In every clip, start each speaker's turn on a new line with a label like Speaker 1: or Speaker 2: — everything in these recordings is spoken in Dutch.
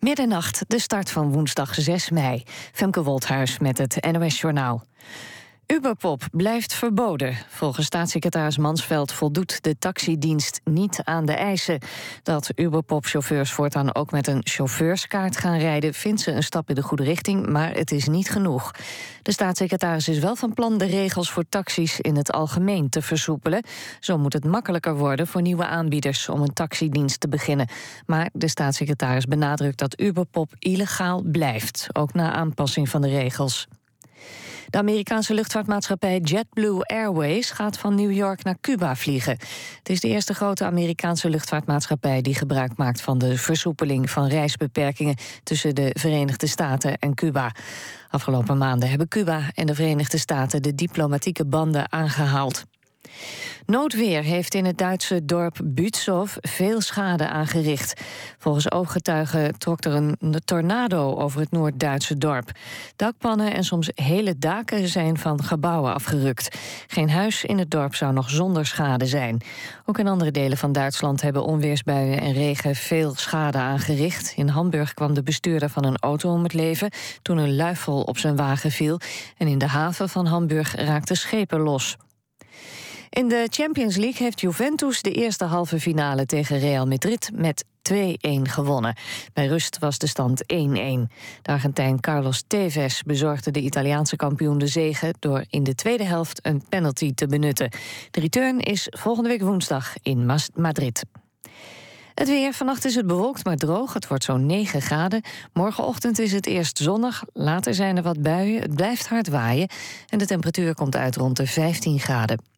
Speaker 1: Middernacht, de start van woensdag 6 mei. Femke Wolthuis met het NOS Journaal. Uberpop blijft verboden. Volgens staatssecretaris Mansveld voldoet de taxidienst niet aan de eisen. Dat Uberpop-chauffeurs voortaan ook met een chauffeurskaart gaan rijden... vindt ze een stap in de goede richting, maar het is niet genoeg. De staatssecretaris is wel van plan de regels voor taxis in het algemeen te versoepelen. Zo moet het makkelijker worden voor nieuwe aanbieders om een taxidienst te beginnen. Maar de staatssecretaris benadrukt dat Uberpop illegaal blijft, ook na aanpassing van de regels. De Amerikaanse luchtvaartmaatschappij JetBlue Airways gaat van New York naar Cuba vliegen. Het is de eerste grote Amerikaanse luchtvaartmaatschappij die gebruik maakt van de versoepeling van reisbeperkingen tussen de Verenigde Staten en Cuba. Afgelopen maanden hebben Cuba en de Verenigde Staten de diplomatieke banden aangehaald. Noodweer heeft in het Duitse dorp Bützow veel schade aangericht. Volgens ooggetuigen trok er een tornado over het Noord-Duitse dorp. Dakpannen en soms hele daken zijn van gebouwen afgerukt. Geen huis in het dorp zou nog zonder schade zijn. Ook in andere delen van Duitsland hebben onweersbuien en regen veel schade aangericht. In Hamburg kwam de bestuurder van een auto om het leven toen een luifel op zijn wagen viel. En in de haven van Hamburg raakten schepen los. In de Champions League heeft Juventus de eerste halve finale tegen Real Madrid met 2-1 gewonnen. Bij rust was de stand 1-1. De Argentijn Carlos Tevez bezorgde de Italiaanse kampioen de zege door in de tweede helft een penalty te benutten. De return is volgende week woensdag in Madrid. Het weer. Vannacht is het bewolkt, maar droog. Het wordt zo'n 9 graden. Morgenochtend is het eerst zonnig. Later zijn er wat buien. Het blijft hard waaien. En de temperatuur komt uit rond de 15 graden.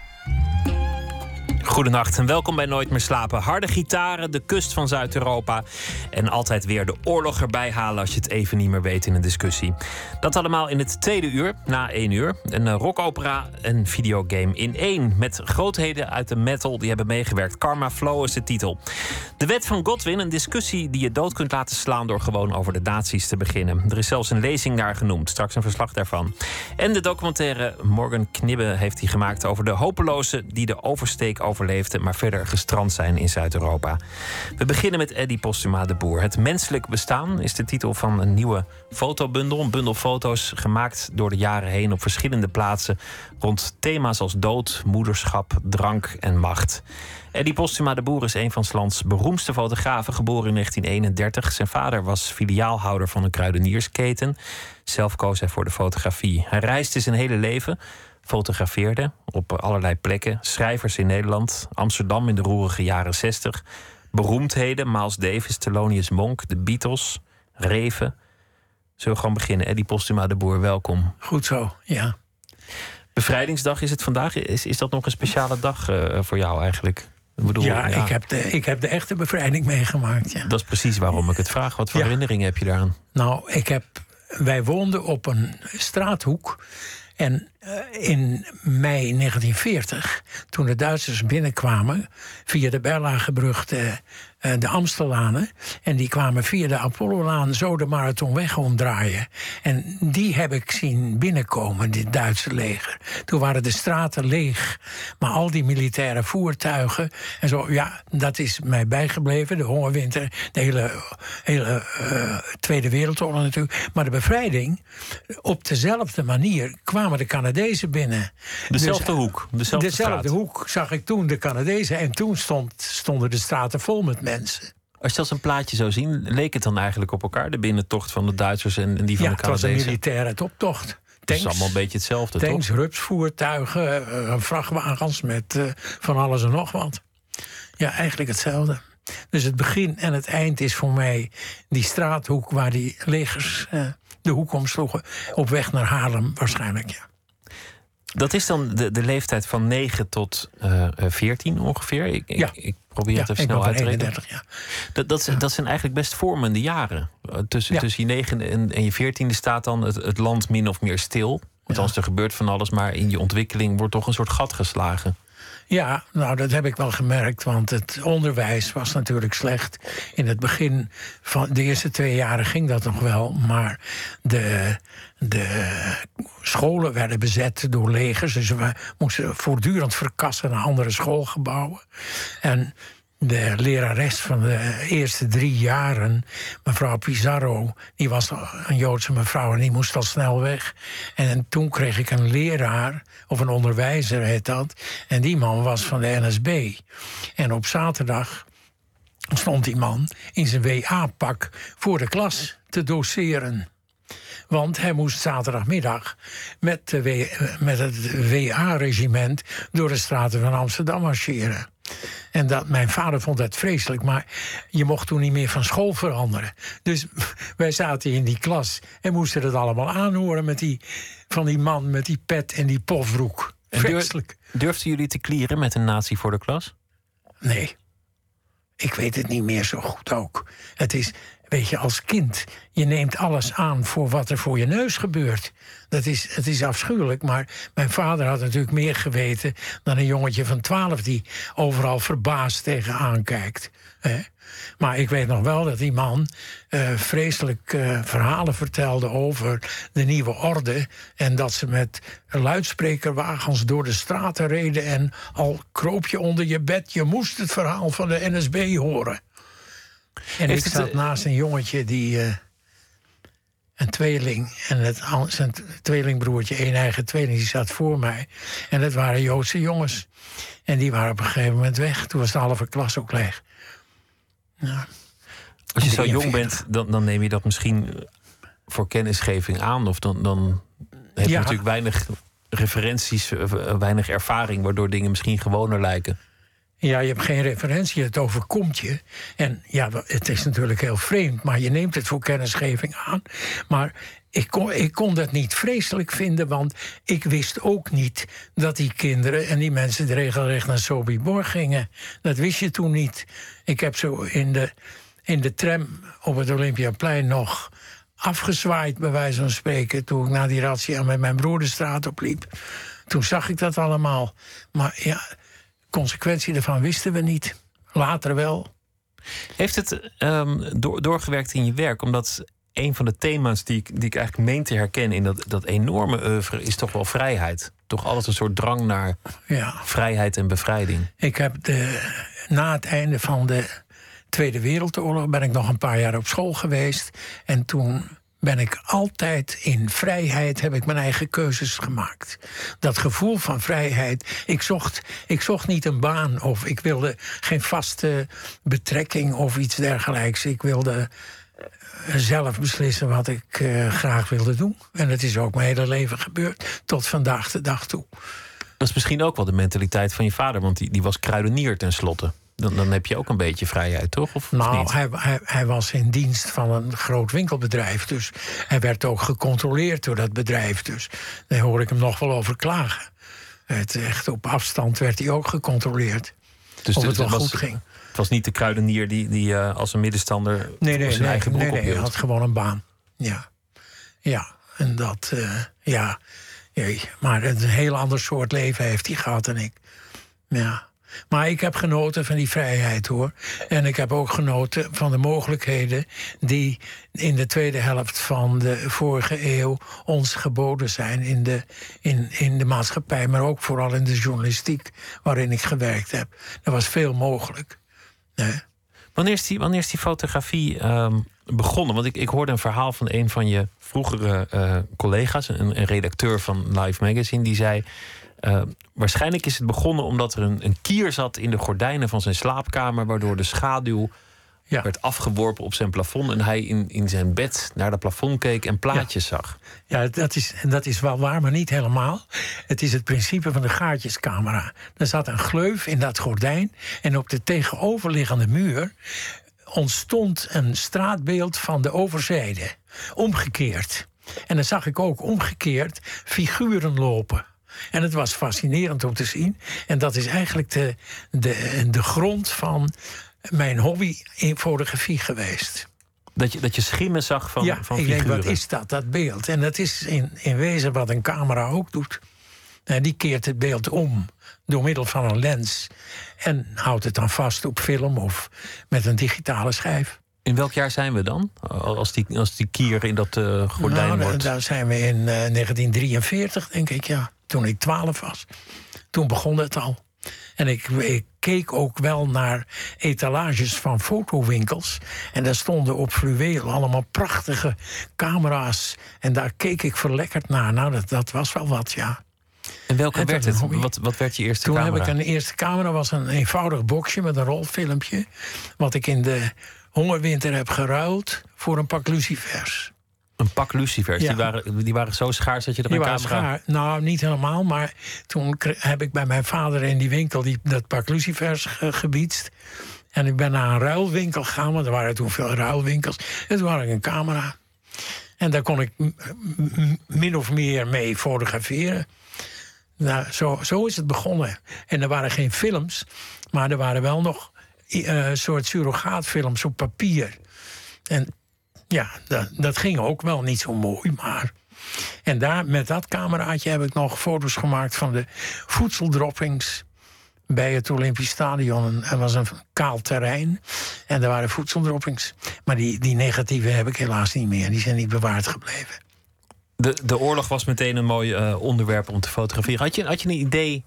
Speaker 2: Goedenacht en welkom bij Nooit meer slapen. Harde gitaren, de kust van Zuid-Europa en altijd weer de oorlog erbij halen als je het even niet meer weet in een discussie. Dat allemaal in het tweede uur, na één uur. Een eh, rockopera en videogame in één met grootheden uit de metal die hebben meegewerkt. Karma Flow is de titel. De wet van Godwin, een discussie die je dood kunt laten slaan door gewoon over de nazi's te beginnen. Er is zelfs een lezing daar genoemd, straks een verslag daarvan. En de documentaire Morgan Knibbe heeft hij gemaakt over de hopelozen die de oversteek over overleefden, maar verder gestrand zijn in Zuid-Europa. We beginnen met Eddie Postuma de Boer. Het menselijk bestaan is de titel van een nieuwe fotobundel. Een bundel foto's gemaakt door de jaren heen op verschillende plaatsen rond thema's als dood, moederschap, drank en macht. Eddie Postuma de Boer is een van lands beroemdste fotografen, geboren in 1931. Zijn vader was filiaalhouder van een kruideniersketen. Zelf koos hij voor de fotografie. Hij reisde zijn hele leven, fotografeerde op allerlei plekken. Schrijvers in Nederland, Amsterdam in de roerige jaren 60. Beroemdheden, Miles Davis, Thelonious Monk, de Beatles, Reven. Zullen we gewoon beginnen? Eddie Postuma de Boer, welkom.
Speaker 3: Goed zo, ja.
Speaker 2: Bevrijdingsdag is het vandaag. Is, is dat nog een speciale dag uh, voor jou eigenlijk?
Speaker 3: Ik bedoel, ja, ja, Ik, heb de, ik heb de echte bevrijding meegemaakt. Ja.
Speaker 2: Dat is precies waarom ik het vraag. Wat voor ja. herinneringen heb je daaraan?
Speaker 3: Nou, ik heb, wij woonden op een straathoek. En in mei 1940, toen de Duitsers binnenkwamen via de Berlagebrug de, uh, de Amstellanen. En die kwamen via de Apollolaan zo de marathonweg omdraaien. En die heb ik zien binnenkomen, dit Duitse leger. Toen waren de straten leeg. Maar al die militaire voertuigen en zo, ja, dat is mij bijgebleven. De hongerwinter, de hele, hele uh, Tweede Wereldoorlog natuurlijk. Maar de bevrijding, op dezelfde manier kwamen de Canadezen binnen.
Speaker 2: Dezelfde dus, hoek. Dezelfde,
Speaker 3: dezelfde hoek zag ik toen de Canadezen. En toen stond, stonden de straten vol met mensen.
Speaker 2: Als je als een plaatje zou zien, leek het dan eigenlijk op elkaar? De binnentocht van de Duitsers en, en die van
Speaker 3: ja,
Speaker 2: de Canadezen?
Speaker 3: het was een militaire optocht.
Speaker 2: Tanks, het is allemaal een beetje hetzelfde,
Speaker 3: tanks,
Speaker 2: toch?
Speaker 3: rupsvoertuigen, uh, vrachtwagens met uh, van alles en nog wat. Ja, eigenlijk hetzelfde. Dus het begin en het eind is voor mij die straathoek waar die legers uh, de hoek omsloegen. Op weg naar Haarlem waarschijnlijk, ja.
Speaker 2: Dat is dan de, de leeftijd van 9 tot uh, 14 ongeveer. Ik,
Speaker 3: ja.
Speaker 2: ik, ik probeer het
Speaker 3: ja,
Speaker 2: even snel uit te rekenen.
Speaker 3: Ja.
Speaker 2: Dat, dat, ja. dat zijn eigenlijk best vormende jaren. Tussen, tussen je 9 en, en je 14e staat dan het, het land min of meer stil. Althans, er gebeurt van alles, maar in je ontwikkeling wordt toch een soort gat geslagen.
Speaker 3: Ja, nou dat heb ik wel gemerkt, want het onderwijs was natuurlijk slecht. In het begin van de eerste twee jaren ging dat nog wel, maar de, de scholen werden bezet door legers, dus we moesten voortdurend verkassen naar andere schoolgebouwen. En de lerares van de eerste drie jaren, mevrouw Pizarro, die was een Joodse mevrouw en die moest al snel weg. En toen kreeg ik een leraar, of een onderwijzer heet dat, en die man was van de NSB. En op zaterdag stond die man in zijn WA-pak voor de klas te doseren. Want hij moest zaterdagmiddag met, met het WA-regiment door de straten van Amsterdam marcheren. En dat, mijn vader vond dat vreselijk, maar je mocht toen niet meer van school veranderen. Dus wij zaten in die klas en moesten het allemaal aanhoren met die, van die man met die pet en die pofbroek. Vreselijk.
Speaker 2: Durfden jullie te klieren met een nazi voor de klas?
Speaker 3: Nee. Ik weet het niet meer zo goed ook. Het is, weet je, als kind, je neemt alles aan voor wat er voor je neus gebeurt. Dat is, het is afschuwelijk, maar mijn vader had natuurlijk meer geweten dan een jongetje van twaalf die overal verbaasd tegenaan kijkt. Maar ik weet nog wel dat die man uh, vreselijk uh, verhalen vertelde over de nieuwe orde. En dat ze met luidsprekerwagens door de straten reden. En al kroop je onder je bed, je moest het verhaal van de NSB horen. En ik zat eh, naast een jongetje die. Uh, een tweeling en het, zijn tweelingbroertje, een eigen tweeling, die zat voor mij. En dat waren Joodse jongens. En die waren op een gegeven moment weg. Toen was de halve klas ook leeg.
Speaker 2: Ja. Als je zo jong bent, dan, dan neem je dat misschien voor kennisgeving aan. Of dan, dan heb je natuurlijk weinig referenties, eh, weinig ervaring, waardoor dingen misschien gewoner lijken.
Speaker 3: Ja, je hebt geen referentie, het overkomt je. En ja, het is natuurlijk heel vreemd, maar je neemt het voor kennisgeving aan. Maar ik kon, ik kon dat niet vreselijk vinden, want ik wist ook niet dat die kinderen en die mensen regelrecht naar Sobibor gingen. Dat wist je toen niet. Ik heb zo in de, in de tram op het Olympiaplein nog afgezwaaid, bij wijze van spreken, toen ik na die razzia met mijn broer de straat opliep. Toen zag ik dat allemaal. Maar ja, consequentie daarvan wisten we niet. Later wel.
Speaker 2: Heeft het um, door, doorgewerkt in je werk? Omdat een van de thema's die ik, die ik eigenlijk meen te herkennen in dat, dat enorme oeuvre is toch wel vrijheid. Toch altijd een soort drang naar ja. vrijheid en bevrijding.
Speaker 3: Ik heb de, na het einde van de Tweede Wereldoorlog ben ik nog een paar jaar op school geweest. En toen ben ik altijd in vrijheid, heb ik mijn eigen keuzes gemaakt. Dat gevoel van vrijheid. Ik zocht, ik zocht niet een baan of ik wilde geen vaste betrekking of iets dergelijks. Ik wilde eh, zelf beslissen wat ik uh, graag wilde doen. En dat is ook mijn hele leven gebeurd, tot vandaag de dag toe.
Speaker 2: Dat is misschien ook wel de mentaliteit van je vader, want die, die was kruidenier tenslotte. Dan, dan heb je ook een beetje vrijheid, toch? Of,
Speaker 3: nou, hij, hij, hij, was in dienst van een groot winkelbedrijf. Dus hij werd ook gecontroleerd door dat bedrijf. Dus daar hoor ik hem nog wel over klagen. Het, echt op afstand werd hij ook gecontroleerd. Dus of het wel goed ging.
Speaker 2: Het was niet de kruidenier die, die uh, als een middenstander
Speaker 3: nee, nee,
Speaker 2: zijn
Speaker 3: nee,
Speaker 2: eigen broek
Speaker 3: nee, nee, hij had gewoon een baan. Ja, ja. en dat, uh, ja. Jee. Maar een heel ander soort leven heeft hij gehad dan ik. Ja. Maar ik heb genoten van die vrijheid hoor. En ik heb ook genoten van de mogelijkheden die in de tweede helft van de vorige eeuw ons geboden zijn in de, in, in de maatschappij, maar ook vooral in de journalistiek waarin ik gewerkt heb. Er was veel mogelijk.
Speaker 2: Wanneer, is die, wanneer is die fotografie ehm, begonnen? Want ik, ik hoorde een verhaal van een van je vroegere uh, collega's, een, een redacteur van Life Magazine, die zei. Uh, waarschijnlijk is het begonnen omdat er een, een, kier zat in de gordijnen van zijn slaapkamer, waardoor de schaduw ja. werd afgeworpen op zijn plafond en hij in, in zijn bed naar dat plafond keek en plaatjes zag.
Speaker 3: Ja, dat is, dat is wel waar, maar niet helemaal. Het is het principe van de gaatjescamera. Er zat een gleuf in dat gordijn en op de tegenoverliggende muur ontstond een straatbeeld van de overzijde, omgekeerd. En dan zag ik ook omgekeerd figuren lopen. En het was fascinerend om te zien. En dat is eigenlijk de, de, de grond van mijn hobby in fotografie geweest.
Speaker 2: Dat je, dat je schimmen zag van,
Speaker 3: ja,
Speaker 2: van
Speaker 3: ik denk, wat is dat, dat beeld? En dat is in, in wezen wat een camera ook doet. Eh, die keert het beeld om door middel van een lens. En houdt het dan vast op film of met een digitale schijf.
Speaker 2: In welk jaar zijn we dan? Als die, als die kier in dat uh, gordijn
Speaker 3: nou,
Speaker 2: wordt.
Speaker 3: Daar zijn we in uh, 1943, denk ik, ja. Toen ik 12 was. Toen begon het al. En ik, ik, keek ook wel naar etalages van fotowinkels. En daar stonden op fluweel allemaal prachtige camera's. En daar keek ik verlekkerd naar. Nou, dat, dat was wel wat, ja.
Speaker 2: En welke werd het? Wat, wat werd je eerste
Speaker 3: Toen
Speaker 2: camera?
Speaker 3: heb ik een eerste camera, was een eenvoudig boxje met een rolfilmpje. Wat ik in de hongerwinter heb geruild voor een pak lucifers.
Speaker 2: Een pak lucifers.
Speaker 3: Ja.
Speaker 2: Die, waren, die waren zo schaars dat je er een camera...
Speaker 3: schaar. Nou, niet helemaal, maar toen heb ik bij mijn vader in die winkel die, dat pak lucifers ge- gebiedst. En ik ben naar een ruilwinkel gegaan, want er waren toen veel ruilwinkels. En toen had ik een camera. En daar kon ik min of meer mee fotograferen. Nou, zo, zo is het begonnen. En er waren geen films, maar er waren wel nog eh, een soort surrogaatfilms op papier. En ja, dat, dat ging ook wel niet zo mooi, maar. En daar, met dat cameraatje heb ik nog foto's gemaakt van de voedseldroppings bij het Olympisch Stadion. Er was een kaal terrein en er waren voedseldroppings. Maar die, die negatieve heb ik helaas niet meer. Die zijn niet bewaard gebleven.
Speaker 2: De, de oorlog was meteen een mooi eh, onderwerp om te fotograferen. Had je, had je een idee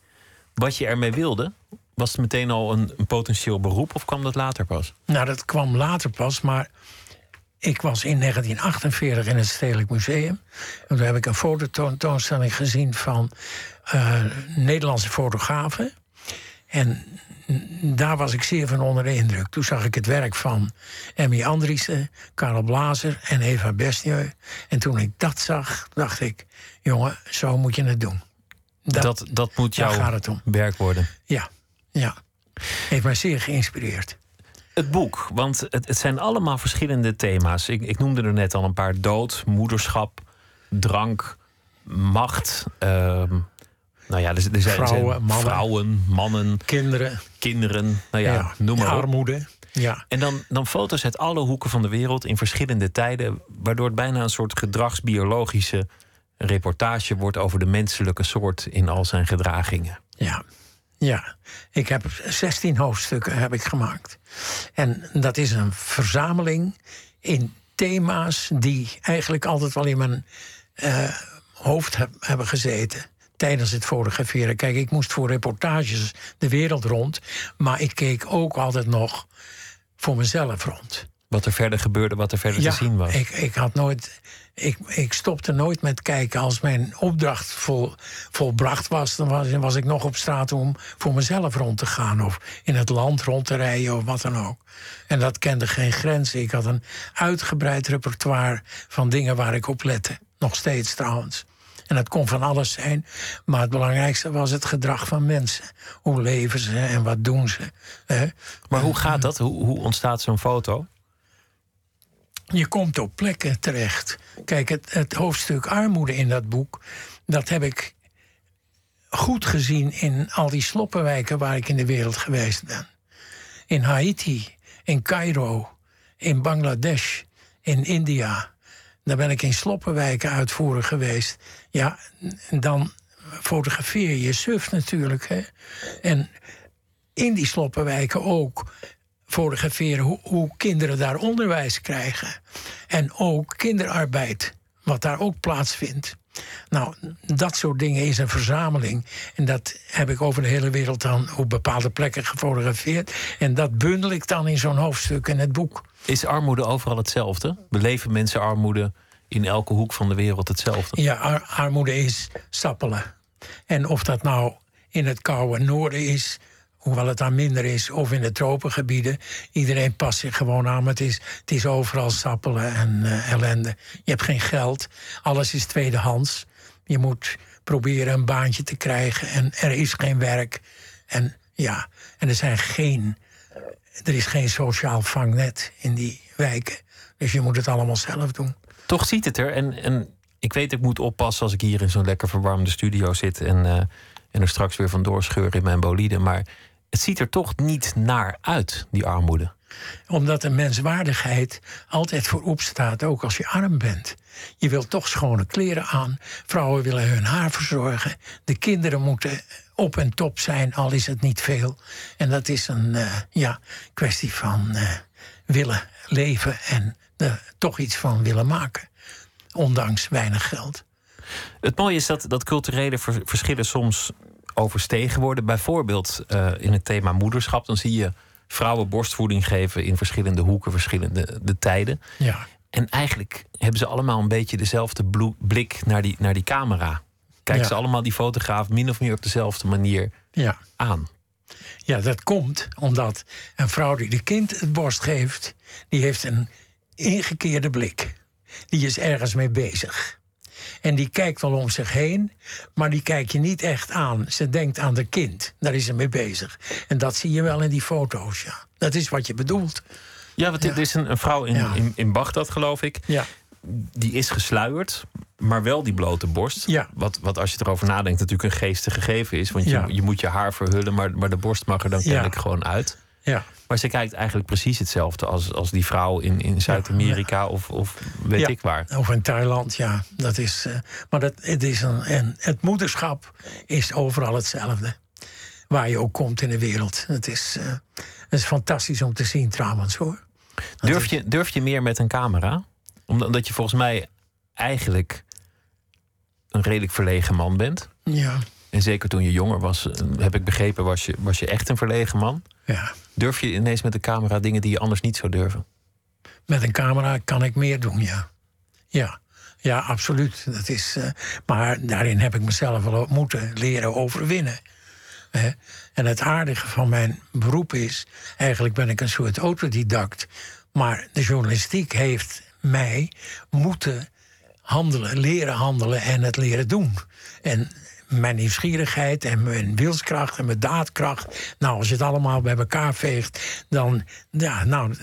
Speaker 2: wat je ermee wilde? Was het meteen al een, een potentieel beroep of kwam dat later pas?
Speaker 3: Nou, dat kwam later pas, maar ik was in 1948 in het Stedelijk Museum. En toen heb ik een fototoonstelling gezien van eh, Nederlandse fotografen. En daar was ik zeer van onder de indruk. Toen zag ik het werk van Emmy Andriessen, Karel Blazer en Eva Besnieu. En toen ik dat zag, dacht ik... jongen, zo moet je het doen.
Speaker 2: Dat, dat, moet
Speaker 3: daar
Speaker 2: jouw werk worden.
Speaker 3: Ja, ja. Heeft mij zeer geïnspireerd.
Speaker 2: Het boek, want het, het zijn allemaal verschillende thema's. Ik, ik noemde er net al een paar: dood, moederschap, drank, macht. ehm, nou ja, er, er zijn zijn
Speaker 3: Vrouwen, mannen.
Speaker 2: vrouwen, mannen,
Speaker 3: Kinderen,
Speaker 2: kinderen. Nou ja,
Speaker 3: ja,
Speaker 2: noem maar op.
Speaker 3: armoede. Ja.
Speaker 2: En dan, dan foto's uit alle hoeken van de wereld in verschillende tijden, waardoor het bijna een soort gedragsbiologische reportage wordt over de menselijke soort in al zijn gedragingen.
Speaker 3: Ja, ja. Ik heb 16 hoofdstukken heb ik gemaakt. En dat is een verzameling in thema's die eigenlijk altijd wel in mijn eh, hoofd heb- hebben gezeten. Tijdens het fotograferen. Kijk, ik moest voor reportages de wereld rond. Maar ik keek ook altijd nog voor mezelf rond.
Speaker 2: Wat er verder gebeurde, wat er verder te zien was.
Speaker 3: Ik, ik had nooit. Ik, ik stopte nooit met kijken. Als mijn opdracht vol, volbracht was, dan was, was ik nog op straat om voor mezelf rond te gaan. Of in het land rond te rijden of wat dan ook. En dat kende geen grenzen. Ik had een uitgebreid repertoire van dingen waar ik op lette. Nog steeds trouwens. En dat kon van alles zijn. Maar het belangrijkste was het gedrag van mensen. Hoe leven ze en wat doen ze. hè?
Speaker 2: Maar hoe gaat dat? Hoe, hoe ontstaat zo'n foto?
Speaker 3: Je komt op plekken terecht. Kijk, het, hoofdstuk armoede in dat boek, dat heb ik goed gezien in al die sloppenwijken waar ik in de wereld geweest ben. In Haiti, in Cairo, in Bangladesh, in India. Daar ben ik in sloppenwijken uitvoeren geweest. Ja, dan fotografeer je suf natuurlijk. Hè? En in die sloppenwijken ook fotograferen hoe, hoe kinderen daar onderwijs krijgen. En ook kinderarbeid, wat daar ook plaatsvindt. Nou, dat soort dingen is een verzameling. En dat heb ik over de hele wereld dan op bepaalde plekken gefotografeerd. En dat bundel ik dan in zo'n hoofdstuk in het boek.
Speaker 2: Is armoede overal hetzelfde? Beleven mensen armoede in elke hoek van de wereld hetzelfde?
Speaker 3: Ja, ar- armoede is sappelen. En of dat nou in het koude noorden is, hoewel het daar minder is, of in de tropengebieden, iedereen past zich gewoon aan. Maar het is, het is overal sappelen en eh, ellende. Je hebt geen geld, alles is tweedehands. Je moet proberen een baantje te krijgen en er is geen werk. En ja, en er zijn geen, er is geen sociaal vangnet in die wijken. Dus je moet het allemaal zelf doen.
Speaker 2: Toch ziet het er. En, en ik weet, ik moet oppassen als ik hier in zo'n lekker verwarmde studio zit en, eh, en er straks weer vandoor scheur in mijn bolide. Maar het ziet er toch niet naar uit, die armoede.
Speaker 3: Omdat de menswaardigheid altijd voorop staat, ook als je arm bent. Je wilt toch schone kleren aan. Vrouwen willen hun haar verzorgen. De kinderen moeten op en top zijn, al is het niet veel. En dat is een uh, ja, kwestie van uh, willen leven en er toch iets van willen maken. Ondanks weinig geld.
Speaker 2: Het mooie is dat, dat culturele verschillen soms overstegen worden. Bijvoorbeeld uh, in het thema moederschap. Dan zie je vrouwen borstvoeding geven in verschillende hoeken, verschillende de tijden.
Speaker 3: Ja.
Speaker 2: En eigenlijk hebben ze allemaal een beetje dezelfde blik naar die, naar die camera. Kijken ze allemaal die fotograaf min of meer op dezelfde manier
Speaker 3: ja.
Speaker 2: aan.
Speaker 3: Ja, dat komt omdat een vrouw die de kind het borst geeft, die heeft een ingekeerde blik. Die is ergens mee bezig. En die kijkt wel om zich heen, maar die kijkt je niet echt aan. Ze denkt aan de kind, daar is ze mee bezig. En dat zie je wel in die foto's, ja. Dat is wat je bedoelt.
Speaker 2: Ja, want dit is een, een vrouw in, in, in Bagdad, geloof ik.
Speaker 3: Ja.
Speaker 2: Die is gesluierd, maar wel die blote borst.
Speaker 3: Ja.
Speaker 2: Wat, wat als je erover nadenkt natuurlijk een geestig gegeven is. Want je, je moet je haar verhullen, maar, maar de borst mag er dan kennelijk gewoon uit.
Speaker 3: Ja.
Speaker 2: Maar ze kijkt eigenlijk precies hetzelfde als, als die vrouw in, in Zuid-Amerika of, of weet
Speaker 3: Ja.
Speaker 2: ik waar.
Speaker 3: Of in Thailand, ja. Dat is, eh, maar dat, het, is een, en het moederschap is overal hetzelfde. Waar je ook komt in de wereld. Het is, eh, het is fantastisch om te zien trouwens hoor. Dat
Speaker 2: Durf je, durf je meer met een camera? Omdat omdat je volgens mij eigenlijk een redelijk verlegen man bent.
Speaker 3: Ja,
Speaker 2: En zeker toen je jonger was, eh, heb ik begrepen, was je, was je echt een verlegen man.
Speaker 3: Ja.
Speaker 2: Durf je ineens met de camera dingen die je anders niet zou durven?
Speaker 3: Met een camera kan ik meer doen, ja. Ja, ja absoluut. Dat is, eh, maar daarin heb ik mezelf wel moeten leren overwinnen. En het aardige van mijn beroep is... eigenlijk ben ik een soort autodidact... maar de journalistiek heeft mij moeten handelen, leren handelen en het leren doen. En mijn nieuwsgierigheid en mijn wilskracht en mijn daadkracht. Nou, als je het allemaal bij elkaar veegt, dan, ja, nou,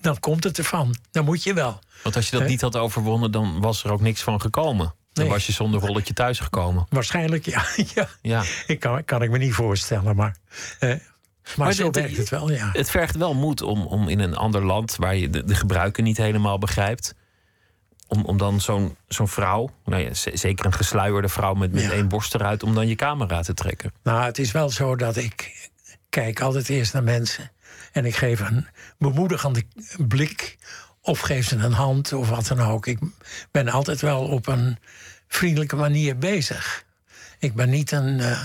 Speaker 3: dan komt het ervan. Dan moet je wel.
Speaker 2: Want als je dat niet had overwonnen, dan was er ook niks van gekomen. Dan
Speaker 3: Nee.
Speaker 2: was je zonder rolletje thuisgekomen.
Speaker 3: Waarschijnlijk, ja. ja.
Speaker 2: Ja.
Speaker 3: Ik kan, kan ik me niet voorstellen, maar. eh, maar,
Speaker 2: Maar
Speaker 3: zo werkt het wel, ja.
Speaker 2: Het vergt wel moed om, om in een ander land waar je de, de gebruiken niet helemaal begrijpt. Om, om dan zo'n zo'n vrouw, nou ja, zeker een gesluierde vrouw met, met
Speaker 3: Ja.
Speaker 2: één borst eruit, om dan je camera te trekken.
Speaker 3: Nou, het is wel zo dat ik kijk altijd eerst naar mensen. En ik geef een bemoedigende blik. Of geef ze een hand of wat dan ook. Ik ben altijd wel op een vriendelijke manier bezig. Ik ben niet een, eh,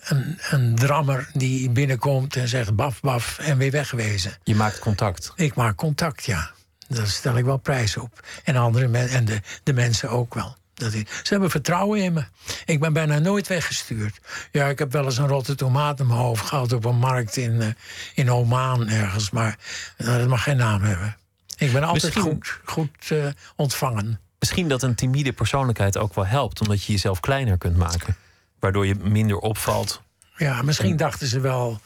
Speaker 3: een, een drammer die binnenkomt en zegt baf baf en weer wegwezen.
Speaker 2: Je maakt contact.
Speaker 3: Ik maak contact, ja. Daar stel ik wel prijs op. En, andere men, en de, de mensen ook wel. Dat is, ze hebben vertrouwen in me. Ik ben bijna nooit weggestuurd. Ja, ik heb wel eens een rotte tomaat in mijn hoofd gehad op een markt in, eh, in Oman ergens. Maar nou, dat mag geen naam hebben. Ik ben altijd
Speaker 2: Misschien-
Speaker 3: goed, goed eh, ontvangen.
Speaker 2: Misschien dat een timide persoonlijkheid ook wel helpt, omdat je jezelf kleiner kunt maken. Waardoor je minder opvalt.
Speaker 3: Ja, misschien dachten ze wel.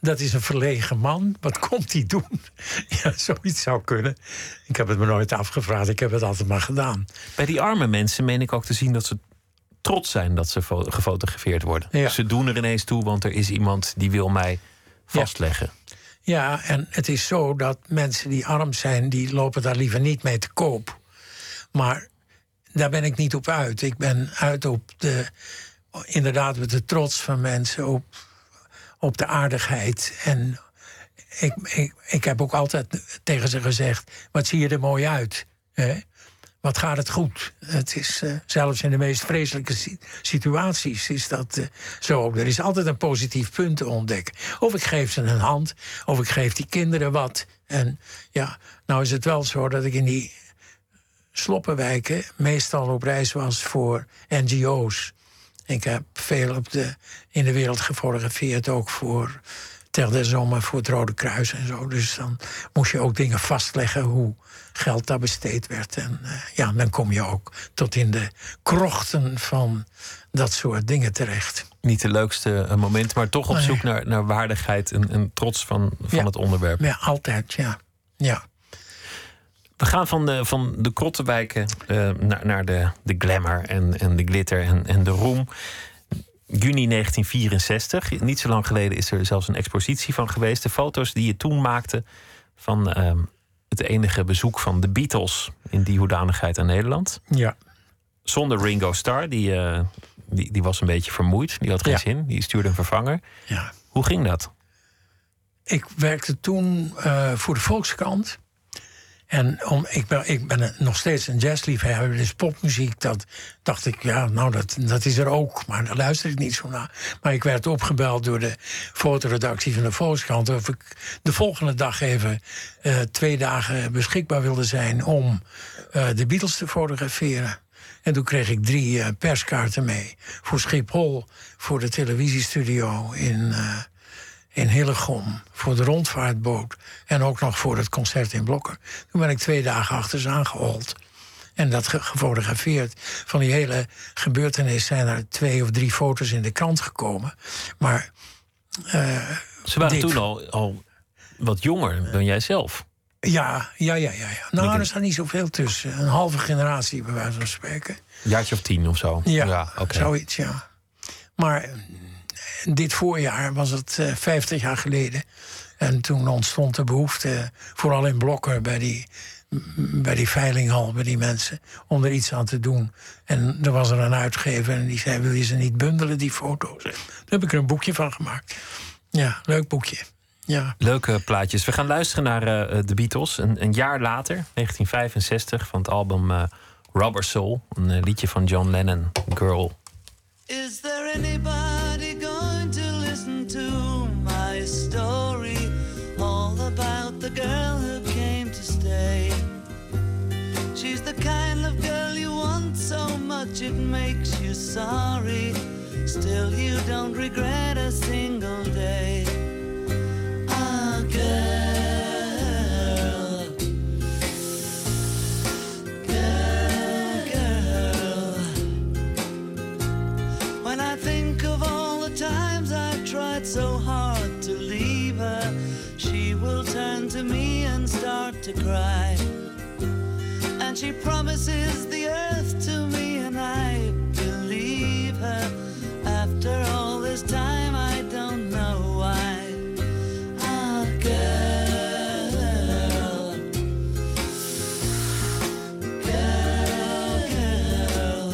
Speaker 3: Dat is een verlegen man. Wat komt hij doen? Ja, zoiets zou kunnen. Ik heb het me nooit afgevraagd. Ik heb het altijd maar gedaan.
Speaker 2: Bij die arme mensen meen ik ook te zien dat ze trots zijn dat ze fo- gefotografeerd worden.
Speaker 3: Ja.
Speaker 2: Ze doen er ineens toe, want er is iemand die wil mij vastleggen.
Speaker 3: Ja, en het is zo dat mensen die arm zijn, die lopen daar liever niet mee te koop. Maar daar ben ik niet op uit. Ik ben uit op de, inderdaad, met de trots van mensen, op, op de aardigheid. En ik, ik, ik heb ook altijd tegen ze gezegd: wat zie je er mooi uit? Hè? Wat gaat het goed? Het is eh, zelfs in de meest vreselijke si- situaties is dat eh, zo. Er is altijd een positief punt te ontdekken. Of ik geef ze een hand, of ik geef die kinderen wat. En ja, nou is het wel zo dat ik in die sloppenwijken meestal op reis was voor NGO's. Ik heb veel op de, in de wereld gefotografeerd, ook voor Ter des Zomer, voor het Rode Kruis en zo. Dus dan moest je ook dingen vastleggen hoe geld daar besteed werd. En eh, ja, dan kom je ook tot in de krochten van dat soort dingen terecht.
Speaker 2: Niet de leukste eh, momenten, maar toch op
Speaker 3: Nee.
Speaker 2: zoek naar, naar waardigheid en, en trots van, van
Speaker 3: Ja.
Speaker 2: het onderwerp.
Speaker 3: Ja, altijd, ja. Ja,
Speaker 2: We gaan van de, van de krottenwijken eh, naar, naar de, de glamour en, en de glitter en, en de roem. Juni 1964, niet zo lang geleden is er zelfs een expositie van geweest. De foto's die je toen maakte van ehm, het enige bezoek van de Beatles in die hoedanigheid aan Nederland.
Speaker 3: Ja.
Speaker 2: Zonder Ringo Starr, die, eh, die, die was een beetje vermoeid. Die had geen
Speaker 3: Ja.
Speaker 2: zin. Die stuurde een vervanger.
Speaker 3: ja.
Speaker 2: Hoe ging dat?
Speaker 3: Ik werkte toen eh, voor de Volkskrant. En om, ik, ben, ik ben nog steeds een jazzliefhebber, dus popmuziek, dat dacht ik, ja, nou, dat, dat is er ook. Maar daar luister ik niet zo naar. Maar ik werd opgebeld door de fotoredactie van de Volkskrant... of ik de volgende dag even eh, twee dagen beschikbaar wilde zijn... om eh, de Beatles te fotograferen. En toen kreeg ik drie eh, perskaarten mee. Voor Schiphol, voor de televisiestudio in... eh, in Hillegom voor de rondvaartboot. En ook nog voor het concert in Blokker. Toen ben ik twee dagen achter ze aangehold. En dat ge- gefotografeerd. Van die hele gebeurtenis zijn er twee of drie foto's in de krant gekomen. Maar
Speaker 2: Ze waren
Speaker 3: Dit-
Speaker 2: toen al, al wat jonger dan jij zelf.
Speaker 3: ja, ja, ja, ja. ja. Nou,
Speaker 2: Ik-
Speaker 3: er staat niet zoveel tussen. Een halve generatie, bij wijze van spreken.
Speaker 2: Een jaartje of tien of zo.
Speaker 3: Ja,
Speaker 2: oké.
Speaker 3: zoiets, ja. Maar eh, dit voorjaar was het eh 50 jaar geleden. En toen ontstond de behoefte, vooral in Blokker, bij die, bij die veilinghal, bij die mensen, om er iets aan te doen. En er was er een uitgever en die zei: Wil je ze niet bundelen, die foto's? Daar heb ik er een boekje van gemaakt. Ja, leuk boekje. Ja.
Speaker 2: Leuke plaatjes. We gaan luisteren naar eh, de Beatles. Een, een jaar later, 1965, van het album eh, Rubber Soul. Een eh, liedje van John Lennon, Girl.
Speaker 4: Is there anybody it makes you sorry. Still, you don't regret a single day. Ah, girl. Girl, girl. When I think of all the times I've tried so hard to leave her, she will turn to me and start to cry. And she promises the earth to me, After all this time, I don't know why. Ah, girl. Girl, girl.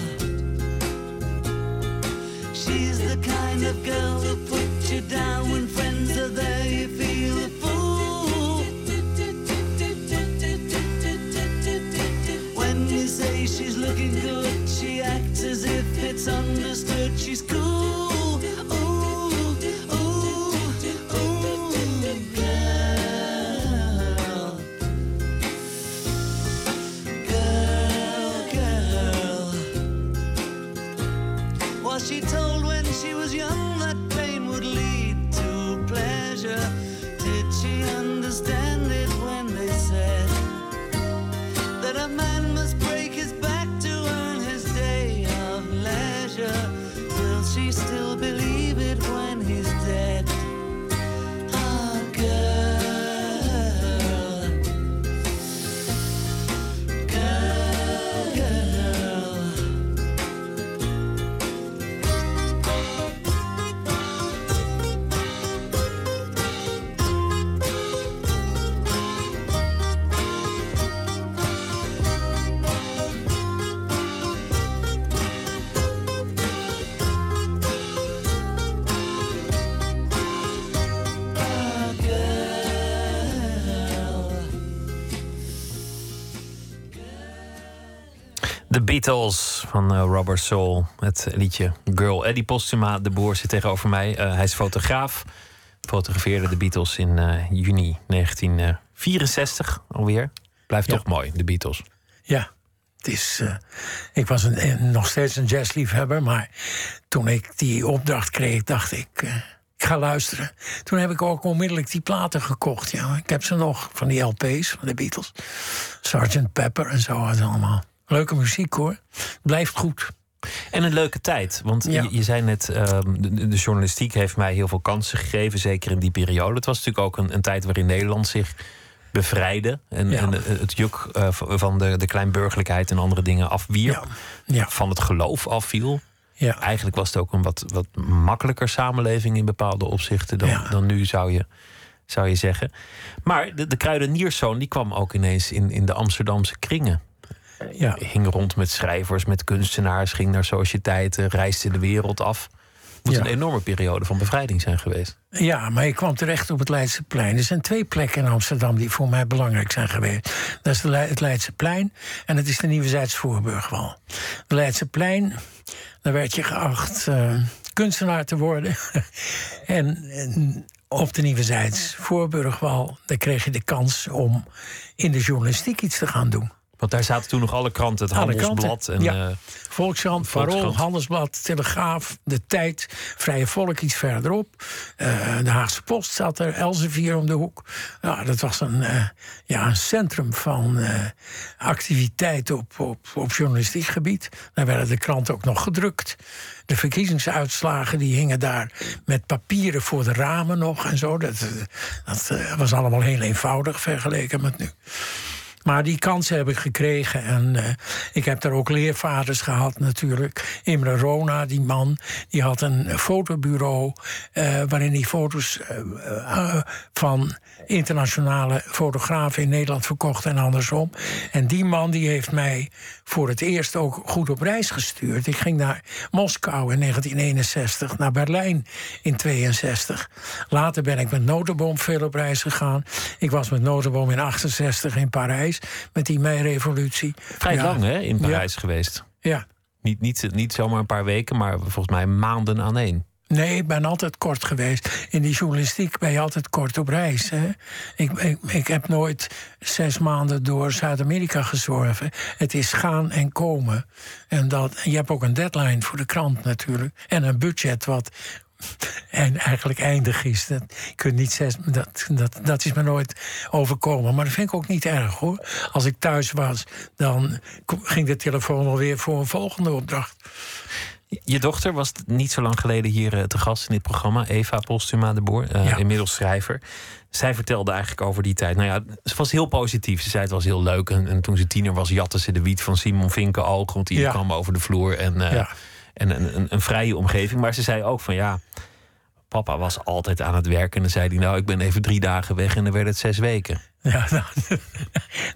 Speaker 4: She's the kind of girl who puts you down when friends are there. You feel a fool. When you say she's looking good,
Speaker 2: Beatles van eh, Robert Soul. Het liedje Girl. Eddie Postuma, de boer, zit tegenover mij. Eh, hij is fotograaf. Fotografeerde de Beatles in eh, juni 1964 alweer. Blijft
Speaker 3: Ja.
Speaker 2: toch mooi, de Beatles.
Speaker 3: Ja, het is, ik was een, nog steeds een jazzliefhebber, maar toen ik die opdracht kreeg, dacht ik, ik ga luisteren. Toen heb ik ook onmiddellijk die platen gekocht. Ja. Ik heb ze nog, van die LP's van de Beatles. Sgt. Pepper en zo was allemaal. Leuke muziek hoor. Blijft goed.
Speaker 2: En een leuke tijd. Want
Speaker 3: Ja.
Speaker 2: je, je zei net, ehm, de, de journalistiek heeft mij heel veel kansen gegeven. Zeker in die periode. Het was natuurlijk ook een, een tijd waarin Nederland zich bevrijdde. En,
Speaker 3: Ja.
Speaker 2: en het juk eh, van de, de kleinburgerlijkheid en andere dingen afwierp.
Speaker 3: Ja. Ja.
Speaker 2: Van het geloof afviel.
Speaker 3: Ja.
Speaker 2: Eigenlijk was het ook een wat, wat makkelijker samenleving in bepaalde opzichten dan, dan nu zou je zou je zeggen. Maar de, de kruidenierszoon die kwam ook ineens in, in de Amsterdamse kringen.
Speaker 3: Ja.
Speaker 2: Hing rond met schrijvers, met kunstenaars, ging naar sociëteiten, reisde de wereld af. Moet
Speaker 3: Ja.
Speaker 2: een enorme periode van bevrijding zijn geweest.
Speaker 3: Ja, maar ik kwam terecht op het Leidseplein. Er zijn twee plekken in Amsterdam die voor mij belangrijk zijn geweest. Dat is het Leidseplein en het is de Nieuwezijds Voorburgwal. De Leidseplein, daar werd je geacht eh, kunstenaar te worden. en, en op de Nieuwezijds Voorburgwal, daar kreeg je de kans om in de journalistiek iets te gaan doen.
Speaker 2: Want daar zaten toen nog alle kranten, het
Speaker 3: Alle
Speaker 2: Handelsblad
Speaker 3: kranten,
Speaker 2: en
Speaker 3: ja.
Speaker 2: eh,
Speaker 3: Volkskrant, Parool. Handelsblad, Telegraaf, De Tijd, Vrije Volk iets verderop. Eh, de Haagse Post zat er, Elsevier om de hoek. Nou, dat was een, eh, ja, een centrum van activiteit op, op, op journalistiek gebied. Daar werden de kranten ook nog gedrukt. De verkiezingsuitslagen die hingen daar met papieren voor de ramen nog en zo. Dat, dat was allemaal heel eenvoudig vergeleken met nu. Maar die kansen heb ik gekregen. En eh, ik heb daar ook leervaders gehad natuurlijk. Imre Rona, die man, die had een fotobureau... eh, waarin hij foto's eh, van internationale fotografen in Nederland verkocht en andersom. En die man die heeft mij voor het eerst ook goed op reis gestuurd. Ik ging naar Moskou in 1961, naar Berlijn in 62. Later ben ik met Notenboom veel op reis gegaan. Ik was met Notenboom in 68 in Parijs met die meirevolutie.
Speaker 2: vrij
Speaker 3: Ja.
Speaker 2: lang hè, in Parijs geweest.
Speaker 3: Ja.
Speaker 2: Niet, niet, niet zomaar een paar weken, maar volgens mij maanden aan één.
Speaker 3: Nee, ik ben altijd kort geweest. In die journalistiek ben je altijd kort op reis. Hè? Ik, ik, ik heb nooit zes maanden door Zuid-Amerika gezworven. Het is gaan en komen. En dat, je hebt ook een deadline voor de krant natuurlijk. En een budget wat en eigenlijk eindig is. Dat, je kunt niet zes, dat, dat, dat is me nooit overkomen. Maar dat vind ik ook niet erg hoor. Als ik thuis was, dan ging de telefoon alweer voor een volgende opdracht.
Speaker 2: Je dochter was niet zo lang geleden hier eh, te gast in dit programma. Eva Postuma de Boer, eh,
Speaker 3: Ja.
Speaker 2: inmiddels schrijver. Zij vertelde eigenlijk over die tijd. Nou ja, ze was heel positief. Ze zei het was heel leuk. En, en toen ze tiener was, jatte ze de wiet van Simon Vinkenoog. Want die
Speaker 3: Ja.
Speaker 2: kwam over de vloer. En, eh,
Speaker 3: Ja.
Speaker 2: En een, een, een vrije omgeving. Maar ze zei ook van ja, papa was altijd aan het werken. En dan zei hij, nou, ik ben even drie dagen weg. En dan werd het zes weken.
Speaker 3: Ja, nou,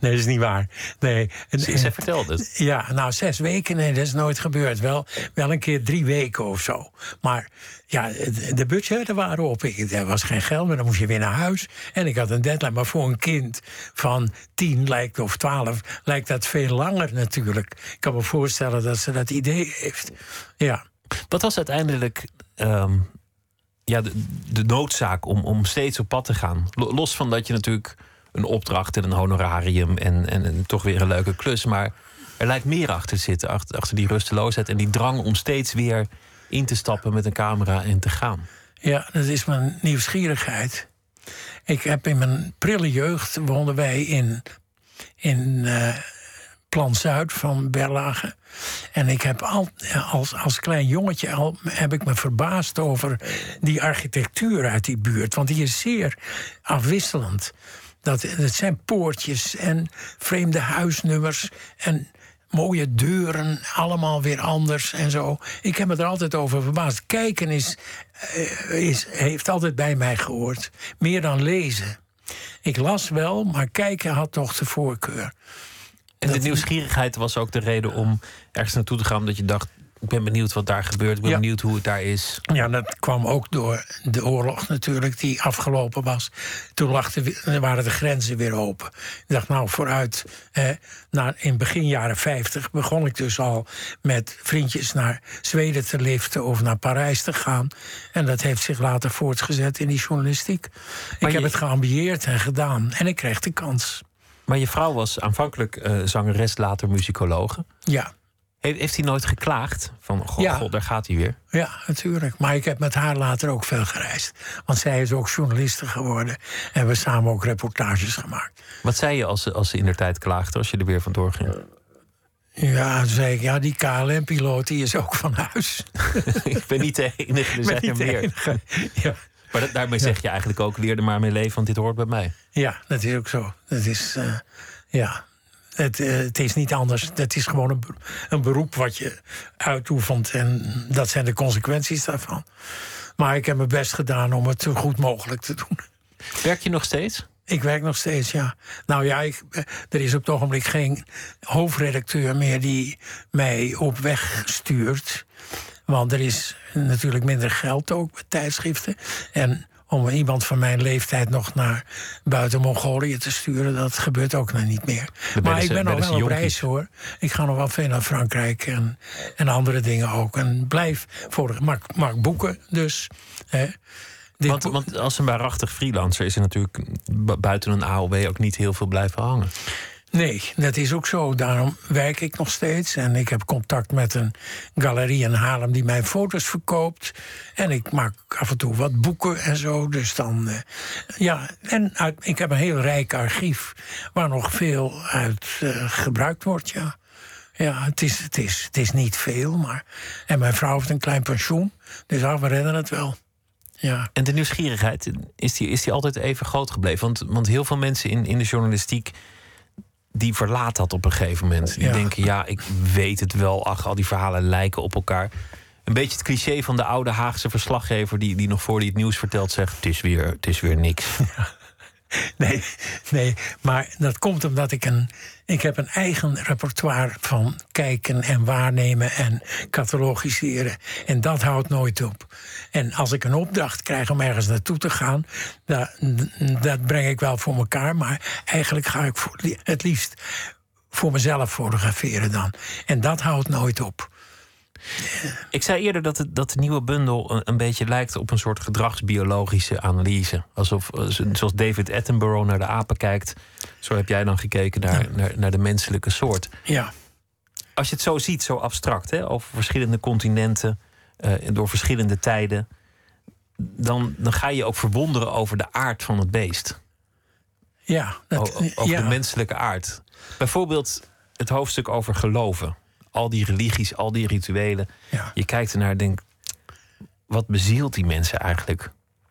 Speaker 3: nee, dat is niet waar. Nee.
Speaker 2: Ze, zij vertelde het.
Speaker 3: Ja, nou, zes weken, nee, dat is nooit gebeurd. Wel, wel een keer drie weken of zo. Maar ja, de budgetten waren op. Ik, er was geen geld, maar dan moest je weer naar huis. En ik had een deadline. Maar voor een kind van tien lijkt, of twaalf lijkt dat veel langer natuurlijk. Ik kan me voorstellen dat ze dat idee heeft. Ja.
Speaker 2: Wat was uiteindelijk ehm, ja, de, noodzaak om, om steeds op pad te gaan? Lo- Los van dat je natuurlijk een opdracht en een honorarium en, en, en toch weer een leuke klus. Maar er lijkt meer achter te zitten, achter, achter die rusteloosheid en die drang om steeds weer in te stappen met een camera en te gaan.
Speaker 3: Ja, dat is mijn nieuwsgierigheid. Ik heb in mijn prille jeugd woonden wij in, in eh, Plan Zuid van Berlage. En ik heb al, als, als klein jongetje al heb ik me verbaasd over die architectuur uit die buurt. Want die is zeer afwisselend. Dat, het zijn poortjes en vreemde huisnummers en mooie deuren, allemaal weer anders en zo. Ik heb me er altijd over verbaasd. Kijken is, eh, is, heeft altijd bij mij gehoord. Meer dan lezen. Ik las wel, maar kijken had toch de voorkeur.
Speaker 2: En de nieuwsgierigheid was ook de reden om ergens naartoe te gaan, omdat je dacht: ik ben benieuwd wat daar gebeurt, ik ben
Speaker 3: Ja.
Speaker 2: benieuwd hoe het daar is.
Speaker 3: Ja, dat kwam ook door de oorlog natuurlijk, die afgelopen was. Toen lag de, waren de grenzen weer open. Ik dacht, nou, vooruit. Eh, nou, in begin jaren 50 begon ik dus al met vriendjes naar Zweden te liften of naar Parijs te gaan. En dat heeft zich later voortgezet in die journalistiek. ik heb het geambieerd en gedaan. En ik kreeg de kans.
Speaker 2: Maar je vrouw was aanvankelijk eh, zangeres, later muzikologe.
Speaker 3: Ja.
Speaker 2: He- heeft hij nooit geklaagd? Van,
Speaker 3: Ja.
Speaker 2: god, daar gaat hij weer.
Speaker 3: Ja, natuurlijk. Maar ik heb met haar later ook veel gereisd. Want zij is ook journaliste geworden. En we hebben samen ook reportages gemaakt.
Speaker 2: Wat zei je als, ze- als ze in der tijd klaagde, als je er weer vandoor ging?
Speaker 3: Ja, zei ik, ja, die KLM-piloot die is ook van huis.
Speaker 2: ik ben niet de enige, er
Speaker 3: ben
Speaker 2: zijn er
Speaker 3: niet de
Speaker 2: meer.
Speaker 3: enige. Ja.
Speaker 2: Maar dat- daarmee zeg je eigenlijk ook, leer er maar mee leven, want dit hoort bij mij.
Speaker 3: ja, dat is ook zo. Dat is, eh, ja, het, eh, het is niet anders. Het is gewoon een, een beroep wat je uitoefent. En dat zijn de consequenties daarvan. Maar ik heb mijn best gedaan om het zo goed mogelijk te doen.
Speaker 2: Werk je nog steeds?
Speaker 3: Ik werk nog steeds, ja. Nou ja, ik, eh, er is op het ogenblik geen hoofdredacteur meer die mij op weg stuurt. Want er is natuurlijk minder geld ook bij tijdschriften. En om iemand van mijn leeftijd nog naar buiten Mongolië te sturen, dat gebeurt ook nog niet meer. Maar ik ben nog wel op reis hoor. Ik ga nog wel veel naar Frankrijk en, en andere dingen ook. En blijf voor de, maak, maak boeken dus. Hè.
Speaker 2: Want,
Speaker 3: boek-
Speaker 2: want als een waarachtig freelancer is er natuurlijk bu- buiten een AOW ook niet heel veel blijven hangen.
Speaker 3: Nee, dat is ook zo. Daarom werk ik nog steeds. En ik heb contact met een galerie in Haarlem die mijn foto's verkoopt. En ik maak af en toe wat boeken en zo. Dus dan. eh, ja, en ik heb een heel rijk archief waar nog veel uit eh, gebruikt wordt. Ja, ja het, is, het, is, het is niet veel. Maar, en mijn vrouw heeft een klein pensioen. Dus ah, we redden het wel. Ja.
Speaker 2: En de nieuwsgierigheid, is die, is die altijd even groot gebleven? Want, want heel veel mensen in, in de journalistiek... die verlaten dat op een gegeven moment. Die
Speaker 3: Ja.
Speaker 2: denken, ja, ik weet het wel. Ach, al die verhalen lijken op elkaar. Een beetje het cliché van de oude Haagse verslaggever... die, die nog voor hij het nieuws vertelt zegt... het is weer, het is weer niks.
Speaker 3: Nee, nee, maar dat komt omdat ik een. Ik heb een eigen repertoire van kijken en waarnemen en catalogiseren. En dat houdt nooit op. En als ik een opdracht krijg om ergens naartoe te gaan, dat, dat breng ik wel voor elkaar. Maar eigenlijk ga ik voor, het liefst voor mezelf fotograferen dan. En dat houdt nooit op.
Speaker 2: Ik zei eerder dat, het, dat de nieuwe bundel een, een beetje lijkt op een soort gedragsbiologische analyse. Alsof, eh, zo- zoals David Attenborough naar de apen kijkt, zo heb jij dan gekeken naar, naar, naar de menselijke soort.
Speaker 3: Ja.
Speaker 2: Als je het zo ziet, zo abstract, hè, over verschillende continenten, en door verschillende tijden, dan, dan ga je ook verwonderen over de aard van het beest.
Speaker 3: Ja, dat,
Speaker 2: over
Speaker 3: ja.
Speaker 2: de menselijke aard. Bijvoorbeeld het hoofdstuk over geloven. Al die religies, al die rituelen.
Speaker 3: Ja.
Speaker 2: Je kijkt ernaar en denkt, wat bezielt die mensen eigenlijk?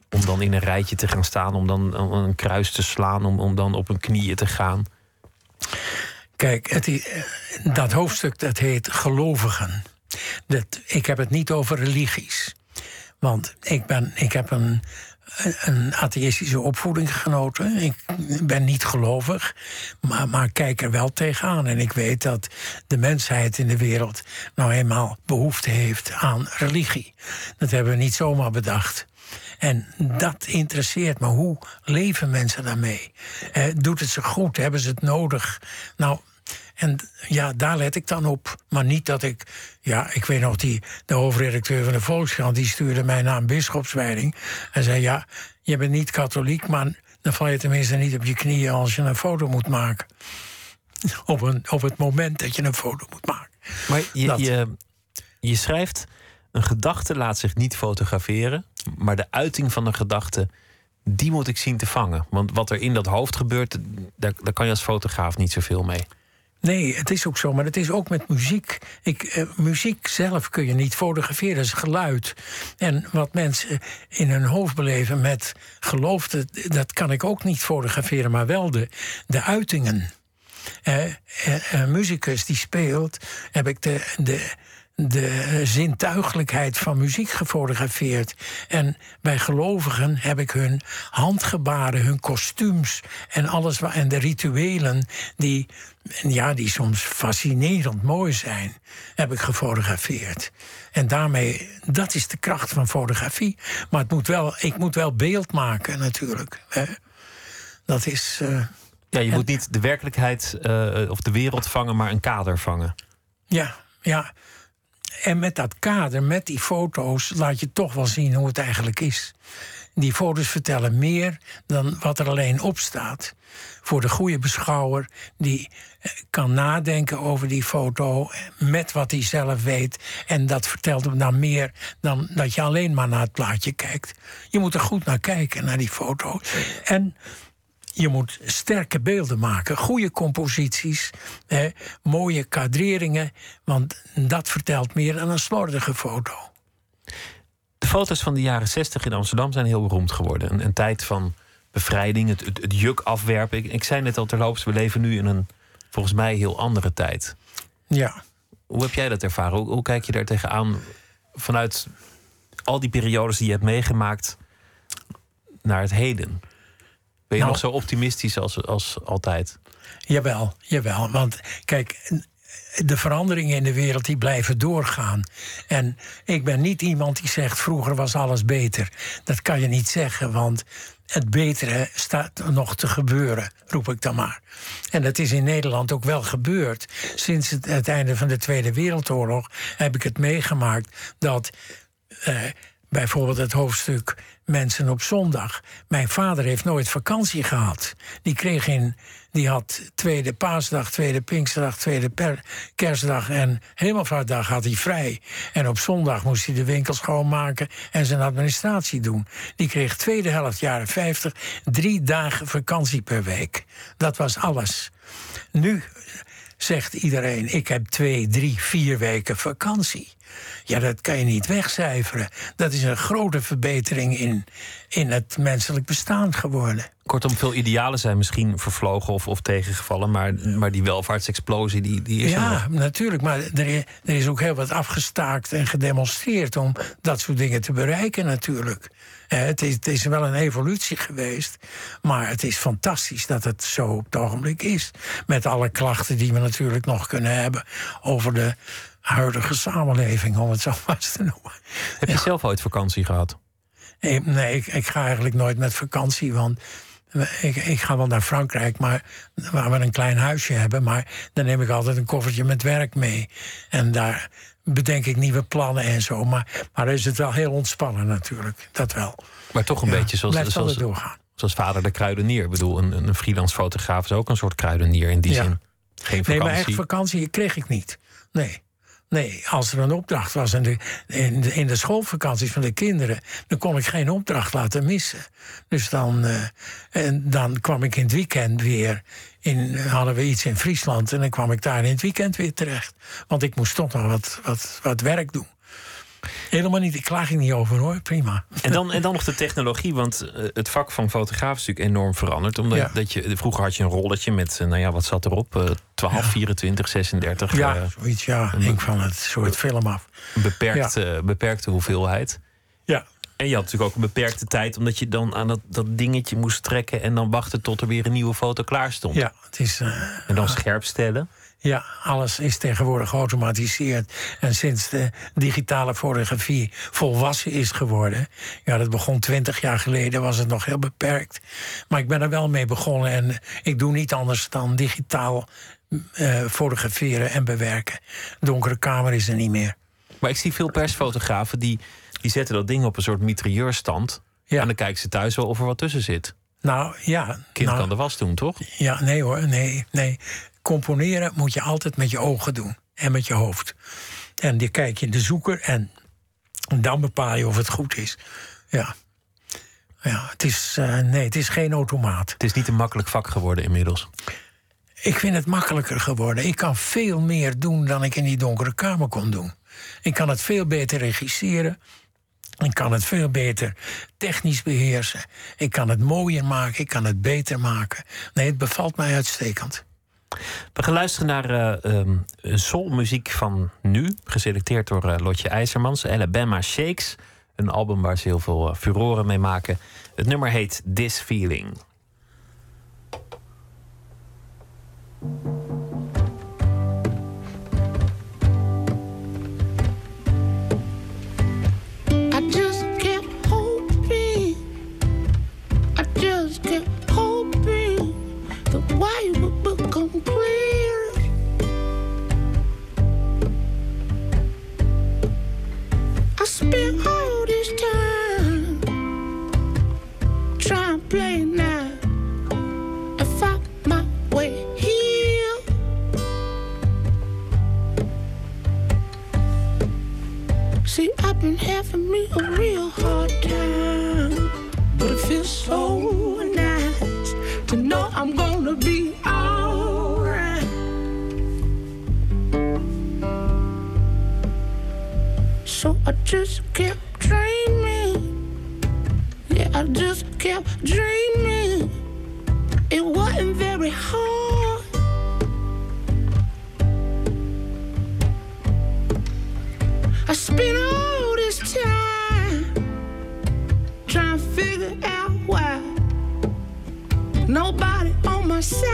Speaker 2: Om dan in een rijtje te gaan staan, om dan een kruis te slaan, om, om dan op hun knieën te gaan.
Speaker 3: Kijk, het, dat hoofdstuk dat heet gelovigen. Dat, ik heb het niet over religies. Want ik, ben, ik heb een, een atheïstische opvoeding genoten. Ik ben niet gelovig, maar, maar kijk er wel tegenaan. En ik weet dat de mensheid in de wereld nou eenmaal behoefte heeft aan religie. Dat hebben we niet zomaar bedacht. En dat interesseert me. Hoe leven mensen daarmee? Eh, doet het ze goed? Hebben ze het nodig? Nou, en ja, daar let ik dan op. Maar niet dat ik. Ja, ik weet nog, die, de hoofdredacteur van de Volkskrant. die stuurde mij naar een bischopswijding. En zei: Ja, je bent niet katholiek, maar dan val je tenminste niet op je knieën als je een foto moet maken. Op, een, op het moment dat je een foto moet maken.
Speaker 2: Maar je,
Speaker 3: Dat.
Speaker 2: je, je schrijft, een gedachte laat zich niet fotograferen, maar de uiting van een gedachte, die moet ik zien te vangen. Want wat er in dat hoofd gebeurt, daar, daar kan je als fotograaf niet zoveel mee.
Speaker 3: Nee, het is ook zo, maar het is ook met muziek. Ik, eh, muziek zelf kun je niet fotograferen, dat is geluid. En wat mensen in hun hoofd beleven met geloof, dat, kan ik ook niet fotograferen, maar wel de, de uitingen. Eh, eh, een muzikus die speelt, heb ik de, de, de zintuigelijkheid van muziek gefotografeerd. En bij gelovigen heb ik hun handgebaren, hun kostuums en alles wa- en de rituelen die, ja, die soms fascinerend mooi zijn, heb ik gefotografeerd. En daarmee, dat is de kracht van fotografie. Maar het moet wel, ik moet wel beeld maken natuurlijk. Dat is. eh,
Speaker 2: Ja, je moet niet de werkelijkheid eh, of de wereld vangen, maar een kader vangen.
Speaker 3: Ja, ja. En met dat kader, met die foto's, laat je toch wel zien hoe het eigenlijk is. Die foto's vertellen meer dan wat er alleen op staat. Voor de goede beschouwer die eh, kan nadenken over die foto met wat hij zelf weet. En dat vertelt hem dan meer dan dat je alleen maar naar het plaatje kijkt. Je moet er goed naar kijken, naar die foto's. En je moet sterke beelden maken, goede composities, hè, mooie kadreringen, want dat vertelt meer dan een slordige foto.
Speaker 2: De foto's van de jaren 60 in Amsterdam zijn heel beroemd geworden. Een, een tijd van bevrijding, het, het, het juk afwerpen. Ik, ik zei net al terloops, we leven nu in een volgens mij heel andere tijd.
Speaker 3: Ja.
Speaker 2: Hoe heb jij dat ervaren? Hoe, hoe kijk je daar tegenaan vanuit al die periodes die je hebt meegemaakt naar het heden? Ben je
Speaker 3: Nou.
Speaker 2: nog zo optimistisch als, als altijd?
Speaker 3: Jawel, jawel. Want kijk, de veranderingen in de wereld die blijven doorgaan. En ik ben niet iemand die zegt vroeger was alles beter. Dat kan je niet zeggen, want het betere staat nog te gebeuren, roep ik dan maar. En dat is in Nederland ook wel gebeurd. Sinds het, het einde van de Tweede Wereldoorlog heb ik het meegemaakt dat eh, bijvoorbeeld het hoofdstuk Mensen op zondag. Mijn vader heeft nooit vakantie gehad. Die kreeg in. Die had tweede paasdag, tweede pinksterdag, tweede kerstdag en hemelvaartdag had hij vrij. En op zondag moest hij de winkel schoonmaken en zijn administratie doen. Die kreeg tweede helft jaren 50 drie dagen vakantie per week. Dat was alles. Nu zegt iedereen: ik heb twee, drie, vier weken vakantie. Ja, dat kan je niet wegcijferen. Dat is een grote verbetering in, in het menselijk bestaan geworden.
Speaker 2: Kortom, veel idealen zijn misschien vervlogen of, of tegengevallen, maar, maar die welvaartsexplosie die, die is er.
Speaker 3: Ja, natuurlijk. Maar er is, er is ook heel wat afgestaakt en gedemonstreerd om dat soort dingen te bereiken, natuurlijk. Eh, het, is, het is wel een evolutie geweest. Maar het is fantastisch dat het zo op het ogenblik is. Met alle klachten die we natuurlijk nog kunnen hebben over de huidige samenleving, om het zo maar eens te noemen.
Speaker 2: Heb je zelf ooit vakantie gehad?
Speaker 3: Nee, nee ik, ik ga eigenlijk nooit met vakantie, want ik, ik ga wel naar Frankrijk, maar waar we een klein huisje hebben. Maar dan neem ik altijd een koffertje met werk mee. En daar bedenk ik nieuwe plannen en zo. Maar, maar dan is het wel heel ontspannen natuurlijk, dat wel.
Speaker 2: Maar toch een
Speaker 3: Ja,
Speaker 2: beetje zoals,
Speaker 3: blijft
Speaker 2: zoals,
Speaker 3: doorgaan.
Speaker 2: zoals vader de kruidenier. Ik bedoel, een, een freelance fotograaf is ook een soort kruidenier in die
Speaker 3: Ja.
Speaker 2: zin. Geen
Speaker 3: Nee, maar echt
Speaker 2: vakantie.
Speaker 3: vakantie kreeg ik niet. Nee. Nee, als er een opdracht was in de, in, de, schoolvakanties van de kinderen, dan kon ik geen opdracht laten missen. Dus dan, eh, en dan kwam ik in het weekend weer. In, hadden we iets in Friesland en dan kwam ik daar in het weekend weer terecht. Want ik moest toch nog wat, wat, wat werk doen. Helemaal niet, ik klaag er niet over hoor, prima.
Speaker 2: En dan, en dan nog de technologie, want eh, het vak van fotograaf is natuurlijk enorm veranderd. Omdat
Speaker 3: Ja.
Speaker 2: dat je, vroeger had je een rolletje met, eh, nou ja, wat zat erop? Eh 12, 24, 36.
Speaker 3: Ja,
Speaker 2: eh,
Speaker 3: zoiets, ja, hing van het soort film af.
Speaker 2: een beperkte, beperkte hoeveelheid.
Speaker 3: Ja,
Speaker 2: En je had natuurlijk ook een beperkte tijd, omdat je dan aan dat, dat dingetje moest trekken en dan wachten tot er weer een nieuwe foto klaar stond.
Speaker 3: ja het is.
Speaker 2: En dan scherp stellen.
Speaker 3: Ja, alles is tegenwoordig geautomatiseerd. En sinds de digitale fotografie volwassen is geworden... ja, dat begon twintig jaar geleden, was het nog heel beperkt. Maar ik ben er wel mee begonnen en ik doe niet anders dan digitaal eh, fotograferen en bewerken. Donkere kamer is er niet meer.
Speaker 2: Maar ik zie veel persfotografen die, die zetten dat ding op een soort mitrailleurstand.
Speaker 3: Ja.
Speaker 2: En dan kijken ze thuis wel of er wat tussen zit.
Speaker 3: Nou ja,
Speaker 2: Kind
Speaker 3: nou,
Speaker 2: kan de was doen, toch?
Speaker 3: ja, nee hoor, nee, nee. Componeren moet je altijd met je ogen doen en met je hoofd. En die kijk je in de zoeker en dan bepaal je of het goed is. Ja, ja het, is, eh, nee, het is geen automaat.
Speaker 2: Het is niet een makkelijk vak geworden inmiddels.
Speaker 3: Ik vind het makkelijker geworden. Ik kan veel meer doen dan ik in die donkere kamer kon doen. Ik kan het veel beter regisseren. Ik kan het veel beter technisch beheersen. Ik kan het mooier maken. Ik kan het beter maken. Nee, het bevalt mij uitstekend.
Speaker 2: We gaan luisteren naar eh, ehm, soulmuziek van nu. Geselecteerd door eh, Lotje IJzermans. Alabama Shakes. Een album waar ze heel veel eh, furoren mee maken. Het nummer heet This Feeling.
Speaker 5: Been having me a real hard time, but it feels so nice to know I'm gonna be alright. So I just kept dreaming, yeah, I just kept dreaming. It wasn't very hard. I spent out why my side.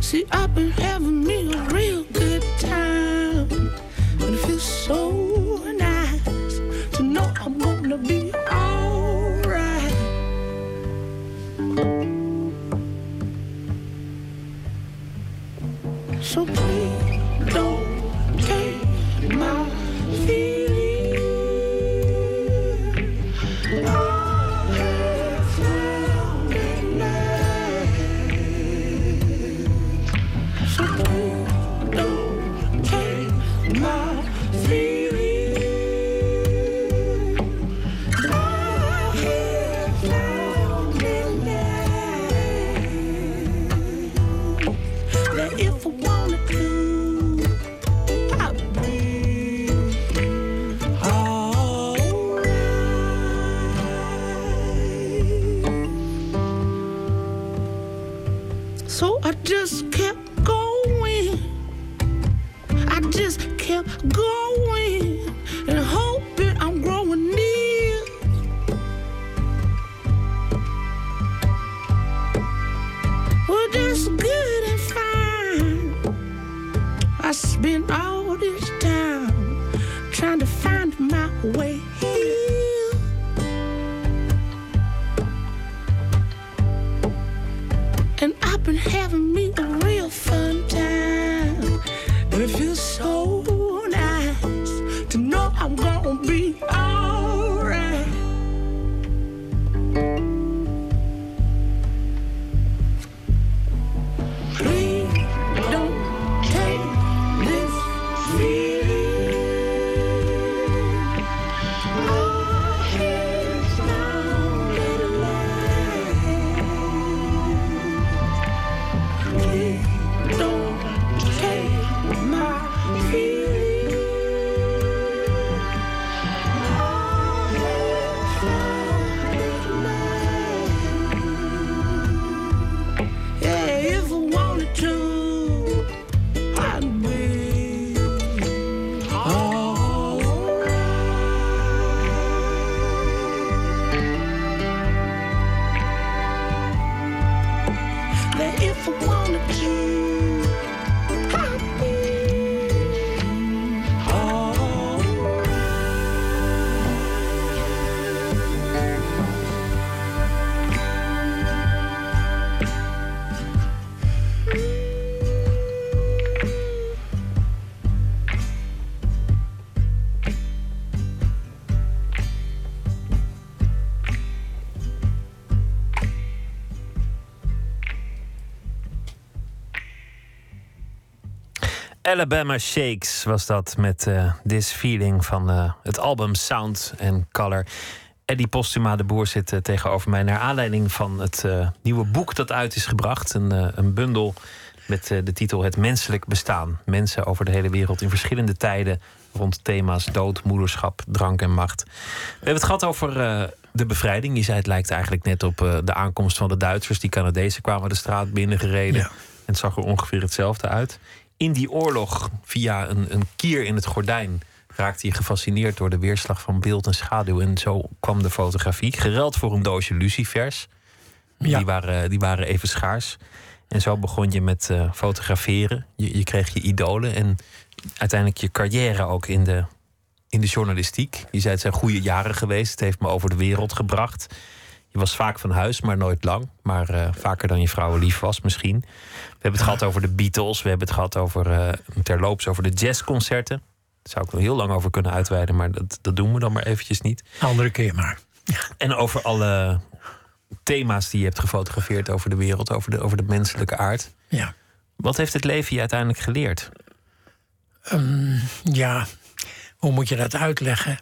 Speaker 5: See, I've been having me a real good time. And it feels so nice to know I'm gonna be alright. So please And I've been
Speaker 2: Alabama Shakes was dat met eh, This Feeling van eh, het album Sound and Color. Eddie Postuma de Boer zit eh, tegenover mij naar aanleiding van het nieuwe boek dat uit is gebracht. Een, een bundel met de titel Het Menselijk Bestaan. Mensen over de hele wereld in verschillende tijden rond thema's dood, moederschap, drank en macht. We hebben het gehad over de bevrijding. Je zei het lijkt eigenlijk net op de aankomst van de Duitsers. Die Canadezen kwamen de straat binnengereden.
Speaker 3: Ja.
Speaker 2: En het zag er ongeveer hetzelfde uit. In die oorlog, via een, een kier in het gordijn, raakte hij gefascineerd door de weerslag van beeld en schaduw. En zo kwam de fotografie, gereld voor een doosje lucifers.
Speaker 3: Ja.
Speaker 2: Die, waren, die waren even schaars. En zo begon je met eh, fotograferen. Je, je kreeg je idolen en uiteindelijk je carrière ook in de, in de journalistiek. Je zei het zijn goede jaren geweest. Het heeft me over de wereld gebracht. Je was vaak van huis, maar nooit lang. Maar eh, vaker dan je vrouw lief was misschien. We hebben het gehad over de Beatles. We hebben het gehad over, eh, terloops over de jazzconcerten. Daar zou ik nog heel lang over kunnen uitweiden, maar dat, dat doen we dan maar eventjes niet.
Speaker 3: Andere keer maar.
Speaker 2: En over alle thema's die je hebt gefotografeerd over de wereld, over de, over de menselijke aard.
Speaker 3: Ja.
Speaker 2: Wat heeft het leven je uiteindelijk geleerd?
Speaker 3: Ehm, ja, hoe moet je dat uitleggen?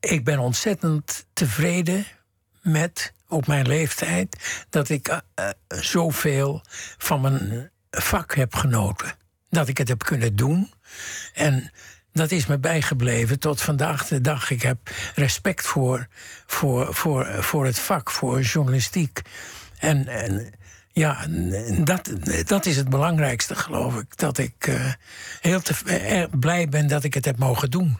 Speaker 3: Ik ben ontzettend tevreden met, op mijn leeftijd, dat ik eh, zoveel van mijn vak heb genoten. Dat ik het heb kunnen doen. En dat is me bijgebleven tot vandaag de dag. Ik heb respect voor, voor, voor, voor het vak, voor journalistiek. En, en ja, dat, dat is het belangrijkste, geloof ik. Dat ik eh, heel te, blij ben dat ik het heb mogen doen.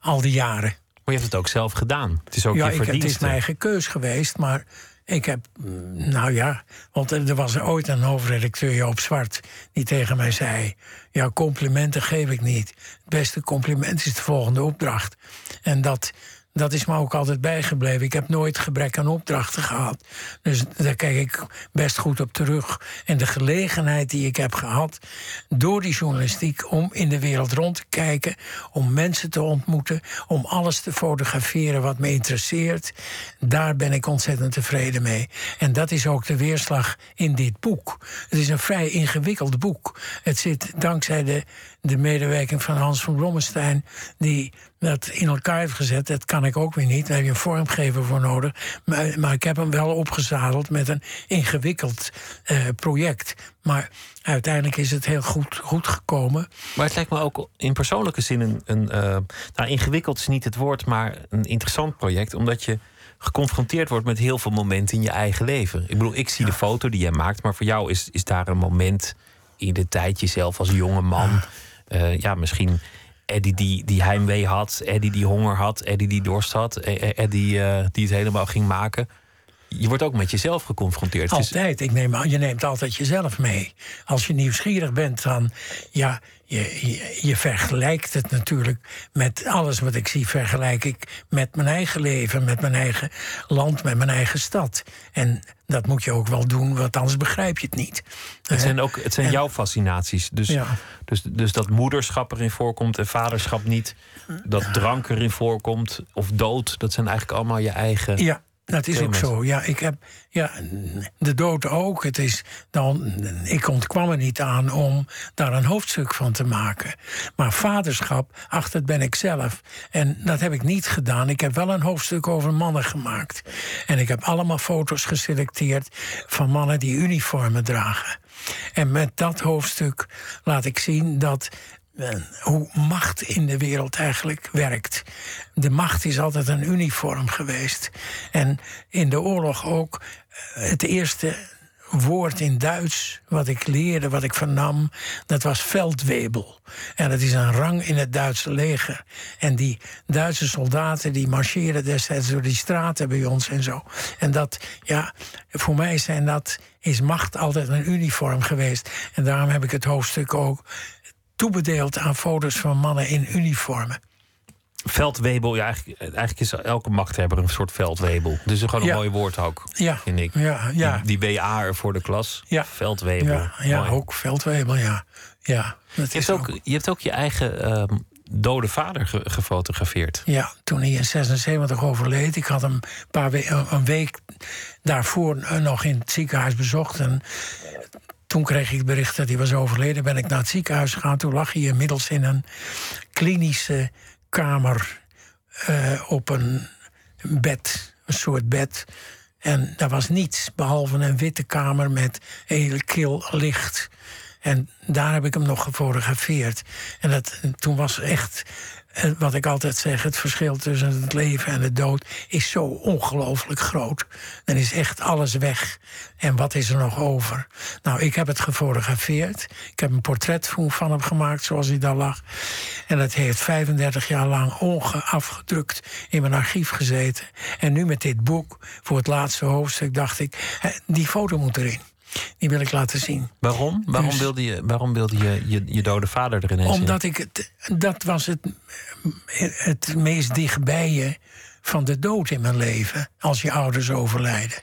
Speaker 3: Al die jaren.
Speaker 2: Je hebt het ook zelf gedaan. Het is ook
Speaker 3: ja,
Speaker 2: je
Speaker 3: ik, het
Speaker 2: verdienste.
Speaker 3: is mijn eigen keus geweest, maar ik heb, mm, nou ja, want er er was ooit een hoofdredacteur Joop Zwart die tegen mij zei: Ja, complimenten geef ik niet. Het beste compliment is de volgende opdracht. En dat, dat is me ook altijd bijgebleven. Ik heb nooit gebrek aan opdrachten gehad. Dus daar kijk ik best goed op terug. En de gelegenheid die ik heb gehad door die journalistiek om in de wereld rond te kijken, om mensen te ontmoeten, om alles te fotograferen wat me interesseert, daar ben ik ontzettend tevreden mee. En dat is ook de weerslag in dit boek. Het is een vrij ingewikkeld boek. Het zit dankzij de, de medewerking van Hans van Blommestein, die dat in elkaar heeft gezet. Dat kan ik ook weer niet. Daar heb je een vormgever voor nodig. Maar, maar ik heb hem wel opgezadeld met een ingewikkeld eh, project. Maar uiteindelijk is het heel goed, goed gekomen.
Speaker 2: Maar het lijkt me ook in persoonlijke zin een. een eh, nou, ingewikkeld is niet het woord, maar een interessant project. Omdat je geconfronteerd wordt met heel veel momenten in je eigen leven. Ik bedoel, ik zie de foto die jij maakt, maar voor jou is, is daar een moment in de tijd jezelf als jonge man. Eh, ja, misschien Eddie die, die heimwee had, Eddie die honger had, Eddie die dorst had, eh, eh, Eddie eh, die het helemaal ging maken. Je wordt ook met jezelf geconfronteerd.
Speaker 3: Altijd. Ik neem je neemt altijd jezelf mee. Als je nieuwsgierig bent, dan ja, je, je, je vergelijkt het natuurlijk met alles wat ik zie, vergelijk ik met mijn eigen leven, met mijn eigen land, met mijn eigen stad. En dat moet je ook wel doen, want anders begrijp je het niet.
Speaker 2: Het zijn ook het zijn jouw fascinaties. Dus,
Speaker 3: Ja.
Speaker 2: dus, dus dat moederschap erin voorkomt en vaderschap niet. Dat drank erin voorkomt of dood. Dat zijn eigenlijk allemaal je eigen.
Speaker 3: Ja, dat is ook zo. Ja, ik heb ja, de dood ook. Het is dan, ik ontkwam er niet aan om daar een hoofdstuk van te maken. Maar vaderschap, ach, dat ben ik zelf. En dat heb ik niet gedaan. Ik heb wel een hoofdstuk over mannen gemaakt. En ik heb allemaal foto's geselecteerd van mannen die uniformen dragen. En met dat hoofdstuk laat ik zien dat hoe macht in de wereld eigenlijk werkt. De macht is altijd een uniform geweest. En in de oorlog ook eh, het eerste woord in Duits wat ik leerde, wat ik vernam, dat was veldwebel. En dat is een rang in het Duitse leger. En die Duitse soldaten die marcheren destijds door die straten bij ons en zo. En dat, ja, voor mij zijn dat, is macht altijd een uniform geweest. En daarom heb ik het hoofdstuk ook toebedeeld aan foto's van mannen in uniformen.
Speaker 2: Veldwebel, ja, eigenlijk, eigenlijk is elke machthebber een soort veldwebel. Dus gewoon een
Speaker 3: Ja.
Speaker 2: mooi woord ook,
Speaker 3: Ja,
Speaker 2: vind ik.
Speaker 3: ja, ja.
Speaker 2: Die, die WA er voor de klas.
Speaker 3: Ja.
Speaker 2: Veldwebel.
Speaker 3: Ja, ja ook veldwebel, ja. ja dat
Speaker 2: Je
Speaker 3: is
Speaker 2: hebt, ook, je hebt ook je eigen ehm, dode vader ge- gefotografeerd.
Speaker 3: Ja, toen hij in 76 overleed. Ik had hem een, paar we- een- een week daarvoor eh, nog in het ziekenhuis bezocht. En toen kreeg ik het bericht dat hij was overleden. Ben ik naar het ziekenhuis gegaan. Toen lag hij inmiddels in een klinische kamer eh, op een bed, een soort bed. En daar was niets behalve een witte kamer met heel kil licht. En daar heb ik hem nog gefotografeerd. En dat, toen was echt, eh, wat ik altijd zeg, het verschil tussen het leven en de dood is zo ongelooflijk groot. Dan is echt alles weg. En wat is er nog over? Nou, ik heb het gefotografeerd. Ik heb een portret van hem gemaakt zoals hij daar lag. En dat heeft 35 jaar lang ongeafgedrukt in mijn archief gezeten. En nu met dit boek, voor het laatste hoofdstuk, dacht ik, die foto moet erin. Die wil ik laten zien.
Speaker 2: Waarom? Waarom
Speaker 3: Dus-
Speaker 2: wilde je, waarom wilde je, je je dode vader erin zien?
Speaker 3: Omdat ik het, dat was het, het meest dichtbij je van de dood in mijn leven. Als je ouders overlijden.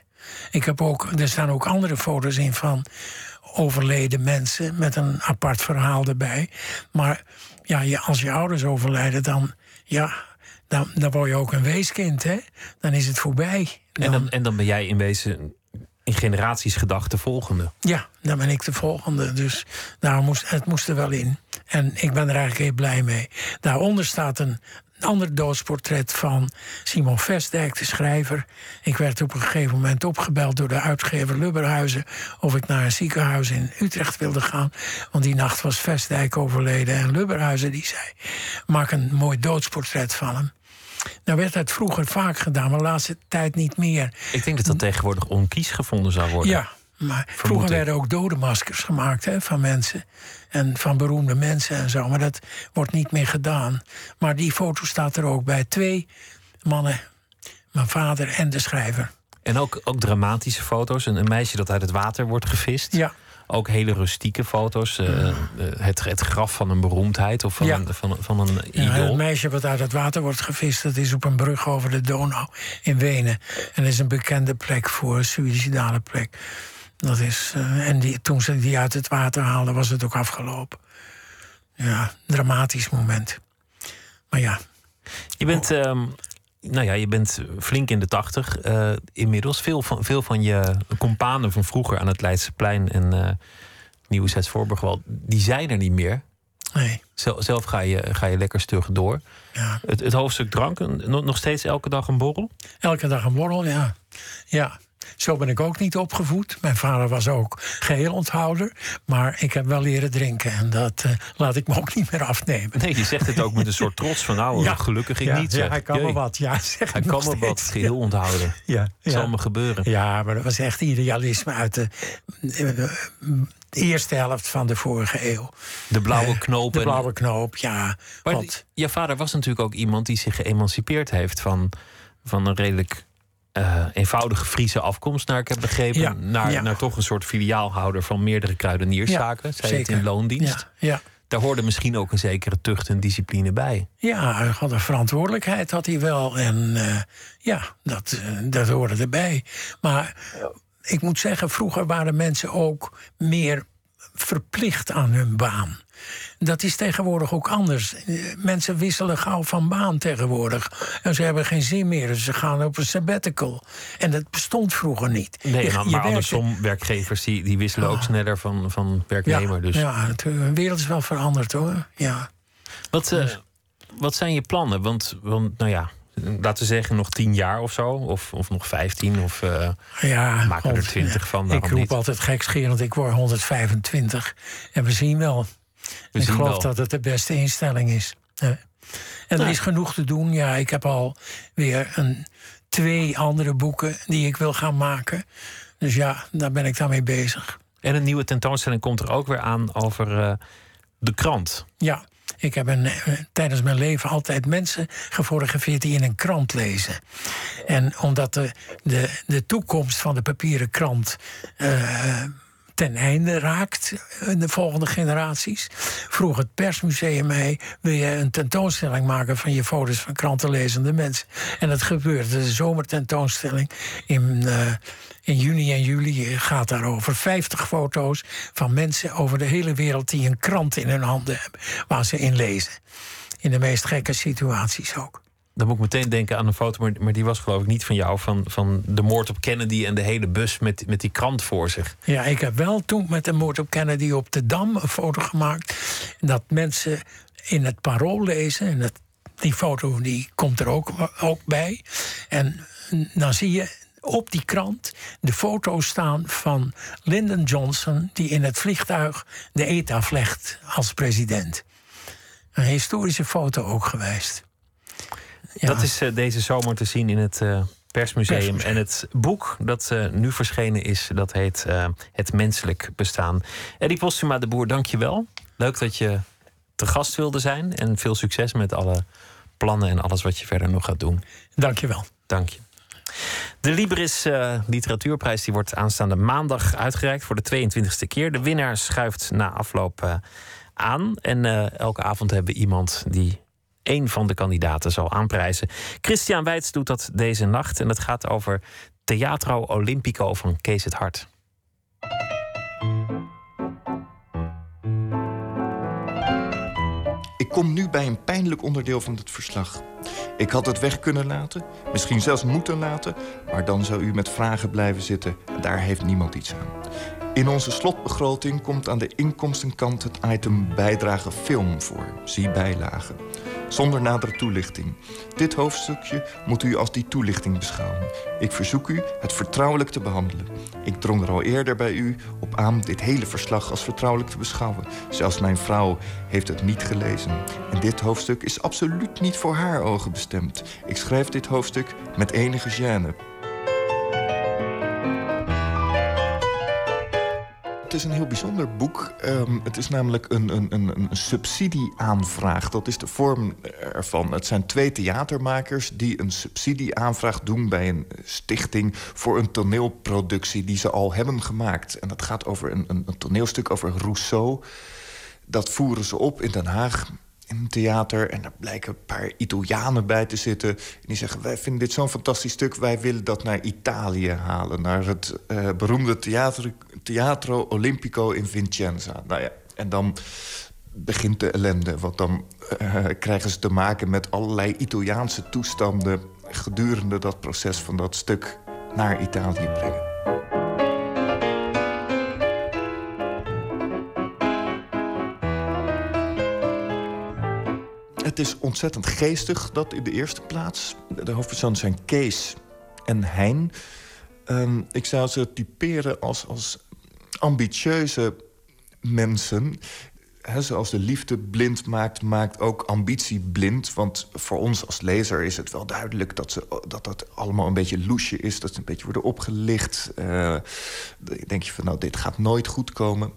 Speaker 3: Ik heb ook, er staan ook andere foto's in van overleden mensen met een apart verhaal erbij. Maar ja, je, als je ouders overlijden, dan, ja, dan, dan word je ook een weeskind. Hè? Dan is het voorbij.
Speaker 2: En dan, en dan ben jij in wezen in generaties gedacht de volgende.
Speaker 3: Ja, dan ben ik de volgende. Dus daar moest, het moest er wel in. En ik ben er eigenlijk heel blij mee. Daaronder staat een ander doodsportret van Simon Vestdijk, de schrijver. Ik werd op een gegeven moment opgebeld door de uitgever Lubberhuizen... of ik naar een ziekenhuis in Utrecht wilde gaan. Want die nacht was Vestdijk overleden. En Lubberhuizen die zei, maak een mooi doodsportret van hem. Nou werd dat vroeger vaak gedaan, maar de laatste tijd niet meer.
Speaker 2: Ik denk dat dat tegenwoordig onkies gevonden zou worden.
Speaker 3: Ja, Maar
Speaker 2: Vermoed
Speaker 3: vroeger
Speaker 2: ik.
Speaker 3: werden ook dodenmaskers gemaakt hè, van mensen. En van beroemde mensen en zo. Maar dat wordt niet meer gedaan. Maar die foto staat er ook bij. Twee mannen, mijn vader en de schrijver.
Speaker 2: En ook, ook dramatische foto's. Een, een meisje dat uit het water wordt gevist.
Speaker 3: Ja,
Speaker 2: Ook hele rustieke foto's. eh, eh, het, het graf van een beroemdheid of van,
Speaker 3: Ja.
Speaker 2: een, van, van een
Speaker 3: ja
Speaker 2: idool.
Speaker 3: het meisje wat uit het water wordt gevist... dat is op een brug over de Donau in Wenen. En dat is een bekende plek voor een suïcidale plek. Dat is, eh, en die, toen ze die uit het water haalden, was het ook afgelopen. Ja, dramatisch moment. Maar ja,
Speaker 2: Je bent, ehm, nou ja, je bent flink in de tachtig eh, inmiddels. Veel van, veel van je companen van vroeger aan het Leidseplein en eh Nieuwe Zets Voorburgwal, die zijn er niet meer.
Speaker 3: nee.
Speaker 2: Zel- Zelf ga je, ga je lekker stug door.
Speaker 3: Ja.
Speaker 2: Het, het hoofdstuk drank, nog steeds elke dag een borrel?
Speaker 3: Elke dag een borrel, ja. Ja, zo ben ik ook niet opgevoed. Mijn vader was ook geheel onthouder. Maar ik heb wel leren drinken. En dat eh, laat ik me ook niet meer afnemen.
Speaker 2: Nee, je zegt het ook met een soort trots van nou,
Speaker 3: Ja.
Speaker 2: gelukkig ik
Speaker 3: ja,
Speaker 2: niet.
Speaker 3: ja, hij kan wel wat. Ja, zeg
Speaker 2: Hij kan wel wat, geheel onthouden.
Speaker 3: Ja,
Speaker 2: Het zal
Speaker 3: ja.
Speaker 2: me gebeuren.
Speaker 3: ja, maar dat was echt idealisme uit de, eh, de eerste helft van de vorige eeuw.
Speaker 2: De blauwe
Speaker 3: Eh,
Speaker 2: knoop.
Speaker 3: De blauwe knoop, ja.
Speaker 2: Maar
Speaker 3: Want,
Speaker 2: je vader was natuurlijk ook iemand die zich geëmancipeerd heeft van, van een redelijk eh, eenvoudige Friese afkomst, naar ik heb begrepen.
Speaker 3: Ja,
Speaker 2: naar,
Speaker 3: ja.
Speaker 2: naar toch een soort filiaalhouder van meerdere kruidenierszaken.
Speaker 3: Ja,
Speaker 2: Zij het in loondienst.
Speaker 3: ja, ja.
Speaker 2: Daar hoorde misschien ook een zekere tucht en discipline bij.
Speaker 3: Ja, hij had een verantwoordelijkheid, had hij wel. En eh, ja, dat, eh, dat hoorde erbij. Maar ik moet zeggen, vroeger waren mensen ook meer verplicht aan hun baan. Dat is tegenwoordig ook anders. Eh, Mensen wisselen gauw van baan tegenwoordig. En ze hebben geen zin meer. Dus ze gaan op een sabbatical. En dat bestond vroeger niet.
Speaker 2: Nee,
Speaker 3: Je-
Speaker 2: maar,
Speaker 3: je
Speaker 2: maar
Speaker 3: werkte-
Speaker 2: andersom, werkgevers die, die wisselen ook sneller van, van werknemer.
Speaker 3: Ja,
Speaker 2: dus.
Speaker 3: ja het, eh, de wereld is wel veranderd hoor. Ja.
Speaker 2: Wat, eh, wat zijn je plannen? Want, want, nou ja, laten we zeggen nog tien jaar of zo. Of, of nog vijftien. Of eh,
Speaker 3: Ja,
Speaker 2: maken er twintig van.
Speaker 3: Ik roep
Speaker 2: niet?
Speaker 3: altijd gekscherend, ik word 125. En we zien wel.
Speaker 2: We
Speaker 3: ik geloof
Speaker 2: wel.
Speaker 3: dat het de beste instelling is. Ja. En er
Speaker 2: Nou.
Speaker 3: is genoeg te doen. Ja, ik heb al weer een, twee andere boeken die ik wil gaan maken. Dus ja, daar ben ik dan mee bezig.
Speaker 2: En een nieuwe tentoonstelling komt er ook weer aan over eh, de krant.
Speaker 3: Ja, ik heb een, eh, tijdens mijn leven altijd mensen gefotografeerd die in een krant lezen. En omdat de, de, de toekomst van de papieren krant eh, ten einde raakt de volgende generaties, vroeg het persmuseum mij: wil je een tentoonstelling maken van je foto's van krantenlezende mensen? En dat gebeurt. De zomertentoonstelling in. eh, in juni en juli gaat daarover 50 foto's van mensen over de hele wereld die een krant in hun handen hebben, waar ze in lezen. In de meest gekke situaties ook.
Speaker 2: Dan moet ik meteen denken aan een foto, maar, die was geloof ik niet van jou. Van, van de moord op Kennedy en de hele bus met, met die krant voor zich.
Speaker 3: Ja, ik heb wel toen met de moord op Kennedy op de Dam een foto gemaakt. Dat mensen in het parool lezen. En dat, die foto die komt er ook, ook bij. En dan zie je op die krant de foto staan van Lyndon Johnson... die in het vliegtuig de ETA vlecht als president. Een historische foto ook geweest. Ja.
Speaker 2: Dat is eh, deze zomer te zien in het eh, persmuseum.
Speaker 3: Persmuseum.
Speaker 2: En het boek dat eh, nu verschenen is, dat heet Het Menselijk Bestaan. Eddie Postuma de Boer, dank je wel. Leuk dat je te gast wilde zijn. En veel succes met alle plannen en alles wat je verder nog gaat doen.
Speaker 3: Dank je wel.
Speaker 2: Dank je. De Libris Literatuurprijs die wordt aanstaande maandag uitgereikt voor de 22e keer. De winnaar schuift na afloop aan. En elke avond hebben we iemand die één van de kandidaten zal aanprijzen. Christian Wijts doet dat deze nacht. En dat gaat over Teatro Olimpico van Kees het Hart.
Speaker 6: Ik kom nu bij een pijnlijk onderdeel van het verslag. Ik had het weg kunnen laten, misschien zelfs moeten laten... maar dan zou u met vragen blijven zitten en daar heeft niemand iets aan. In onze slotbegroting komt aan de inkomstenkant het item bijdrage film voor. Zie bijlage. Zonder nadere toelichting. Dit hoofdstukje moet u als die toelichting beschouwen. Ik verzoek u het vertrouwelijk te behandelen. Ik drong er al eerder bij u op aan dit hele verslag als vertrouwelijk te beschouwen. Zelfs mijn vrouw heeft het niet gelezen. En dit hoofdstuk is absoluut niet voor haar ogen bestemd. Ik schrijf dit hoofdstuk met enige gêne. het is een heel bijzonder boek. Ehm, het is namelijk een, een, een, subsidieaanvraag. Dat is de vorm ervan. Het zijn twee theatermakers die een subsidieaanvraag doen... bij een stichting voor een toneelproductie die ze al hebben gemaakt. En dat gaat over een, een, toneelstuk over Rousseau. Dat voeren ze op in Den Haag theater. En daar blijken een paar Italianen bij te zitten. En die zeggen, wij vinden dit zo'n fantastisch stuk... wij willen dat naar Italië halen. Naar het uh, beroemde theater, Teatro Olimpico in Vicenza. Nou ja, en dan begint de ellende. Want dan uh, krijgen ze te maken met allerlei Italiaanse toestanden... gedurende dat proces van dat stuk naar Italië brengen. Het is ontzettend geestig, dat in de eerste plaats. De hoofdpersonen zijn Kees en Hein. Um, ik zou ze typeren als, als ambitieuze mensen. Zoals de liefde blind maakt, maakt ook ambitie blind. Want voor ons als lezer is het wel duidelijk dat ze, dat, dat allemaal een beetje loesje is. Dat ze een beetje worden opgelicht. Uh, denk je van, nou, dit gaat nooit goed komen.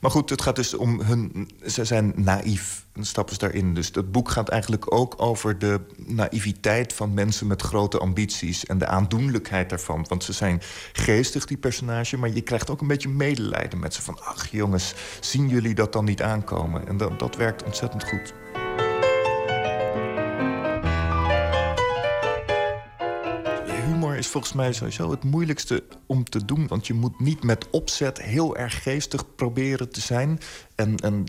Speaker 6: Maar goed, het gaat dus om hun... Ze zijn naïef, en stappen ze daarin. Dus het boek gaat eigenlijk ook over de naïviteit van mensen met grote ambities... en de aandoenlijkheid daarvan. Want ze zijn geestig, die personage... maar je krijgt ook een beetje medelijden met ze. Van, ach jongens, zien jullie dat dan niet aankomen? En dat, dat werkt ontzettend goed. Is volgens mij sowieso het moeilijkste om te doen. Want je moet niet met opzet heel erg geestig proberen te zijn. En, en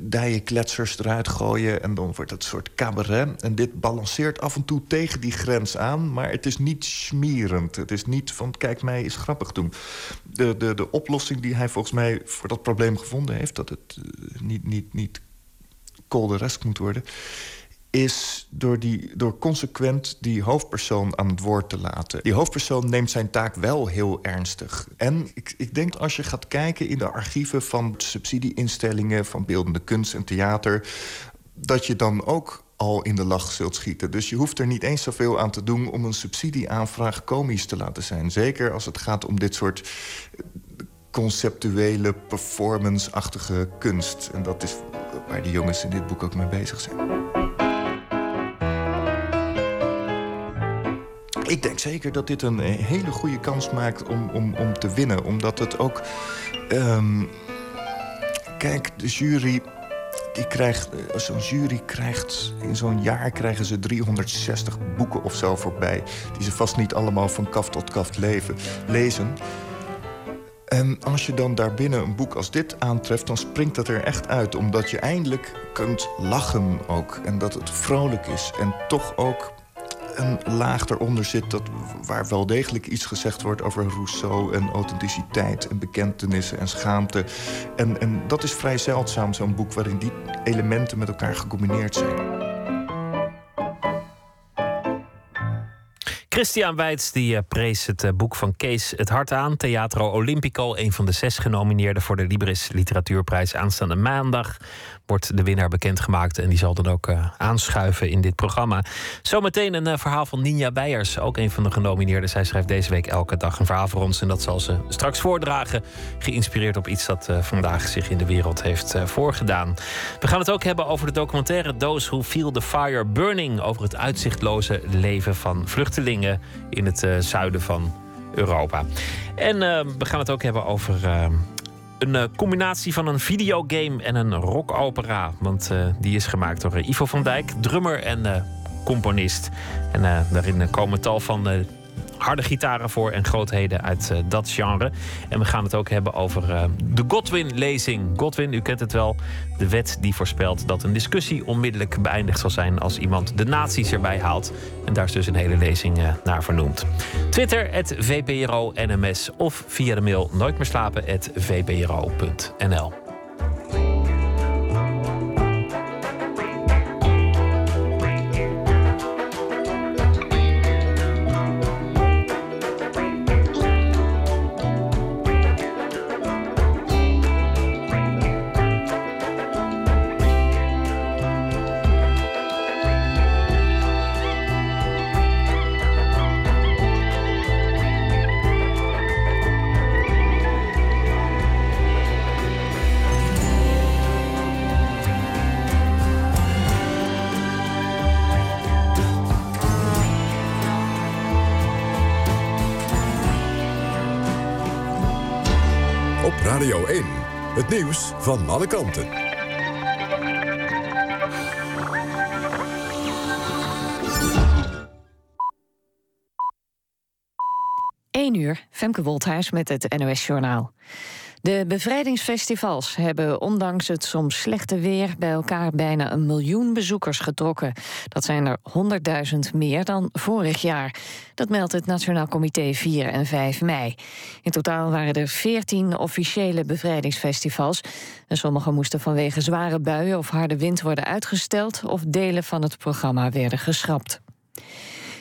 Speaker 6: dijen kletsers eruit gooien. En dan wordt het een soort cabaret. En dit balanceert af en toe tegen die grens aan. Maar het is niet smerend. Het is niet van kijk mij is grappig doen. De, de, de oplossing die hij volgens mij voor dat probleem gevonden heeft... dat het uh, niet, niet, niet kolderesk moet worden is door, die, door consequent die hoofdpersoon aan het woord te laten. Die hoofdpersoon neemt zijn taak wel heel ernstig. En ik, ik denk als je gaat kijken in de archieven van subsidieinstellingen... van beeldende kunst en theater... dat je dan ook al in de lach zult schieten. Dus je hoeft er niet eens zoveel aan te doen... om een subsidieaanvraag komisch te laten zijn. Zeker als het gaat om dit soort conceptuele, performance-achtige kunst. En dat is waar die jongens in dit boek ook mee bezig zijn. Ik denk zeker dat dit een hele goede kans maakt om, om, om te winnen. Omdat het ook... Um, kijk, de jury... Die krijgt, eh, zo'n jury krijgt... In zo'n jaar krijgen ze 360 boeken of zo voorbij. Die ze vast niet allemaal van kaf tot kaf leven, lezen. En als je dan daarbinnen een boek als dit aantreft... dan springt dat er echt uit. Omdat je eindelijk kunt lachen ook. En dat het vrolijk is. En toch ook een laag eronder zit... Dat, waar wel degelijk iets gezegd wordt over Rousseau... en authenticiteit en bekentenissen en schaamte. En, en dat is vrij zeldzaam, zo'n boek... waarin die elementen met elkaar gecombineerd zijn.
Speaker 2: Christian Weitz die, uh, prees het uh, boek van Kees het hart aan. Theatro Olimpico, een van de zes genomineerden voor de Libris Literatuurprijs aanstaande maandag wordt de winnaar bekendgemaakt. En die zal dan ook uh, aanschuiven in dit programma. Zometeen een uh, verhaal van Ninja Weijers, ook een van de genomineerden. Zij schrijft deze week elke dag een verhaal voor ons. En dat zal ze straks voordragen. Geïnspireerd op iets dat uh, vandaag zich in de wereld heeft voorgedaan. We gaan het ook hebben over de documentaire Those Who Feel the Fire Burning. Over het uitzichtloze leven van vluchtelingen in het zuiden van Europa. En we gaan het ook hebben over een uh, combinatie van een videogame en een rockopera. Want uh, die is gemaakt door uh, Ivo van Dijk, drummer en componist. En daarin komen tal van harde gitaren voor en grootheden uit uh, dat genre. En we gaan het ook hebben over uh, de Godwin-lezing. Godwin, u kent het wel, de wet die voorspelt dat een discussie onmiddellijk beëindigd zal zijn als iemand de nazi's erbij haalt. En daar is dus een hele lezing uh, naar vernoemd. Twitter, het VPRO-NMS of via de mail nooit
Speaker 7: van alle kanten.
Speaker 1: 1 uur, Femke Wolthuis met het NOS-journaal. De bevrijdingsfestivals hebben ondanks het soms slechte weer... bij elkaar bijna een miljoen bezoekers getrokken. Dat zijn er 100.000 meer dan vorig jaar. Dat meldt het Nationaal Comité 4 en 5 mei. In totaal waren er 14 officiële bevrijdingsfestivals. En sommige moesten vanwege zware buien of harde wind worden uitgesteld... of delen van het programma werden geschrapt.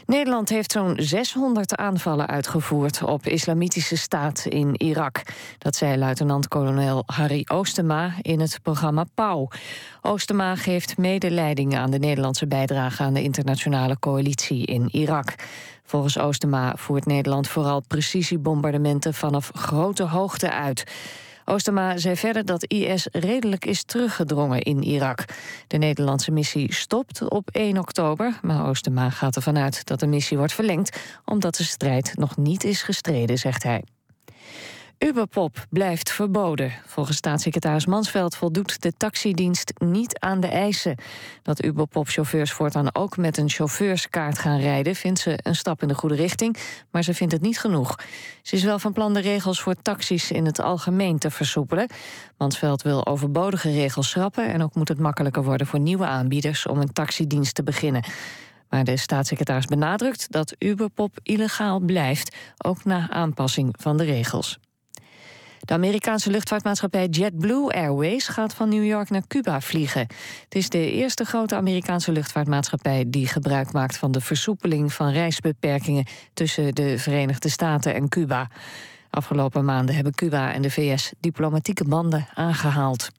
Speaker 1: Nederland heeft zo'n 600 aanvallen uitgevoerd op islamitische staat in Irak. Dat zei luitenant-kolonel Harry Oostema in het programma Pauw. Oostema geeft medeleiding aan de Nederlandse bijdrage aan de internationale coalitie in Irak. Volgens Oostema voert Nederland vooral precisiebombardementen vanaf grote hoogte uit. Oostema zei verder dat IS redelijk is teruggedrongen in Irak. De Nederlandse missie stopt op 1 oktober, maar Oostema gaat ervan uit dat de missie wordt verlengd omdat de strijd nog niet is gestreden, zegt hij. Uberpop blijft verboden. Volgens staatssecretaris Mansveld voldoet de taxidienst niet aan de eisen. Dat Uberpop-chauffeurs voortaan ook met een chauffeurskaart gaan rijden... vindt ze een stap in de goede richting, maar ze vindt het niet genoeg. Ze is wel van plan de regels voor taxis in het algemeen te versoepelen. Mansveld wil overbodige regels schrappen... en ook moet het makkelijker worden voor nieuwe aanbieders... om een taxidienst te beginnen. Maar de staatssecretaris benadrukt dat Uberpop illegaal blijft... ook na aanpassing van de regels. De Amerikaanse luchtvaartmaatschappij JetBlue Airways gaat van New York naar Cuba vliegen. Het is de eerste grote Amerikaanse luchtvaartmaatschappij die gebruik maakt van de versoepeling van reisbeperkingen tussen de Verenigde Staten en Cuba. Afgelopen maanden hebben Cuba en de VS diplomatieke banden aangehaald.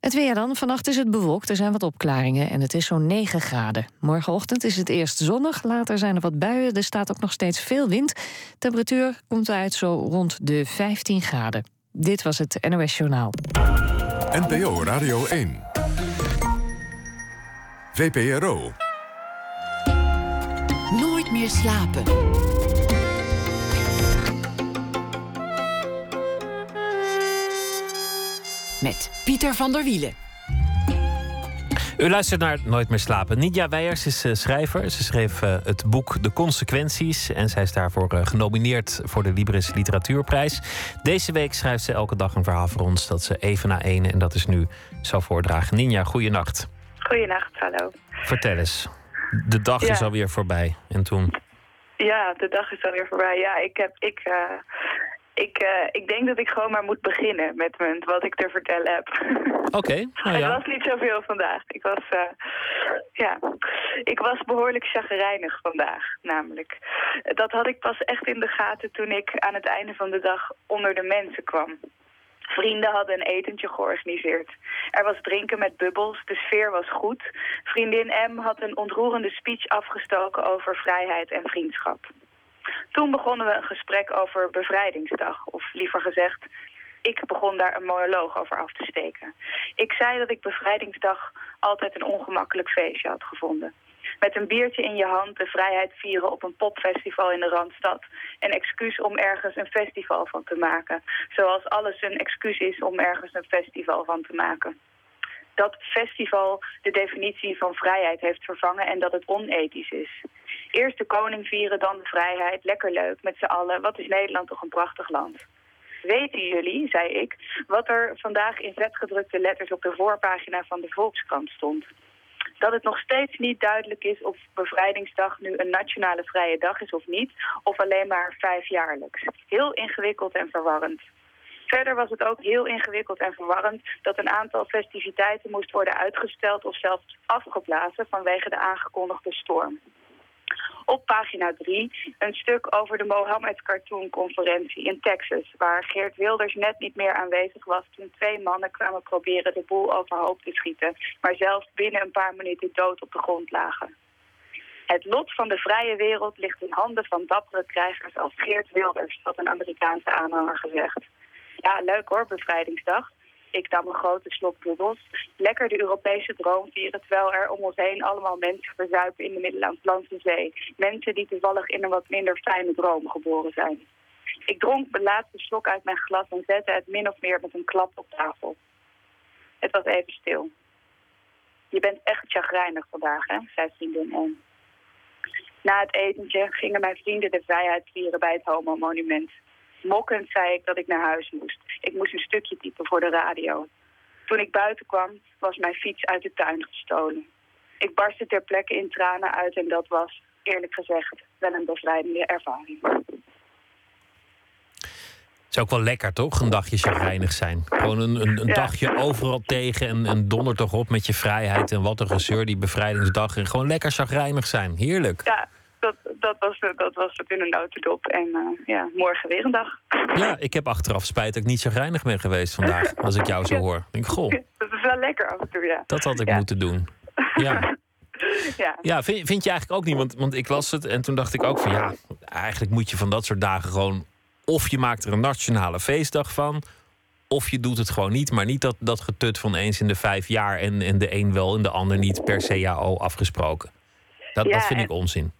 Speaker 1: Het weer dan. Vannacht is het bewolkt, er zijn wat opklaringen en het is zo'n 9 graden. Morgenochtend is het eerst zonnig, later zijn er wat buien. Er staat ook nog steeds veel wind. Temperatuur komt uit zo rond de 15 graden. Dit was het NOS Journaal.
Speaker 7: NPO Radio 1. VPRO.
Speaker 8: Nooit meer slapen. Met Pieter van der Wielen.
Speaker 2: U luistert naar Nooit meer slapen. Nidia Weijers is uh, schrijver. Ze schreef uh, het boek De Consequenties. En zij is daarvoor uh, genomineerd voor de Libris Literatuurprijs. Deze week schrijft ze elke dag een verhaal voor ons dat ze even na ene, en dat is nu, zal voordragen. Ninja, goeienacht.
Speaker 9: Goeienacht, hallo.
Speaker 2: Vertel eens. De dag
Speaker 9: Ja.
Speaker 2: is alweer voorbij. En toen?
Speaker 9: Ja, de dag is alweer voorbij. Ja, ik, heb, ik, eh, ik, eh, ik denk dat ik gewoon maar moet beginnen met mijn, wat ik te vertellen heb.
Speaker 2: Oké, nou
Speaker 9: Het
Speaker 2: ja.
Speaker 9: was niet zoveel vandaag. Ik was, eh, ja, ik was behoorlijk chagrijnig vandaag, namelijk. Dat had ik pas echt in de gaten toen ik aan het einde van de dag onder de mensen kwam. Vrienden hadden een etentje georganiseerd. Er was drinken met bubbels, de sfeer was goed. Vriendin M had een ontroerende speech afgestoken over vrijheid en vriendschap. Toen begonnen we een gesprek over bevrijdingsdag, of liever gezegd, ik begon daar een monoloog over af te steken. Ik zei dat ik bevrijdingsdag altijd een ongemakkelijk feestje had gevonden. Met een biertje in je hand de vrijheid vieren op een popfestival in de Randstad. Een excuus om ergens een festival van te maken. Zoals alles een excuus is om ergens een festival van te maken. Dat festival de definitie van vrijheid heeft vervangen en dat het onethisch is. Eerst de koning vieren, dan de vrijheid. Lekker leuk met z'n allen. Wat is Nederland toch een prachtig land. Weten jullie, zei ik, wat er vandaag in vetgedrukte letters op de voorpagina van de Volkskrant stond? Dat het nog steeds niet duidelijk is of bevrijdingsdag nu een nationale vrije dag is of niet, of alleen maar vijfjaarlijks. Heel ingewikkeld en verwarrend. Verder was het ook heel ingewikkeld en verwarrend dat een aantal festiviteiten moest worden uitgesteld of zelfs afgeblazen vanwege de aangekondigde storm. Op pagina 3 een stuk over de Mohammed Cartoon Conferentie in Texas, waar Geert Wilders net niet meer aanwezig was toen twee mannen kwamen proberen de boel overhoop te schieten, maar zelfs binnen een paar minuten dood op de grond lagen. Het lot van de vrije wereld ligt in handen van dappere krijgers als Geert Wilders, had een Amerikaanse aanhanger gezegd. Ja, leuk hoor, bevrijdingsdag. Ik nam een grote slok bubbels. Lekker de Europese droom vieren, terwijl er om ons heen allemaal mensen verzuipen in de Middellandse Zee. Mensen die toevallig in een wat minder fijne droom geboren zijn. Ik dronk de laatste slok uit mijn glas en zette het min of meer met een klap op tafel. Het was even stil. Je bent echt chagrijnig vandaag, hè, zei vriendin En Na het etentje gingen mijn vrienden de vrijheid vieren bij het Homo-monument. Mokkend zei ik dat ik naar huis moest. Ik moest een stukje typen voor de radio. Toen ik buiten kwam, was mijn fiets uit de tuin gestolen. Ik barstte ter plekke in tranen uit en dat was, eerlijk gezegd, wel een bevrijdende ervaring.
Speaker 2: Is ook wel lekker, toch? Een dagje chagrijnig zijn. Gewoon een, een, een
Speaker 9: Ja.
Speaker 2: dagje overal tegen en, en donder toch op met je vrijheid. En wat een gezeur, die bevrijdingsdag. En gewoon lekker chagrijnig zijn. Heerlijk.
Speaker 9: Ja, dat, dat, was, dat was het in een notendop. En eh, ja, morgen weer een dag.
Speaker 2: Ja, ik heb achteraf spijt dat ik niet chagrijnig ben geweest vandaag. Als ik jou zo hoor. Ik denk, goh,
Speaker 9: Dat is wel lekker af en toe, ja.
Speaker 2: dat had ik
Speaker 9: Ja.
Speaker 2: moeten doen. Ja.
Speaker 9: Ja,
Speaker 2: Ja, vind, vind je eigenlijk ook niet? Want, want ik las het en toen dacht ik ook van ja, eigenlijk moet je van dat soort dagen gewoon. Of je maakt er een nationale feestdag van. Of je doet het gewoon niet. Maar niet dat, dat getut van eens in de vijf jaar. En, en de een wel en de ander niet per CAO afgesproken. Dat,
Speaker 9: Ja,
Speaker 2: dat vind ik onzin.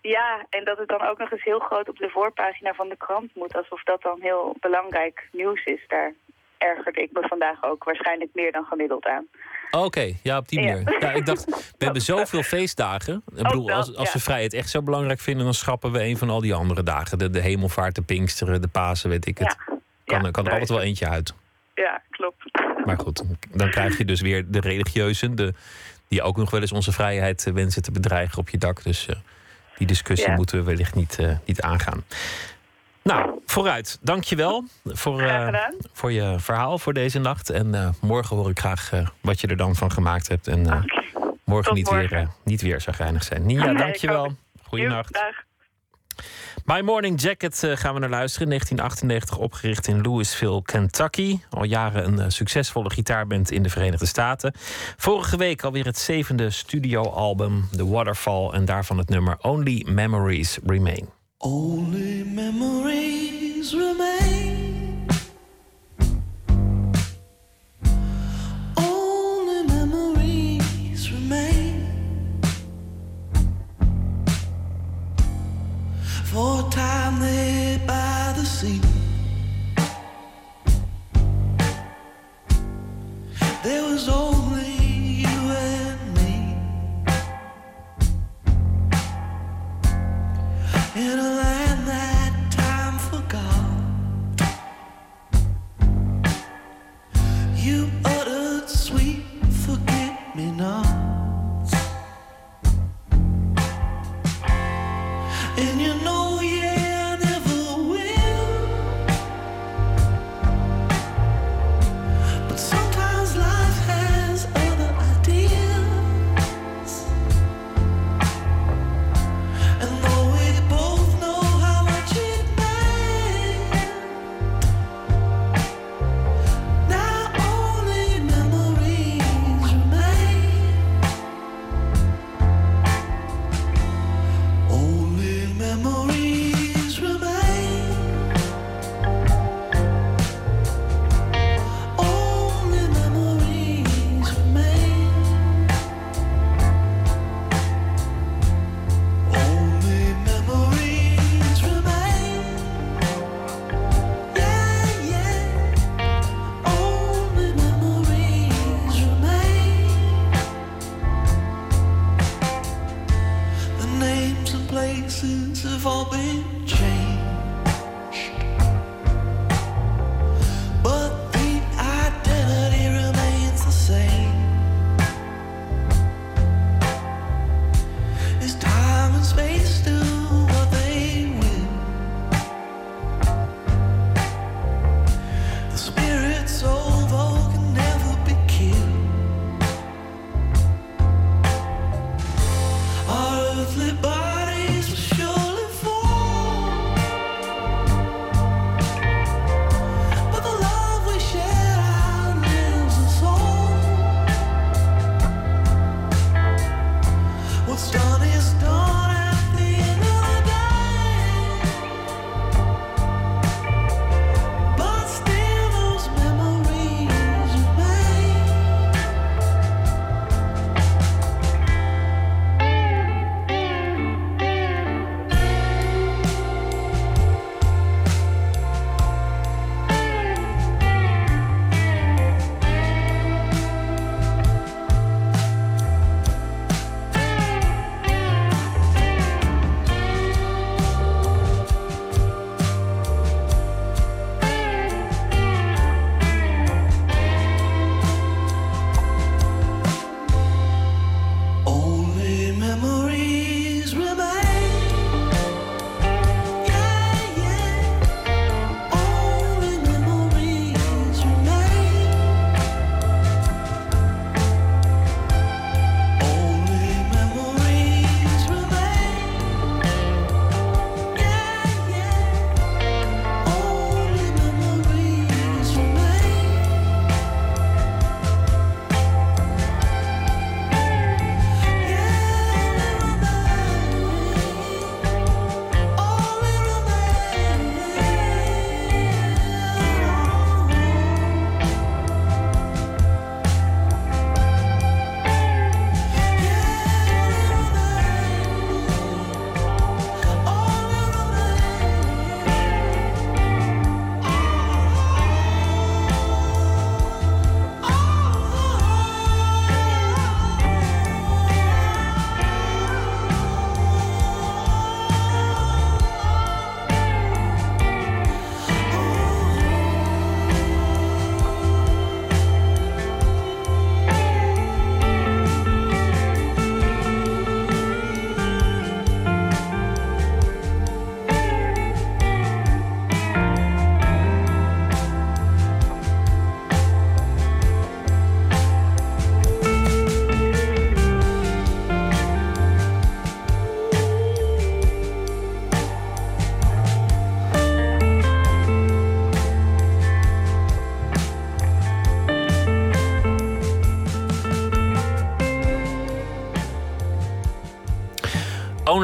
Speaker 9: Ja, en dat het dan ook nog eens heel groot op de voorpagina van de krant moet. Alsof dat dan heel belangrijk nieuws is. Daar ergerde ik me vandaag ook waarschijnlijk meer dan gemiddeld aan.
Speaker 2: Oké, ja, op die manier. Ja, ik dacht, we hebben zoveel feestdagen. Ik bedoel,
Speaker 9: dat,
Speaker 2: als, als
Speaker 9: ja.
Speaker 2: we vrijheid echt zo belangrijk vinden, dan schrappen we een van al die andere dagen. De, de hemelvaart, de Pinksteren, de Pasen, weet ik het.
Speaker 9: Ja,
Speaker 2: Kan, kan er altijd wel eentje uit.
Speaker 9: Ja, klopt.
Speaker 2: Maar goed, dan krijg je dus weer de religieuzen, de, die ook nog wel eens onze vrijheid eh, wensen te bedreigen op je dak. Dus eh, die discussie
Speaker 9: Ja.
Speaker 2: moeten we wellicht niet, eh, niet aangaan. Nou, vooruit. Dank je wel voor,
Speaker 9: gedaan.
Speaker 2: voor je verhaal voor deze nacht. En eh, morgen hoor ik graag wat je er dan van gemaakt hebt. En morgen,
Speaker 9: Tot
Speaker 2: niet,
Speaker 9: morgen.
Speaker 2: Weer, niet weer zagrijnig zijn. Nia,
Speaker 9: Nee,
Speaker 2: dank je
Speaker 9: ik
Speaker 2: wel.
Speaker 9: ook.
Speaker 2: Goeienacht. My Morning Jacket eh, gaan we naar luisteren. 1998 opgericht in Louisville, Kentucky. Al jaren een eh, succesvolle gitaarband in de Verenigde Staten. Vorige week alweer het zevende studioalbum, The Waterfall. En daarvan het nummer Only Memories Remain.
Speaker 4: Only memories remain. For a time there by the sea. There was only you and me. In a land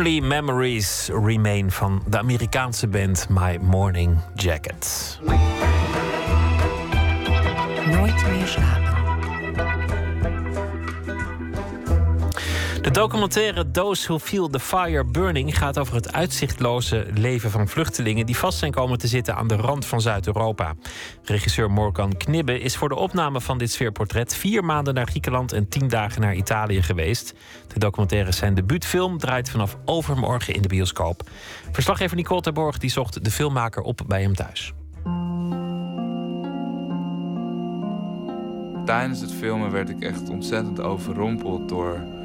Speaker 4: Only Memories Remain
Speaker 2: van de Amerikaanse band My Morning Jacket.
Speaker 8: Nooit meer slapen.
Speaker 2: Documentaire Those Who Feel the Fire Burning gaat over het uitzichtloze leven van vluchtelingen die vast zijn komen te zitten aan de rand van Zuid-Europa. Regisseur Morgan Knibbe is voor de opname van dit sfeerportret vier maanden naar Griekenland en tien dagen naar Italië geweest. De documentaire zijn debuutfilm draait vanaf overmorgen in de bioscoop. Verslaggever Nicole Terborg die zocht de filmmaker op bij hem thuis.
Speaker 10: Tijdens het filmen werd ik echt ontzettend overrompeld door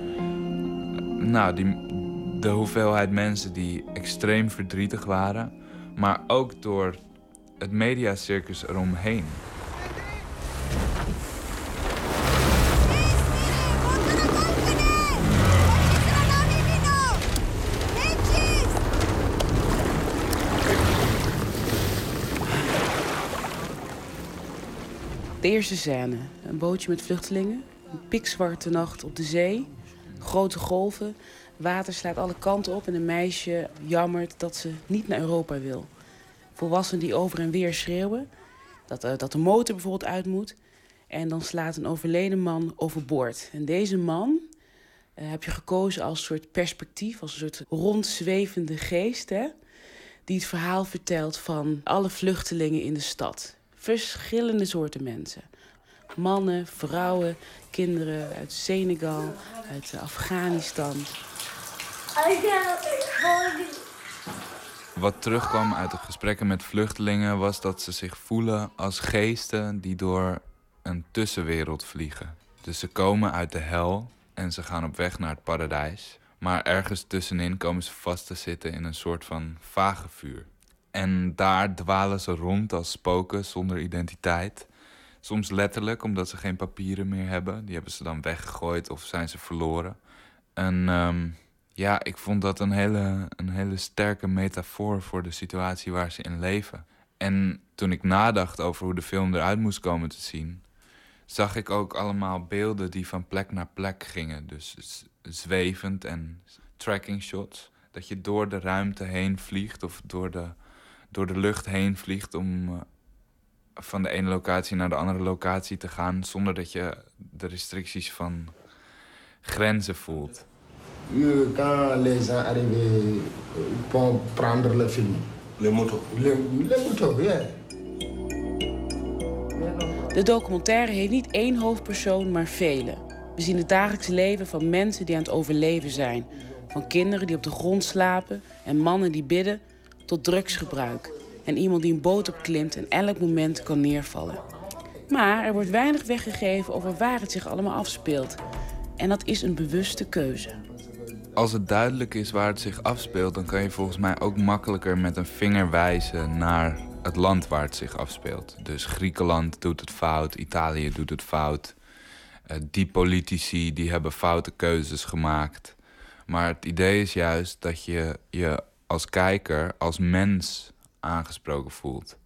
Speaker 10: nou, de hoeveelheid mensen die extreem verdrietig waren, maar ook door het mediacircus eromheen.
Speaker 11: De eerste scène. Een bootje met vluchtelingen. Een pikzwarte nacht op de zee. Grote golven. Water slaat alle kanten op en een meisje jammert dat ze niet naar Europa wil. Volwassenen die over en weer schreeuwen. Dat, uh, dat de motor bijvoorbeeld uit moet. En dan slaat een overleden man overboord. En deze man uh, heb je gekozen als soort perspectief, als een soort rondzwevende geest. Hè? Die het verhaal vertelt van alle vluchtelingen in de stad. Verschillende soorten mensen. Mannen, vrouwen, kinderen uit Senegal, uit Afghanistan.
Speaker 10: Wat terugkwam uit de gesprekken met vluchtelingen was dat ze zich voelen als geesten die door een tussenwereld vliegen. Dus ze komen uit de hel en ze gaan op weg naar het paradijs. Maar ergens tussenin komen ze vast te zitten in een soort van vage vuur. En daar dwalen ze rond als spoken zonder identiteit. Soms letterlijk, omdat ze geen papieren meer hebben. Die hebben ze dan weggegooid of zijn ze verloren. En ehm, ja, ik vond dat een hele, een hele sterke metafoor voor de situatie waar ze in leven. En toen ik nadacht over hoe de film eruit moest komen te zien, zag ik ook allemaal beelden die van plek naar plek gingen. Dus zwevend en tracking shots. Dat je door de ruimte heen vliegt of door de, door de lucht heen vliegt om uh, van de ene locatie naar de andere locatie te gaan zonder dat je de restricties van grenzen voelt.
Speaker 12: Quand les gens arrivaient pour prendre le film.
Speaker 13: Les motos.
Speaker 12: Les, les motos, yeah.
Speaker 11: De documentaire heeft niet één hoofdpersoon, maar vele. We zien het dagelijks leven van mensen die aan het overleven zijn. Van kinderen die op de grond slapen en mannen die bidden tot drugsgebruik. En iemand die een boot opklimt en elk moment kan neervallen. Maar er wordt weinig weggegeven over waar het zich allemaal afspeelt. En dat is een bewuste keuze.
Speaker 10: Als het duidelijk is waar het zich afspeelt, dan kan je volgens mij ook makkelijker met een vinger wijzen naar het land waar het zich afspeelt. Dus Griekenland doet het fout, Italië doet het fout. Uh, die politici die hebben foute keuzes gemaakt. Maar het idee is juist dat je je als kijker, als mens aangesproken voelt.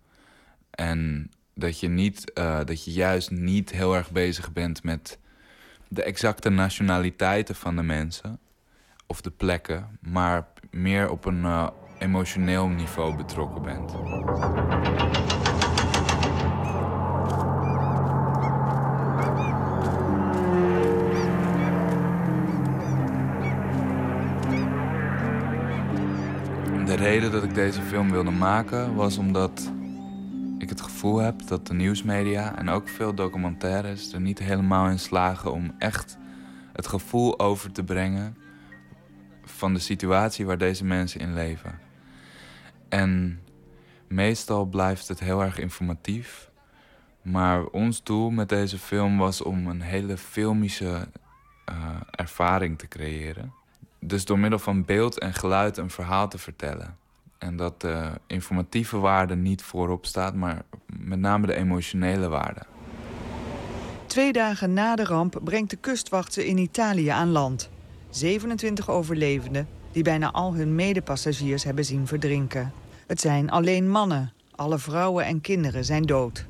Speaker 10: En dat je, niet, uh, dat je juist niet heel erg bezig bent met de exacte nationaliteiten van de mensen of de plekken, maar meer op een uh, emotioneel niveau betrokken bent. De reden dat ik deze film wilde maken was omdat ik het gevoel heb dat de nieuwsmedia en ook veel documentaires er niet helemaal in slagen om echt het gevoel over te brengen van de situatie waar deze mensen in leven. En meestal blijft het heel erg informatief. Maar ons doel met deze film was om een hele filmische uh, ervaring te creëren. Dus door middel van beeld en geluid een verhaal te vertellen. En dat de informatieve waarde niet voorop staat, maar met name de emotionele waarde.
Speaker 14: Twee dagen na de ramp brengt de kustwacht ze in Italië aan land. 27 overlevenden die bijna al hun medepassagiers hebben zien verdrinken. Het zijn alleen mannen. Alle vrouwen en kinderen zijn dood.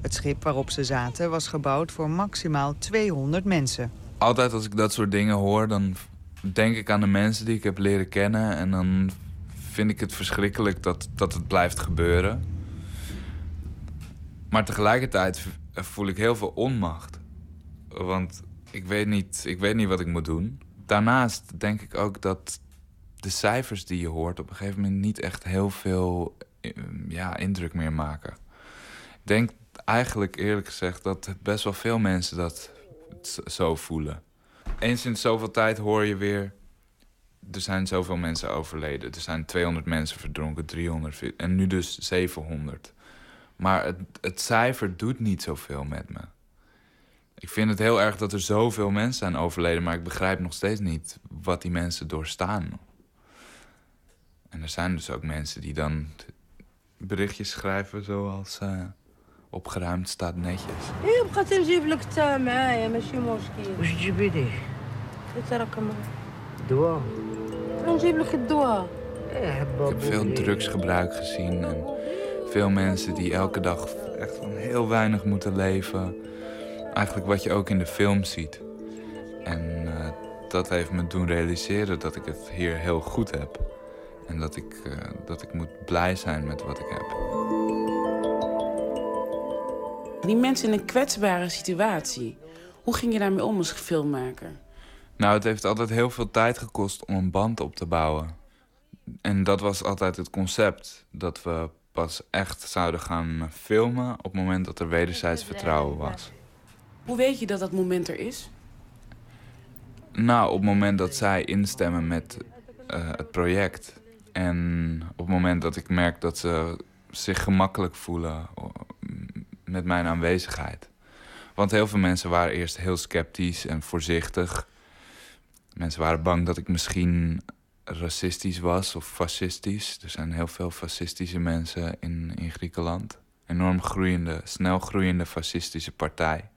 Speaker 14: Het schip waarop ze zaten was gebouwd voor maximaal 200 mensen.
Speaker 10: Altijd als ik dat soort dingen hoor, dan denk ik aan de mensen die ik heb leren kennen. En dan vind ik het verschrikkelijk dat, dat het blijft gebeuren. Maar tegelijkertijd voel ik heel veel onmacht. Want ik weet niet, ik weet niet wat ik moet doen. Daarnaast denk ik ook dat de cijfers die je hoort op een gegeven moment niet echt heel veel ja, indruk meer maken. Ik denk eigenlijk eerlijk gezegd dat best wel veel mensen dat zo voelen eens in zoveel tijd hoor je weer... er zijn zoveel mensen overleden. Er zijn 200 mensen verdronken, 300... en nu dus 700. Maar het, het cijfer doet niet zoveel met me. Ik vind het heel erg dat er zoveel mensen zijn overleden... maar ik begrijp nog steeds niet wat die mensen doorstaan. En er zijn dus ook mensen die dan berichtjes schrijven zoals... Eh, opgeruimd staat netjes.
Speaker 13: Ik ga het even met je, ماشي مشكل
Speaker 15: واش تجيبي ليه؟
Speaker 13: تراكم
Speaker 15: دواء
Speaker 13: نجيب لك الدواء
Speaker 10: Ik heb veel drugsgebruik gezien en veel mensen die elke dag echt van heel weinig moeten leven. Eigenlijk wat je ook in de film ziet. En uh, dat heeft me doen realiseren dat ik het hier heel goed heb. En dat ik, uh, dat ik moet blij zijn met wat ik heb.
Speaker 11: Die mensen in een kwetsbare situatie. Hoe ging je daarmee om als filmmaker?
Speaker 10: Nou, het heeft altijd heel veel tijd gekost om een band op te bouwen. En dat was altijd het concept. Dat we pas echt zouden gaan filmen op het moment dat er wederzijds vertrouwen was.
Speaker 11: Hoe weet je dat dat moment er is?
Speaker 10: Nou, op het moment dat zij instemmen met uh, het project. En op het moment dat ik merk dat ze zich gemakkelijk voelen met mijn aanwezigheid. Want heel veel mensen waren eerst heel sceptisch en voorzichtig. Mensen waren bang dat ik misschien racistisch was of fascistisch. Er zijn heel veel fascistische mensen in, in Griekenland. Enorm groeiende, snel groeiende fascistische partij.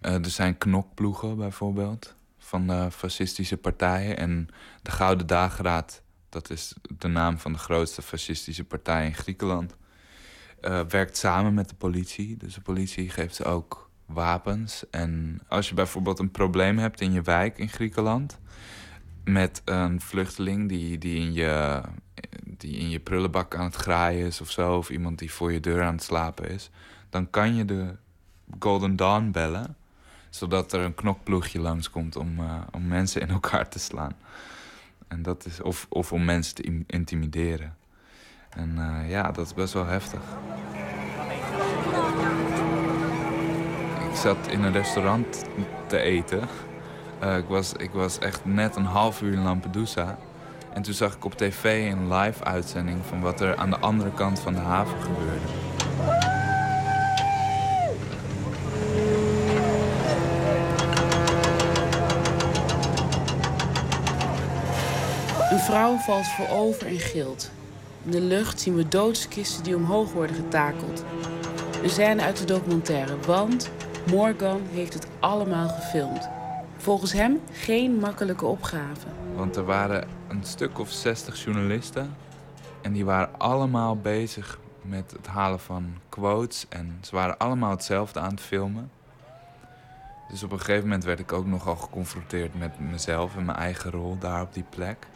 Speaker 10: Uh, er zijn knokploegen bijvoorbeeld van de fascistische partijen. En de Gouden Dageraad, dat is de naam van de grootste fascistische partij in Griekenland uh, werkt samen met de politie. Dus de politie geeft ze ook wapens. En als je bijvoorbeeld een probleem hebt in je wijk in Griekenland... met een vluchteling die, die, in, je, die in je prullenbak aan het graaien is of zo... of iemand die voor je deur aan het slapen is... dan kan je de Golden Dawn bellen... zodat er een knokploegje langskomt om, uh, om mensen in elkaar te slaan. En dat is, of, of om mensen te intimideren. En uh, ja, dat is best wel heftig. Ik zat in een restaurant te eten. Uh, ik, was, ik was echt net een half uur in Lampedusa. En toen zag ik op tv een live uitzending van wat er aan de andere kant van de haven gebeurde.
Speaker 11: Een vrouw valt voorover en gilt. In de lucht zien we doodskisten die omhoog worden getakeld. Een scène uit de documentaire, want Morgan heeft het allemaal gefilmd. Volgens hem geen makkelijke opgave.
Speaker 10: Want er waren een stuk of 60 journalisten. En die waren allemaal bezig met het halen van quotes. En ze waren allemaal hetzelfde aan het filmen. Dus op een gegeven moment werd ik ook nogal geconfronteerd met mezelf en mijn eigen rol daar op die plek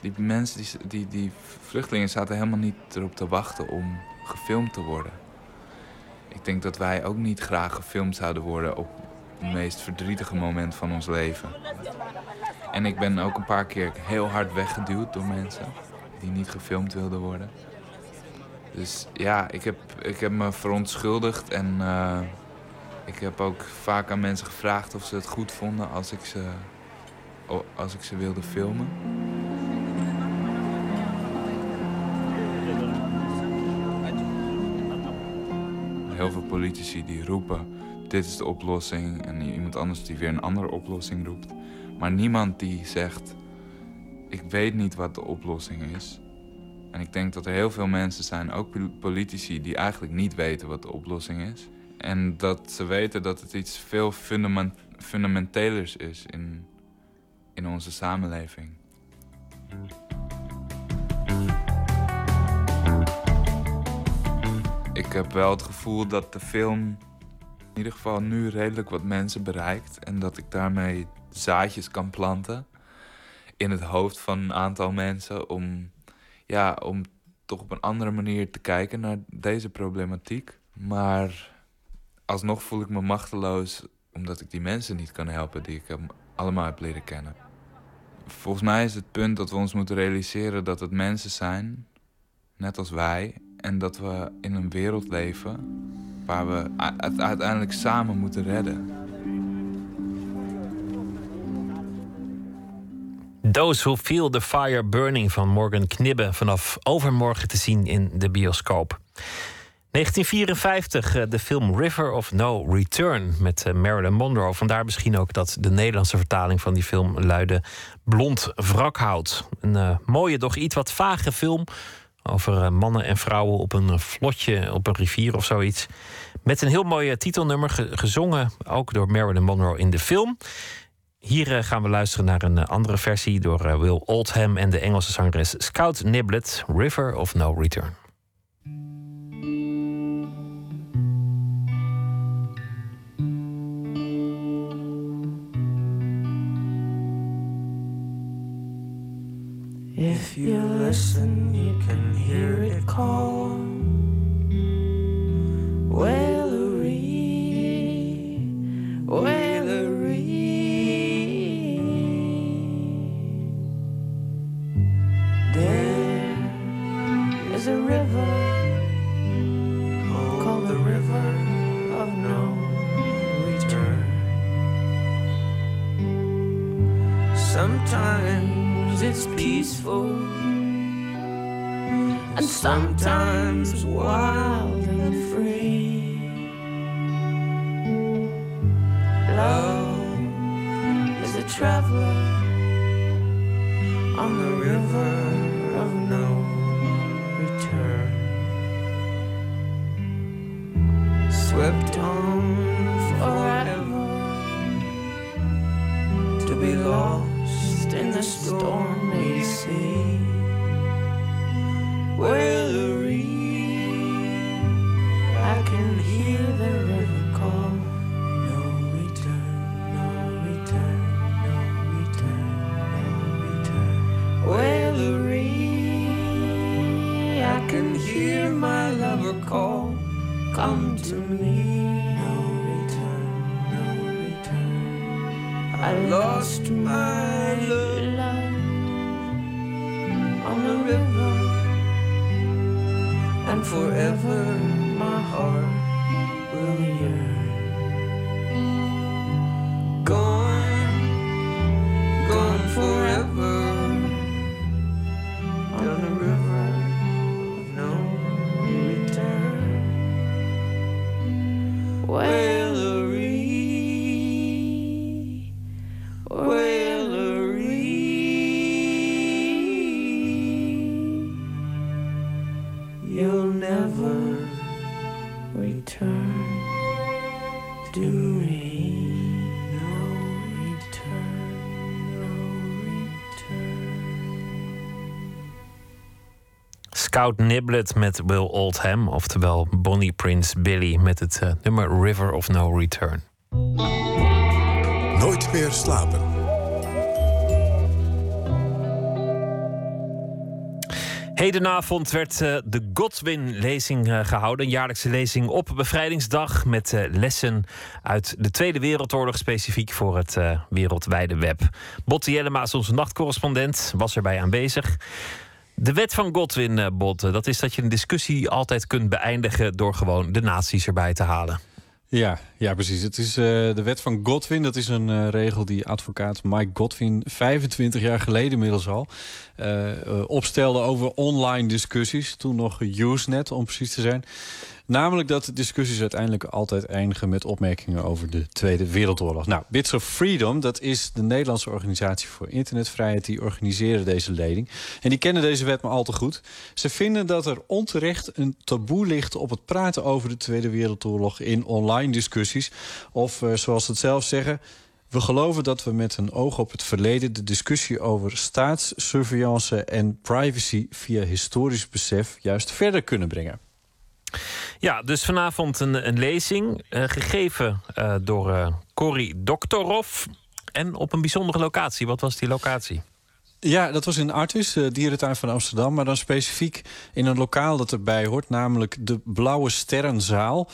Speaker 10: die mensen, die, die, die vluchtelingen zaten helemaal niet erop te wachten om gefilmd te worden. Ik denk dat wij ook niet graag gefilmd zouden worden op het meest verdrietige moment van ons leven. En ik ben ook een paar keer heel hard weggeduwd door mensen die niet gefilmd wilden worden. Dus ja, ik heb, ik heb me verontschuldigd en uh, ik heb ook vaak aan mensen gevraagd of ze het goed vonden als ik ze, als ik ze wilde filmen. Heel veel politici die roepen: dit is de oplossing. En iemand anders die weer een andere oplossing roept. Maar niemand die zegt: ik weet niet wat de oplossing is. En ik denk dat er heel veel mensen zijn, ook politici, die eigenlijk niet weten wat de oplossing is. En dat ze weten dat het iets veel fundament fundamentelers is in, in onze samenleving. Ik heb wel het gevoel dat de film in ieder geval nu redelijk wat mensen bereikt. En dat ik daarmee zaadjes kan planten. in het hoofd van een aantal mensen om, ja, om toch op een andere manier te kijken naar deze problematiek. Maar alsnog voel ik me machteloos omdat ik die mensen niet kan helpen die ik allemaal heb leren kennen. Volgens mij is het punt dat we ons moeten realiseren dat het mensen zijn, net als wij, en dat we in een wereld leven waar we uiteindelijk samen moeten redden.
Speaker 2: Those Who Feel the Fire Burning van Morgan Knibbe vanaf overmorgen te zien in de bioscoop. 1954, eh, de film River of No Return met eh, Marilyn Monroe. Vandaar misschien ook dat de Nederlandse vertaling van die film luidde Blond wrakhout. Een uh, mooie, doch iets wat vage film over mannen en vrouwen op een vlotje op een rivier of zoiets. Met een heel mooi titelnummer, gezongen ook door Marilyn Monroe in de film. Hier gaan we luisteren naar een andere versie door Will Oldham en de Engelse zangeres Scout Niblet, River of No Return.
Speaker 13: If you listen, you can hear it call. There is a river called the River of No Return. Sometimes it's peaceful, and sometimes wild and free. Love is a traveler on the river of no return, swept on forever to be lost in the stormy day.
Speaker 2: Scout Niblet met Will Oldham, oftewel Bonnie Prince Billy met het uh, nummer River of No Return.
Speaker 7: Nooit meer slapen.
Speaker 2: Hedenavond werd uh, de Godwin-lezing uh, gehouden. Een jaarlijkse lezing op bevrijdingsdag. Met uh, lessen uit de Tweede Wereldoorlog. Specifiek voor het wereldwijde web. Botte Jellema is onze nachtcorrespondent. Was erbij aanwezig. De wet van Godwin, Botte. Dat is dat je een discussie altijd kunt beëindigen. door gewoon de nazi's erbij te halen.
Speaker 16: Ja, ja, precies. Het is uh, de wet van Godwin. Dat is een uh, regel die advocaat Mike Godwin 25 jaar geleden inmiddels al uh, opstelde over online discussies. Toen nog Usenet, om precies te zijn. Namelijk dat discussies uiteindelijk altijd eindigen met opmerkingen over de Tweede Wereldoorlog. Nou, Bits of Freedom, dat is de Nederlandse organisatie voor internetvrijheid, die organiseren deze leding. En die kennen deze wet maar al te goed. Ze vinden dat er onterecht een taboe ligt op het praten over de Tweede Wereldoorlog in online discussies. Of uh, zoals ze het zelf zeggen. We geloven dat we met een oog op het verleden de discussie over staatssurveillance en privacy via historisch besef juist verder kunnen brengen.
Speaker 2: Ja, dus vanavond een, een lezing, uh, gegeven uh, door uh, Corrie Doktorov. En op een bijzondere locatie. Wat was die locatie?
Speaker 16: Ja, dat was in Artis, de dierentuin van Amsterdam. Maar dan specifiek in een lokaal dat erbij hoort, namelijk de Blauwe Sterrenzaal.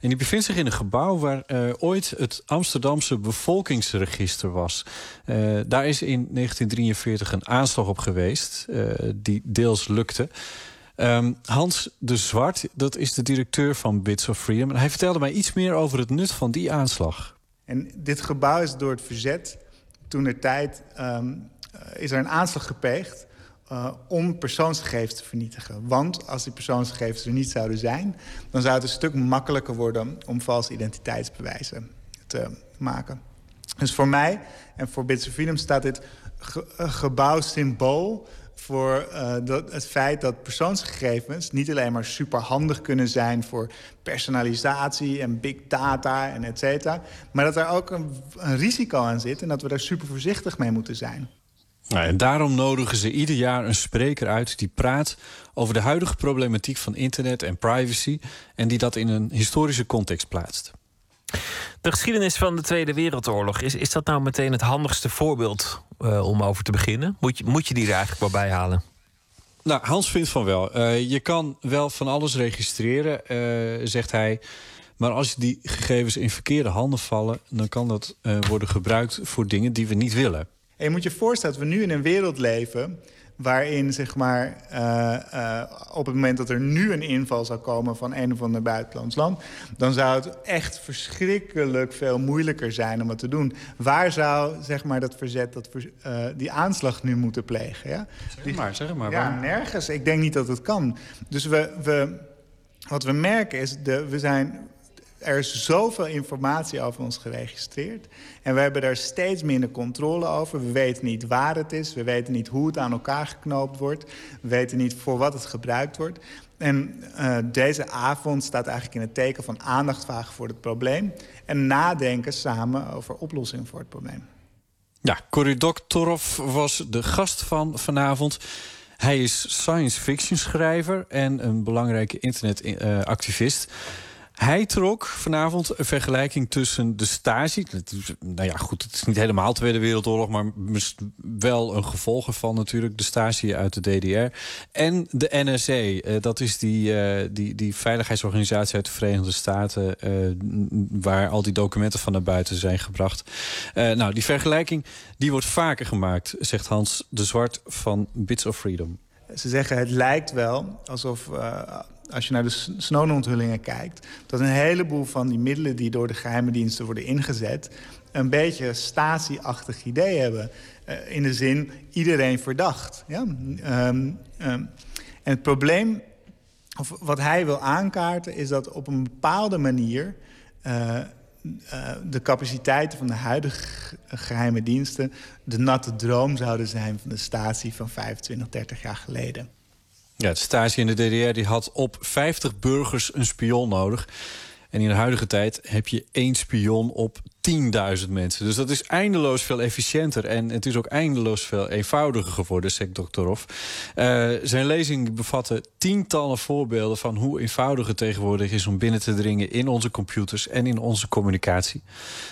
Speaker 16: En die bevindt zich in een gebouw waar uh, ooit het Amsterdamse bevolkingsregister was. Uh, daar is in 1943 een aanslag op geweest, die deels lukte. Um, Hans de Zwart, dat is de directeur van Bits of Freedom. Hij vertelde mij iets meer over het nut van die aanslag.
Speaker 17: En dit gebouw is door het verzet toen er tijd um, is er een aanslag gepleegd uh, om persoonsgegevens te vernietigen. Want als die persoonsgegevens er niet zouden zijn... dan zou het een stuk makkelijker worden om valse identiteitsbewijzen te maken. Dus voor mij en voor Bits of Freedom staat dit ge gebouw symbool voor uh, dat, het feit dat persoonsgegevens niet alleen maar superhandig kunnen zijn voor personalisatie en big data en et cetera, maar dat er ook een, een risico aan zit en dat we daar super voorzichtig mee moeten zijn.
Speaker 16: Nou, en daarom nodigen ze ieder jaar een spreker uit die praat over de huidige problematiek van internet en privacy en die dat in een historische context plaatst.
Speaker 2: De geschiedenis van de Tweede Wereldoorlog, is, is dat nou meteen het handigste voorbeeld uh, om over te beginnen? Moet je, moet je die er eigenlijk wel bij halen?
Speaker 16: Nou, Hans vindt van wel. Uh, je kan wel van alles registreren, uh, zegt hij. Maar als die gegevens in verkeerde handen vallen, dan kan dat worden gebruikt voor dingen die we niet willen.
Speaker 17: En je moet je voorstellen dat we nu in een wereld leven waarin zeg maar, uh, uh, op het moment dat er nu een inval zou komen van een of ander buitenlands land, dan zou het echt verschrikkelijk veel moeilijker zijn om het te doen. Waar zou zeg maar, dat verzet dat, uh, die aanslag nu moeten plegen? Ja?
Speaker 16: Zeg maar, zeg maar.
Speaker 17: Ja, nergens. Ik denk niet dat het kan. Dus we, we, wat we merken is, de, we zijn er is zoveel informatie over ons geregistreerd. En we hebben daar steeds minder controle over. We weten niet waar het is. We weten niet hoe het aan elkaar geknoopt wordt. We weten niet voor wat het gebruikt wordt. En uh, deze avond staat eigenlijk in het teken van aandacht vragen voor het probleem. En nadenken samen over oplossingen voor het probleem.
Speaker 16: Ja, Cory Doktorov was de gast van vanavond. Hij is science fiction schrijver en een belangrijke internetactivist. Uh, hij trok vanavond een vergelijking tussen de stasi. Nou ja, goed, het is niet helemaal Tweede Wereldoorlog, maar wel een gevolg ervan natuurlijk. De stasi uit de DDR. En de NSA. Uh, dat is die, uh, die, die veiligheidsorganisatie uit de Verenigde Staten. Uh, waar al die documenten van naar buiten zijn gebracht. nou, die vergelijking die wordt vaker gemaakt, zegt Hans de Zwart van Bits of Freedom.
Speaker 17: Ze zeggen het lijkt wel alsof als je naar de Snowden-onthullingen kijkt... dat een heleboel van die middelen die door de geheime diensten worden ingezet... een beetje Stasi-achtig idee hebben. Uh, in de zin, iedereen verdacht. Ja? Um, um, en het probleem, of wat hij wil aankaarten... is dat op een bepaalde manier... Uh, uh, de capaciteiten van de huidige geheime diensten... de natte droom zouden zijn van de statie van 25, 30 jaar geleden.
Speaker 16: Ja, de Stasi in de DDR die had op 50 burgers een spion nodig. En in de huidige tijd heb je één spion op 10.000 mensen. Dus dat is eindeloos veel efficiënter. En het is ook eindeloos veel eenvoudiger geworden, zegt Doktorov. Uh, zijn lezing bevatte tientallen voorbeelden van hoe eenvoudig het tegenwoordig is om binnen te dringen in onze computers en in onze communicatie.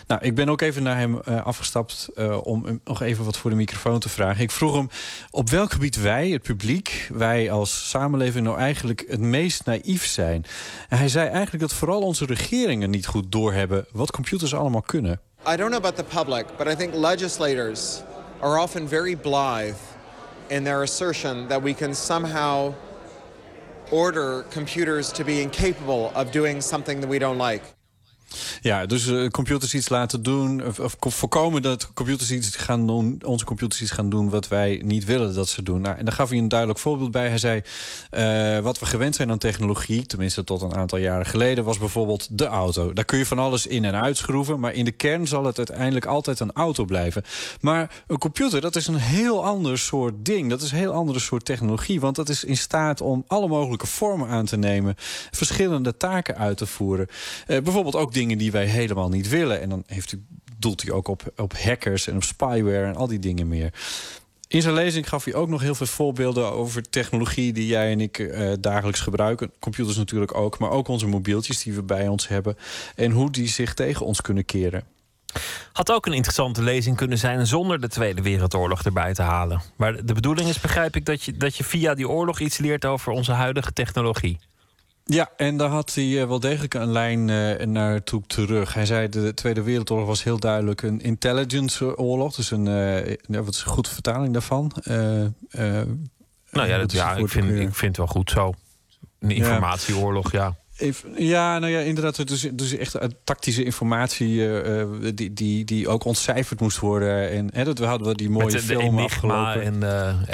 Speaker 16: Nou, ik ben ook even naar hem uh, afgestapt uh, om hem nog even wat voor de microfoon te vragen. Ik vroeg hem op welk gebied wij, het publiek, wij als samenleving nou eigenlijk het meest naïef zijn. En hij zei eigenlijk dat vooral onze regeringen niet goed doorhebben wat computers allemaal kunnen.
Speaker 18: I don't know about the public, but I think legislators are often very blithe in their assertion that we can somehow order computers to be incapable of doing something that we don't like.
Speaker 16: Ja, dus uh, computers iets laten doen, of, voorkomen dat computers iets gaan doen, onze computers iets gaan doen wat wij niet willen dat ze doen. Nou, en daar gaf hij een duidelijk voorbeeld bij. Hij zei: uh, wat we gewend zijn aan technologie, tenminste tot een aantal jaren geleden, was bijvoorbeeld de auto. Daar kun je van alles in en uitschroeven, maar in de kern zal het uiteindelijk altijd een auto blijven. Maar een computer, dat is een heel ander soort ding. Dat is een heel andere soort technologie, want dat is in staat om alle mogelijke vormen aan te nemen, verschillende taken uit te voeren. Uh, bijvoorbeeld ook dingen die wij helemaal niet willen. En dan heeft u, doelt hij ook op, op hackers en op spyware en al die dingen meer. In zijn lezing gaf hij ook nog heel veel voorbeelden over technologie die jij en ik uh, dagelijks gebruiken. Computers natuurlijk ook, maar ook onze mobieltjes die we bij ons hebben. En hoe die zich tegen ons kunnen keren.
Speaker 2: Had ook een interessante lezing kunnen zijn zonder de Tweede Wereldoorlog erbij te halen. Maar de bedoeling is, begrijp ik, dat je, dat je via die oorlog iets leert over onze huidige technologie.
Speaker 16: Ja, en daar had hij eh, wel degelijk een lijn uh, naartoe terug. Hij zei de Tweede Wereldoorlog was heel duidelijk een intelligence-oorlog. Dus een, uh, ja, wat is een goede vertaling daarvan?
Speaker 2: nou ja, dat, ja ik, vind, ik vind het wel goed zo. Een informatieoorlog, ja.
Speaker 16: Ja, nou ja, inderdaad. Dus, dus echt tactische informatie uh, die, die, die ook ontcijferd moest worden. En hè, dat we hadden we die mooie
Speaker 2: Met de,
Speaker 16: film
Speaker 2: de
Speaker 16: afgelopen.
Speaker 2: en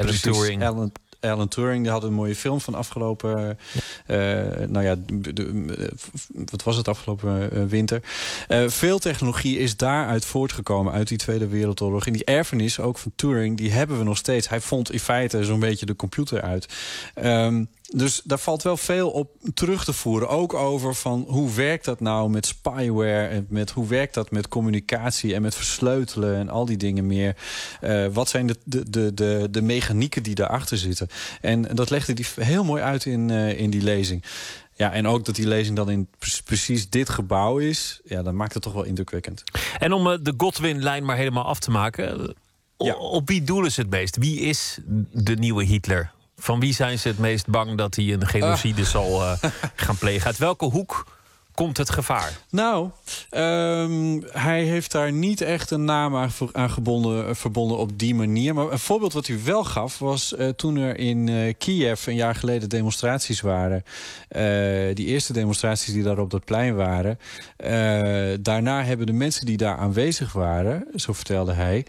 Speaker 2: uh, Turing.
Speaker 16: Alan Turing, die had een mooie film van afgelopen... Uh, nou ja, de, de, wat was het afgelopen uh, winter? Veel technologie is daaruit voortgekomen, uit die Tweede Wereldoorlog. En die erfenis, ook van Turing, die hebben we nog steeds. Hij vond in feite zo'n beetje de computer uit. Um, dus daar valt wel veel op terug te voeren. Ook over van hoe werkt dat nou met spyware... en met hoe werkt dat met communicatie en met versleutelen... en al die dingen meer. Uh, wat zijn de, de, de, de, de mechanieken die daarachter zitten? En dat legde hij heel mooi uit in, uh, in die lezing. Ja, en ook dat die lezing dan in precies dit gebouw is... ja, dan maakt het toch wel indrukwekkend.
Speaker 2: En om uh, de Godwin-lijn maar helemaal af te maken... Ja. op wie doelen ze het meest? Wie is de nieuwe Hitler? Van wie zijn ze het meest bang dat hij een genocide uh. zal uh, gaan plegen? Uit welke hoek komt het gevaar?
Speaker 16: Nou, um, hij heeft daar niet echt een naam aan, aan gebonden, verbonden op die manier. Maar een voorbeeld wat hij wel gaf was uh, toen er in uh, Kiev een jaar geleden demonstraties waren. Die eerste demonstraties die daar op dat plein waren. daarna hebben de mensen die daar aanwezig waren, zo vertelde hij,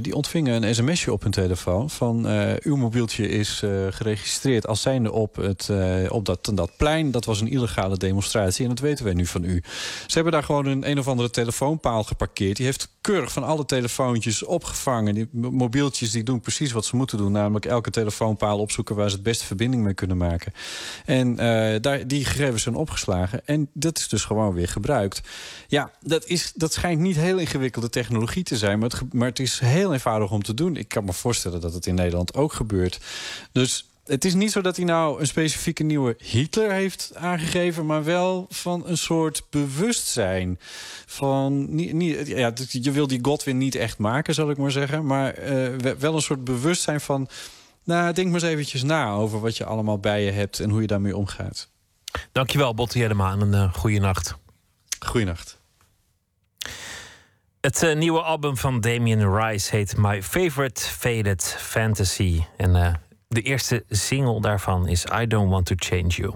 Speaker 16: die ontvingen een sms'je op hun telefoon van uw mobieltje is geregistreerd als zijnde op, het, op dat, dat plein. Dat was een illegale demonstratie en dat weten wij nu van u. Ze hebben daar gewoon een een of andere telefoonpaal geparkeerd. Die heeft keurig van alle telefoontjes opgevangen. Die mobieltjes die doen precies wat ze moeten doen. Namelijk elke telefoonpaal opzoeken waar ze het beste verbinding mee kunnen maken. En uh, daar, die gegevens zijn opgeslagen. En dat is dus gewoon weer gebruikt. Ja, dat, is, dat schijnt niet heel ingewikkelde technologie te zijn. Maar het, maar het is heel eenvoudig om te doen. Ik kan me voorstellen dat het in Nederland ook gebeurt. Dus het is niet zo dat hij nou een specifieke nieuwe Hitler heeft aangegeven, maar wel van een soort bewustzijn. Van, niet, niet, ja, je wil die Godwin niet echt maken, zal ik maar zeggen. Maar uh, wel een soort bewustzijn van. Nou, denk maar eens eventjes na over wat je allemaal bij je hebt en hoe je daarmee omgaat.
Speaker 2: Dankjewel, Botte Jellema, en een uh, goede nacht.
Speaker 16: Goeienacht.
Speaker 2: Het uh, nieuwe album van Damien Rice heet My Favorite Faded Fantasy. En de eerste single daarvan is I Don't Want to Change You.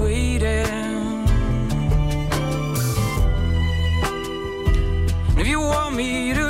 Speaker 15: Waiting. If you want me to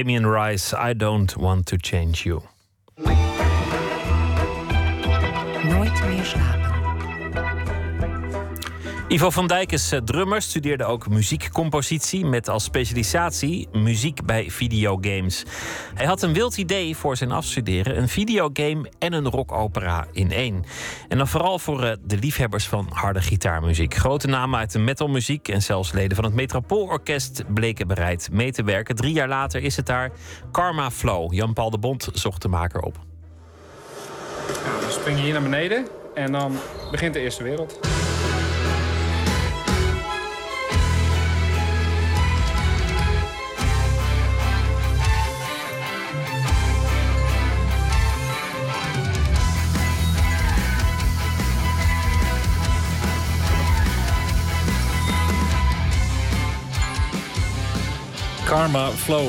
Speaker 2: Damien Rice, I don't want to change you. Ivo van Dijk is eh, drummer, studeerde ook muziekcompositie met als specialisatie muziek bij videogames. Hij had een wild idee voor zijn afstuderen: een videogame en een rockopera in één. En dan vooral voor eh, de liefhebbers van harde gitaarmuziek. Grote namen uit de metalmuziek en zelfs leden van het Metropoolorkest bleken bereid mee te werken. Drie jaar later is het daar Karma Flow. Jan-Paul de Bond zocht de maker op.
Speaker 19: Nou, dan spring je hier naar beneden en dan begint de Eerste Wereld.
Speaker 20: Karma Flow.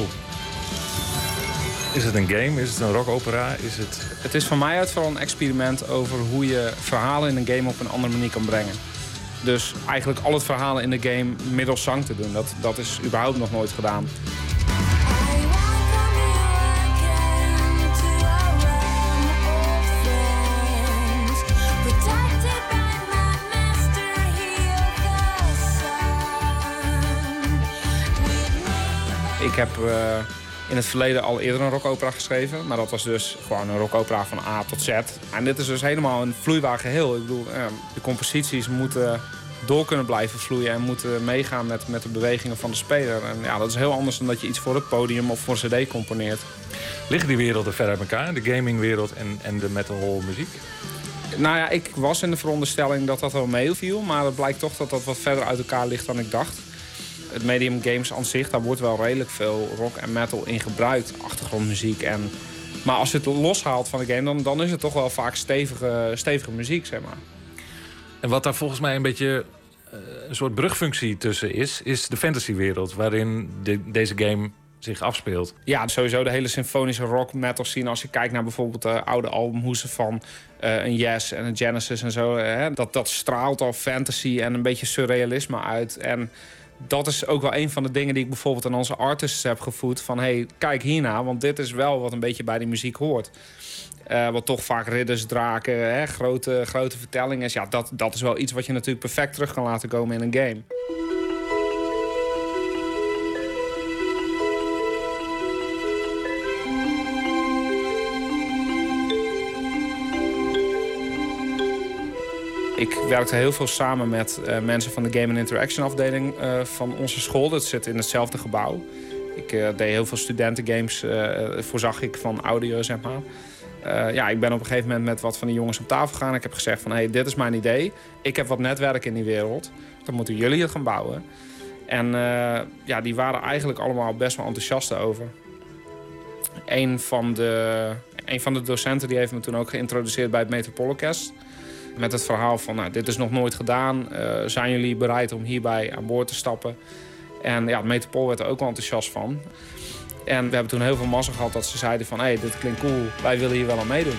Speaker 20: Is het een game? Is het een rockopera? Is het...
Speaker 19: Het is van mij uit vooral een experiment over hoe je verhalen in een game op een andere manier kan brengen. Dus eigenlijk al het verhalen in de game middels zang te doen. Dat, dat is überhaupt nog nooit gedaan. Ik heb eh, in het verleden al eerder een rockopera geschreven. Maar dat was dus gewoon een rockopera van A tot Z. En dit is dus helemaal een vloeibaar geheel. Ik bedoel, eh, de composities moeten door kunnen blijven vloeien... en moeten meegaan met, met de bewegingen van de speler. En ja, dat is heel anders dan dat je iets voor het podium of voor een cd componeert.
Speaker 20: Liggen die werelden ver uit elkaar? De gamingwereld en, en de metal muziek?
Speaker 19: Nou ja, ik was in de veronderstelling dat dat wel meeviel. Maar het blijkt toch dat dat wat verder uit elkaar ligt dan ik dacht. Het medium games aan zich, daar wordt wel redelijk veel rock en metal in gebruikt. Achtergrondmuziek en... Maar als je het loshaalt van de game, dan, dan is het toch wel vaak stevige, stevige muziek, zeg maar.
Speaker 20: En wat daar volgens mij een beetje eh, een soort brugfunctie tussen is... is de fantasywereld waarin de- deze game zich afspeelt.
Speaker 19: Ja, sowieso de hele symfonische rock metal scene. Als je kijkt naar bijvoorbeeld de oude albumhoesen van eh, een Yes en een Genesis en zo. eh, Hè, dat, dat straalt al fantasy en een beetje surrealisme uit. En dat is ook wel een van de dingen die ik bijvoorbeeld aan onze artists heb gevoed. Van hey, kijk hierna, want dit is wel wat een beetje bij die muziek hoort. Eh, wat toch vaak ridders, draken, hè, grote, grote vertellingen is. Ja, dat, dat is wel iets wat je natuurlijk perfect terug kan laten komen in een game. Ik werkte heel veel samen met eh, mensen van de Game and Interaction afdeling eh, van onze school. Dat zit in hetzelfde gebouw. Ik eh, deed heel veel studentengames, voorzag ik van audio, zeg maar. Ja, ik ben op een gegeven moment met wat van die jongens op tafel gegaan. Ik heb gezegd van, hey, dit is mijn idee. Ik heb wat netwerk in die wereld. Dan moeten jullie het gaan bouwen. En ja, die waren eigenlijk allemaal best wel enthousiast over. Een van, de, een van de docenten die heeft me toen ook geïntroduceerd bij het Metropoolorkest. Met het verhaal van, nou, dit is nog nooit gedaan. Eh, zijn jullie bereid om hierbij aan boord te stappen? En ja, Metropool werd er ook wel enthousiast van. En we hebben toen heel veel massa gehad dat ze zeiden van... hé, hey, dit klinkt cool, wij willen hier wel aan meedoen.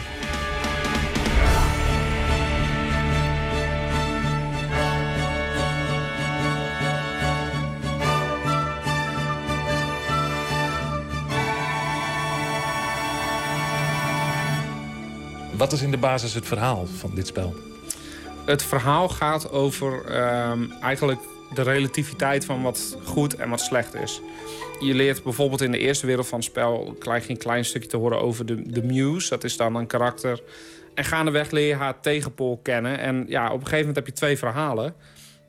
Speaker 20: Wat is in de basis het verhaal van dit spel?
Speaker 19: Het verhaal gaat over ehm, eigenlijk de relativiteit van wat goed en wat slecht is. Je leert bijvoorbeeld in de eerste wereld van het spel... krijg je een klein stukje te horen over de, de muse. Dat is dan een karakter. En gaandeweg leer je haar tegenpool kennen. En ja, op een gegeven moment heb je twee verhalen...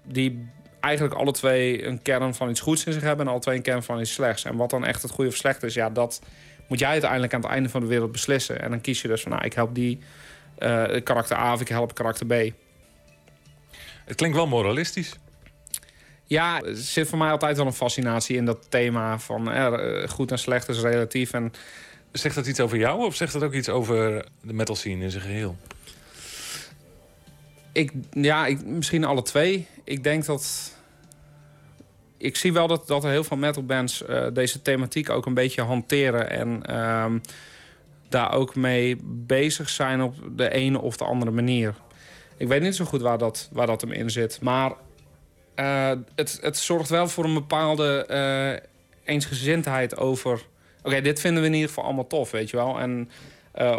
Speaker 19: die eigenlijk alle twee een kern van iets goeds in zich hebben... en alle twee een kern van iets slechts. En wat dan echt het goede of slecht is... ja, dat moet jij uiteindelijk aan het einde van de wereld beslissen. En dan kies je dus van, nou, ik help die eh, karakter A of ik help karakter B.
Speaker 20: Het klinkt wel moralistisch.
Speaker 19: Ja, er zit voor mij altijd wel een fascinatie in dat thema van eh, goed en slecht is relatief. En
Speaker 20: Zegt dat iets over jou of zegt dat ook iets over de metal scene in zijn geheel?
Speaker 19: ik, ja, ik, misschien alle twee. Ik denk dat. Ik zie wel dat, dat er heel veel metalbands eh deze thematiek ook een beetje hanteren. En ehm, daar ook mee bezig zijn op de ene of de andere manier. Ik weet niet zo goed waar dat, waar dat hem in zit. Maar eh, het, het zorgt wel voor een bepaalde eh, eensgezindheid over... Oké, dit vinden we in ieder geval allemaal tof, weet je wel. En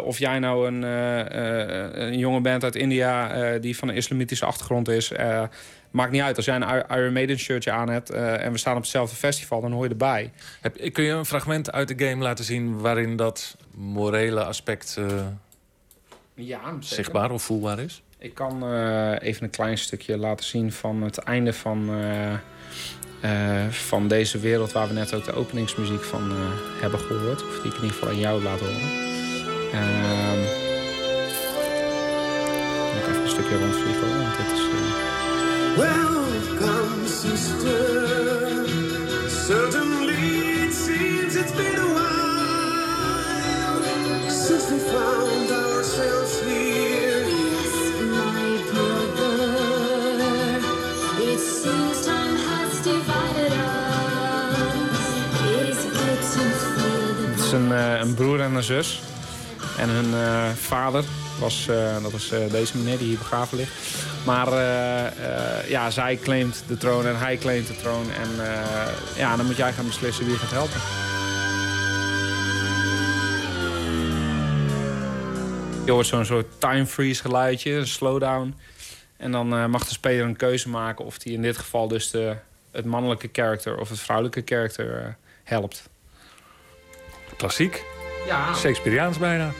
Speaker 19: of jij nou een, eh, eh, een jongen bent uit India die van een islamitische achtergrond is... maakt niet uit. Als jij een Iron Maiden shirtje aan hebt eh, en we staan op hetzelfde festival... dan hoor je erbij.
Speaker 20: Heb, kun je een fragment uit de game laten zien waarin dat morele aspect eh,
Speaker 19: Ja,
Speaker 20: zichtbaar of voelbaar is?
Speaker 19: Ik kan eh, even een klein stukje laten zien van het einde van, eh, eh, van deze wereld... waar we net ook de openingsmuziek van eh, hebben gehoord. Of die ik in ieder geval aan jou laat horen. Ehm nog even een stukje rondvliegen, want dit is... eh,
Speaker 4: Welcome, sister. Certainly it seems it's been a while since we found ourselves here.
Speaker 21: my brother. It seems time has divided us. It is good to feel the
Speaker 19: Het is een, eh, een broer en een zus. En hun eh, vader was, eh, dat is eh, deze meneer die hier begraven ligt. Maar eh, eh, ja, zij claimt de troon en hij claimt de troon. En eh, ja, dan moet jij gaan beslissen wie gaat helpen. Je hoort zo'n soort time freeze geluidje, een slowdown. En dan eh, mag de speler een keuze maken of hij in dit geval dus de, het mannelijke karakter of het vrouwelijke karakter eh, helpt.
Speaker 20: Klassiek.
Speaker 19: Ja.
Speaker 20: Shakespeareaans bijna.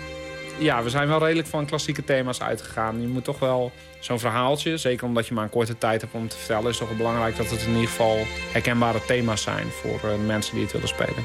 Speaker 19: Ja, we zijn wel redelijk van klassieke thema's uitgegaan. Je moet toch wel zo'n verhaaltje, zeker omdat je maar een korte tijd hebt om te vertellen, is toch wel belangrijk dat het in ieder geval herkenbare thema's zijn voor eh, de mensen die het willen spelen.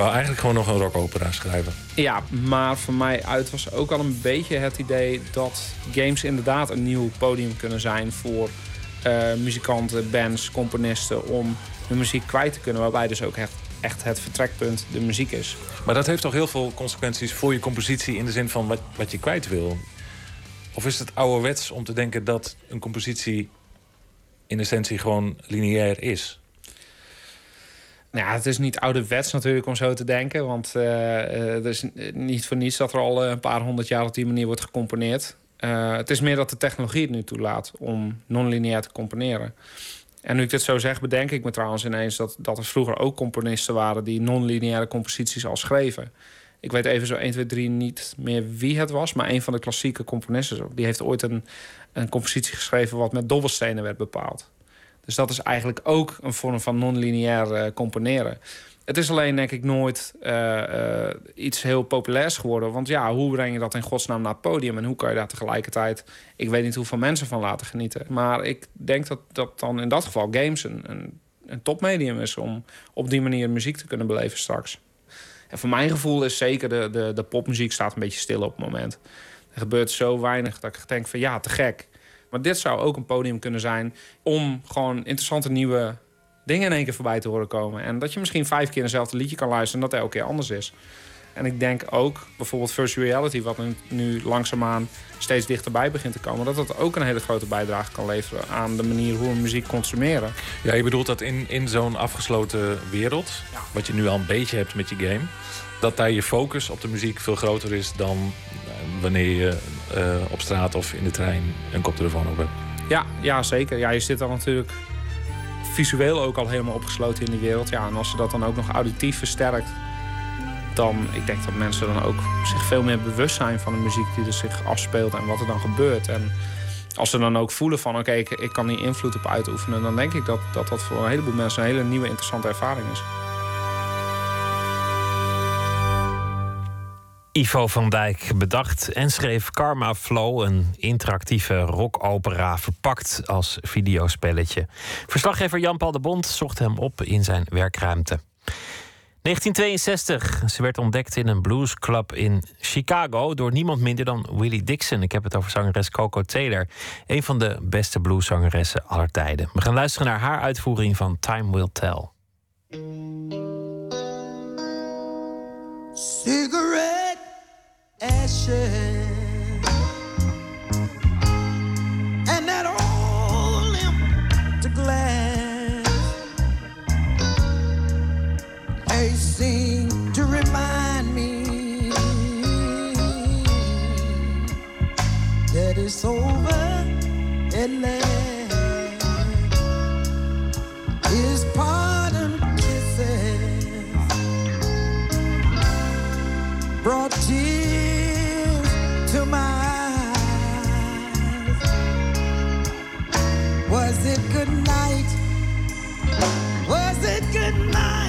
Speaker 20: Wou eigenlijk gewoon nog een rockopera schrijven.
Speaker 19: Ja, maar voor mij uit was ook al een beetje het idee dat games inderdaad een nieuw podium kunnen zijn voor eh, muzikanten, bands, componisten om hun muziek kwijt te kunnen. Waarbij dus ook echt, echt het vertrekpunt de muziek is.
Speaker 20: Maar dat heeft toch heel veel consequenties voor je compositie in de zin van wat, wat je kwijt wil? Of is het ouderwets om te denken dat een compositie in essentie gewoon lineair is?
Speaker 19: Nou ja, het is niet ouderwets natuurlijk om zo te denken. Want eh, er is niet voor niets dat er al eh, een paar honderd jaar op die manier wordt gecomponeerd. Uh, het is meer dat de technologie het nu toelaat om non-lineair te componeren. En nu ik dit zo zeg, bedenk ik me trouwens ineens dat, dat er vroeger ook componisten waren die non-lineaire composities al schreven. Ik weet even zo 1, 2, 3 niet meer wie het was, maar een van de klassieke componisten. Die heeft ooit een, een compositie geschreven wat met dobbelstenen werd bepaald. Dus dat is eigenlijk ook een vorm van non-lineair uh, componeren. Het is alleen, denk ik, nooit uh, uh, iets heel populairs geworden. Want ja, hoe breng je dat in godsnaam naar het podium? En hoe kan je daar tegelijkertijd... Ik weet niet hoeveel mensen van laten genieten. Maar ik denk dat, dat dan in dat geval games een, een, een topmedium is... om op die manier muziek te kunnen beleven straks. En voor mijn gevoel is zeker de, de, de popmuziek staat een beetje stil op het moment. Er gebeurt zo weinig dat ik denk van ja, te gek. Maar dit zou ook een podium kunnen zijn om gewoon interessante nieuwe dingen in één keer voorbij te horen komen. En dat je misschien vijf keer eenzelfde liedje kan luisteren en dat elke keer anders is. En ik denk ook bijvoorbeeld virtual reality, wat nu, langzaamaan steeds dichterbij begint te komen, dat dat ook een hele grote bijdrage kan leveren aan de manier hoe we muziek consumeren.
Speaker 20: Ja, je bedoelt dat in, in zo'n afgesloten wereld, wat je nu al een beetje hebt met je game, dat daar je focus op de muziek veel groter is dan wanneer je op straat of in de trein een koptelefoon op hebt.
Speaker 19: Ja, ja zeker. Ja, je zit dan natuurlijk visueel ook al helemaal opgesloten in die wereld. Ja, en als ze dat dan ook nog auditief versterkt, dan ik denk dat mensen dan ook zich veel meer bewust zijn van de muziek die er zich afspeelt en wat er dan gebeurt. En als ze dan ook voelen van oké, ik, kan die invloed op uitoefenen, dan denk ik dat, dat dat voor een heleboel mensen een hele nieuwe interessante ervaring is.
Speaker 2: Ivo van Dijk bedacht en schreef Karma Flow, een interactieve rockopera verpakt als videospelletje. Verslaggever Jan-Paul de Bond zocht hem op in zijn werkruimte. 1962. Ze werd ontdekt in een bluesclub in Chicago door niemand minder dan Willie Dixon. Ik heb het over zangeres Coco Taylor, een van de beste blueszangeressen aller tijden. We gaan luisteren naar haar uitvoering van Time Will Tell.
Speaker 22: Cigarette ashes. And that old empty glass they seem to remind me that it's over at last. His kisses brought tears Was it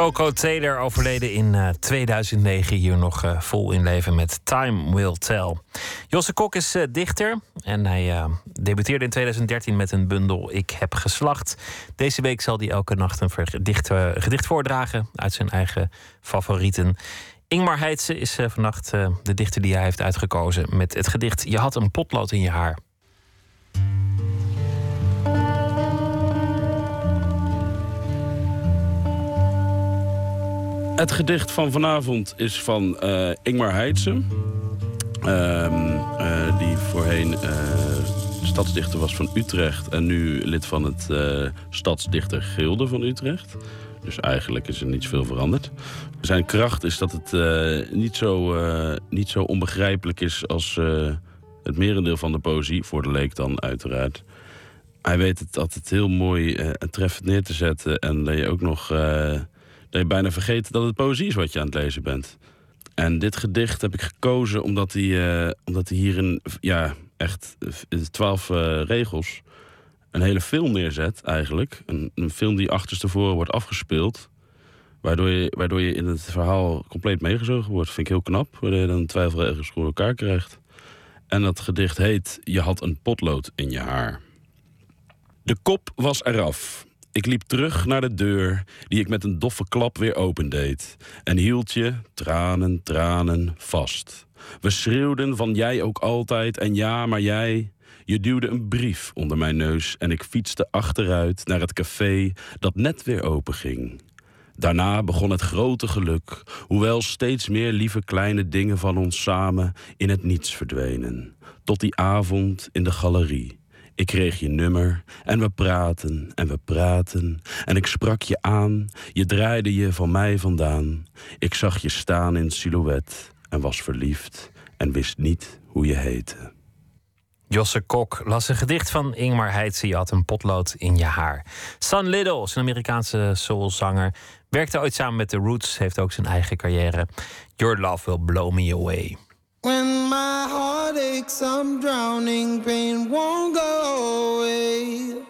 Speaker 2: Coco Taylor overleden in eh, 2009. Hier nog eh, vol in leven met Time Will Tell. Josse Kok is eh, dichter. En hij eh, debuteerde in 2013 met een bundel Ik heb geslacht. Deze week zal hij elke nacht een gedicht, eh, gedicht voordragen uit zijn eigen favorieten. Ingmar Heitse is eh, vannacht eh, de dichter die hij heeft uitgekozen met het gedicht Je had een potlood in je haar.
Speaker 23: Het gedicht van vanavond is van eh, Ingmar Heitse. Ehm, eh, die voorheen eh, stadsdichter was van Utrecht... en nu lid van het eh Stadsdichtergilde van Utrecht. Dus eigenlijk is er niet zoveel veranderd. Zijn kracht is dat het niet, zo, niet zo onbegrijpelijk is... als het merendeel van de poëzie, voor de leek dan uiteraard. Hij weet het altijd heel mooi en treffend neer te zetten... en dat je ook nog... dat je bijna vergeet dat het poëzie is wat je aan het lezen bent. En dit gedicht heb ik gekozen omdat hij, eh, omdat hij hierin ja, echt eh, twaalf eh, regels een hele film neerzet eigenlijk. Een, een film die achterstevoren wordt afgespeeld. Waardoor je, waardoor je in het verhaal compleet meegezogen wordt. Vind ik heel knap. Waardoor je dan twijfelregels voor elkaar krijgt. En dat gedicht heet Je had een potlood in je haar. De kop was eraf. Ik liep terug naar de deur, die ik met een doffe klap weer opendeed. En hield je, tranen, tranen, vast. We schreeuwden van jij ook altijd en ja, maar jij. Je duwde een brief onder mijn neus en ik fietste achteruit naar het café dat net weer open ging. Daarna begon het grote geluk, hoewel steeds meer lieve kleine dingen van ons samen in het niets verdwenen. Tot die avond in de galerie. Ik kreeg je nummer en we praten en we praten. En ik sprak je aan, je draaide je van mij vandaan. Ik zag je staan in silhouet en was verliefd en wist niet hoe je heette.
Speaker 2: Josse Kok las een gedicht van Ingmar Heitse. Je had een potlood in je haar. Little is een Amerikaanse soulzanger. Werkte ooit samen met The Roots. Heeft ook zijn eigen carrière. Your love will blow me away.
Speaker 22: When my heart aches, I'm drowning pain won't go away.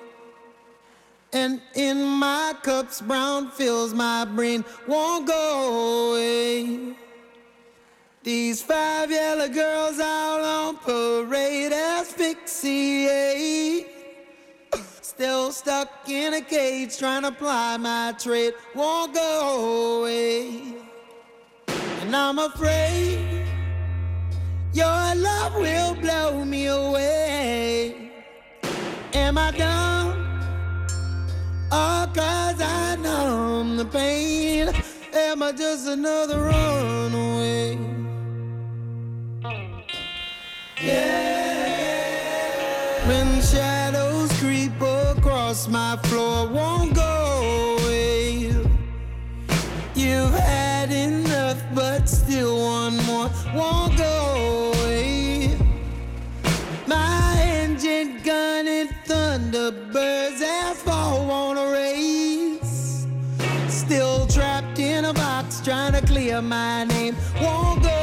Speaker 22: And in my cups, brown fills my brain won't go away. These five yellow girls out on parade asphyxiate. Still stuck in a cage trying to ply my trade won't go away. And I'm afraid your love will blow me away. Am I dumb? Or cause I numb the pain? Am I just another runaway? Yeah. When shadows creep across my floor, won't go away. You've had enough, but still one more won't go thunderbirds as fall on a race. Still trapped in a box trying to clear my name won't go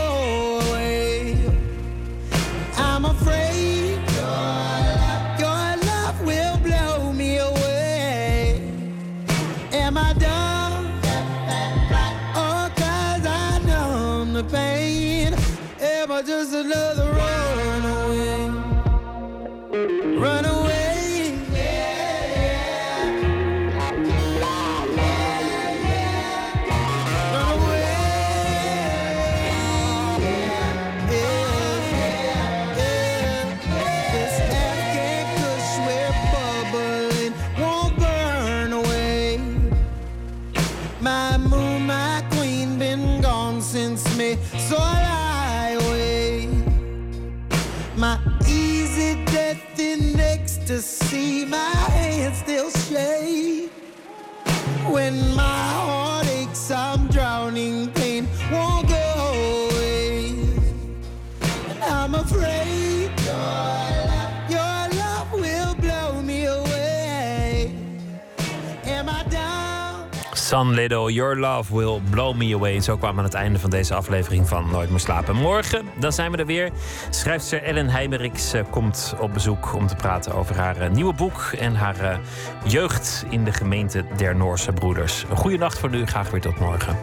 Speaker 2: San Little, Your Love Will Blow Me Away. Zo kwamen we aan het einde van deze aflevering van Nooit meer slapen. Morgen, dan zijn we er weer. Schrijfster Ellen Heimerichs eh, komt op bezoek om te praten over haar eh, nieuwe boek en haar eh, jeugd in de gemeente der Noorse Broeders. Een goede nacht voor nu, graag weer tot morgen.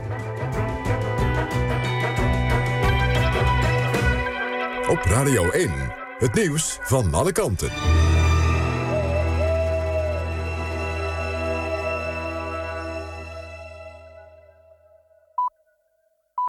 Speaker 7: Op Radio 1, het nieuws van alle kanten.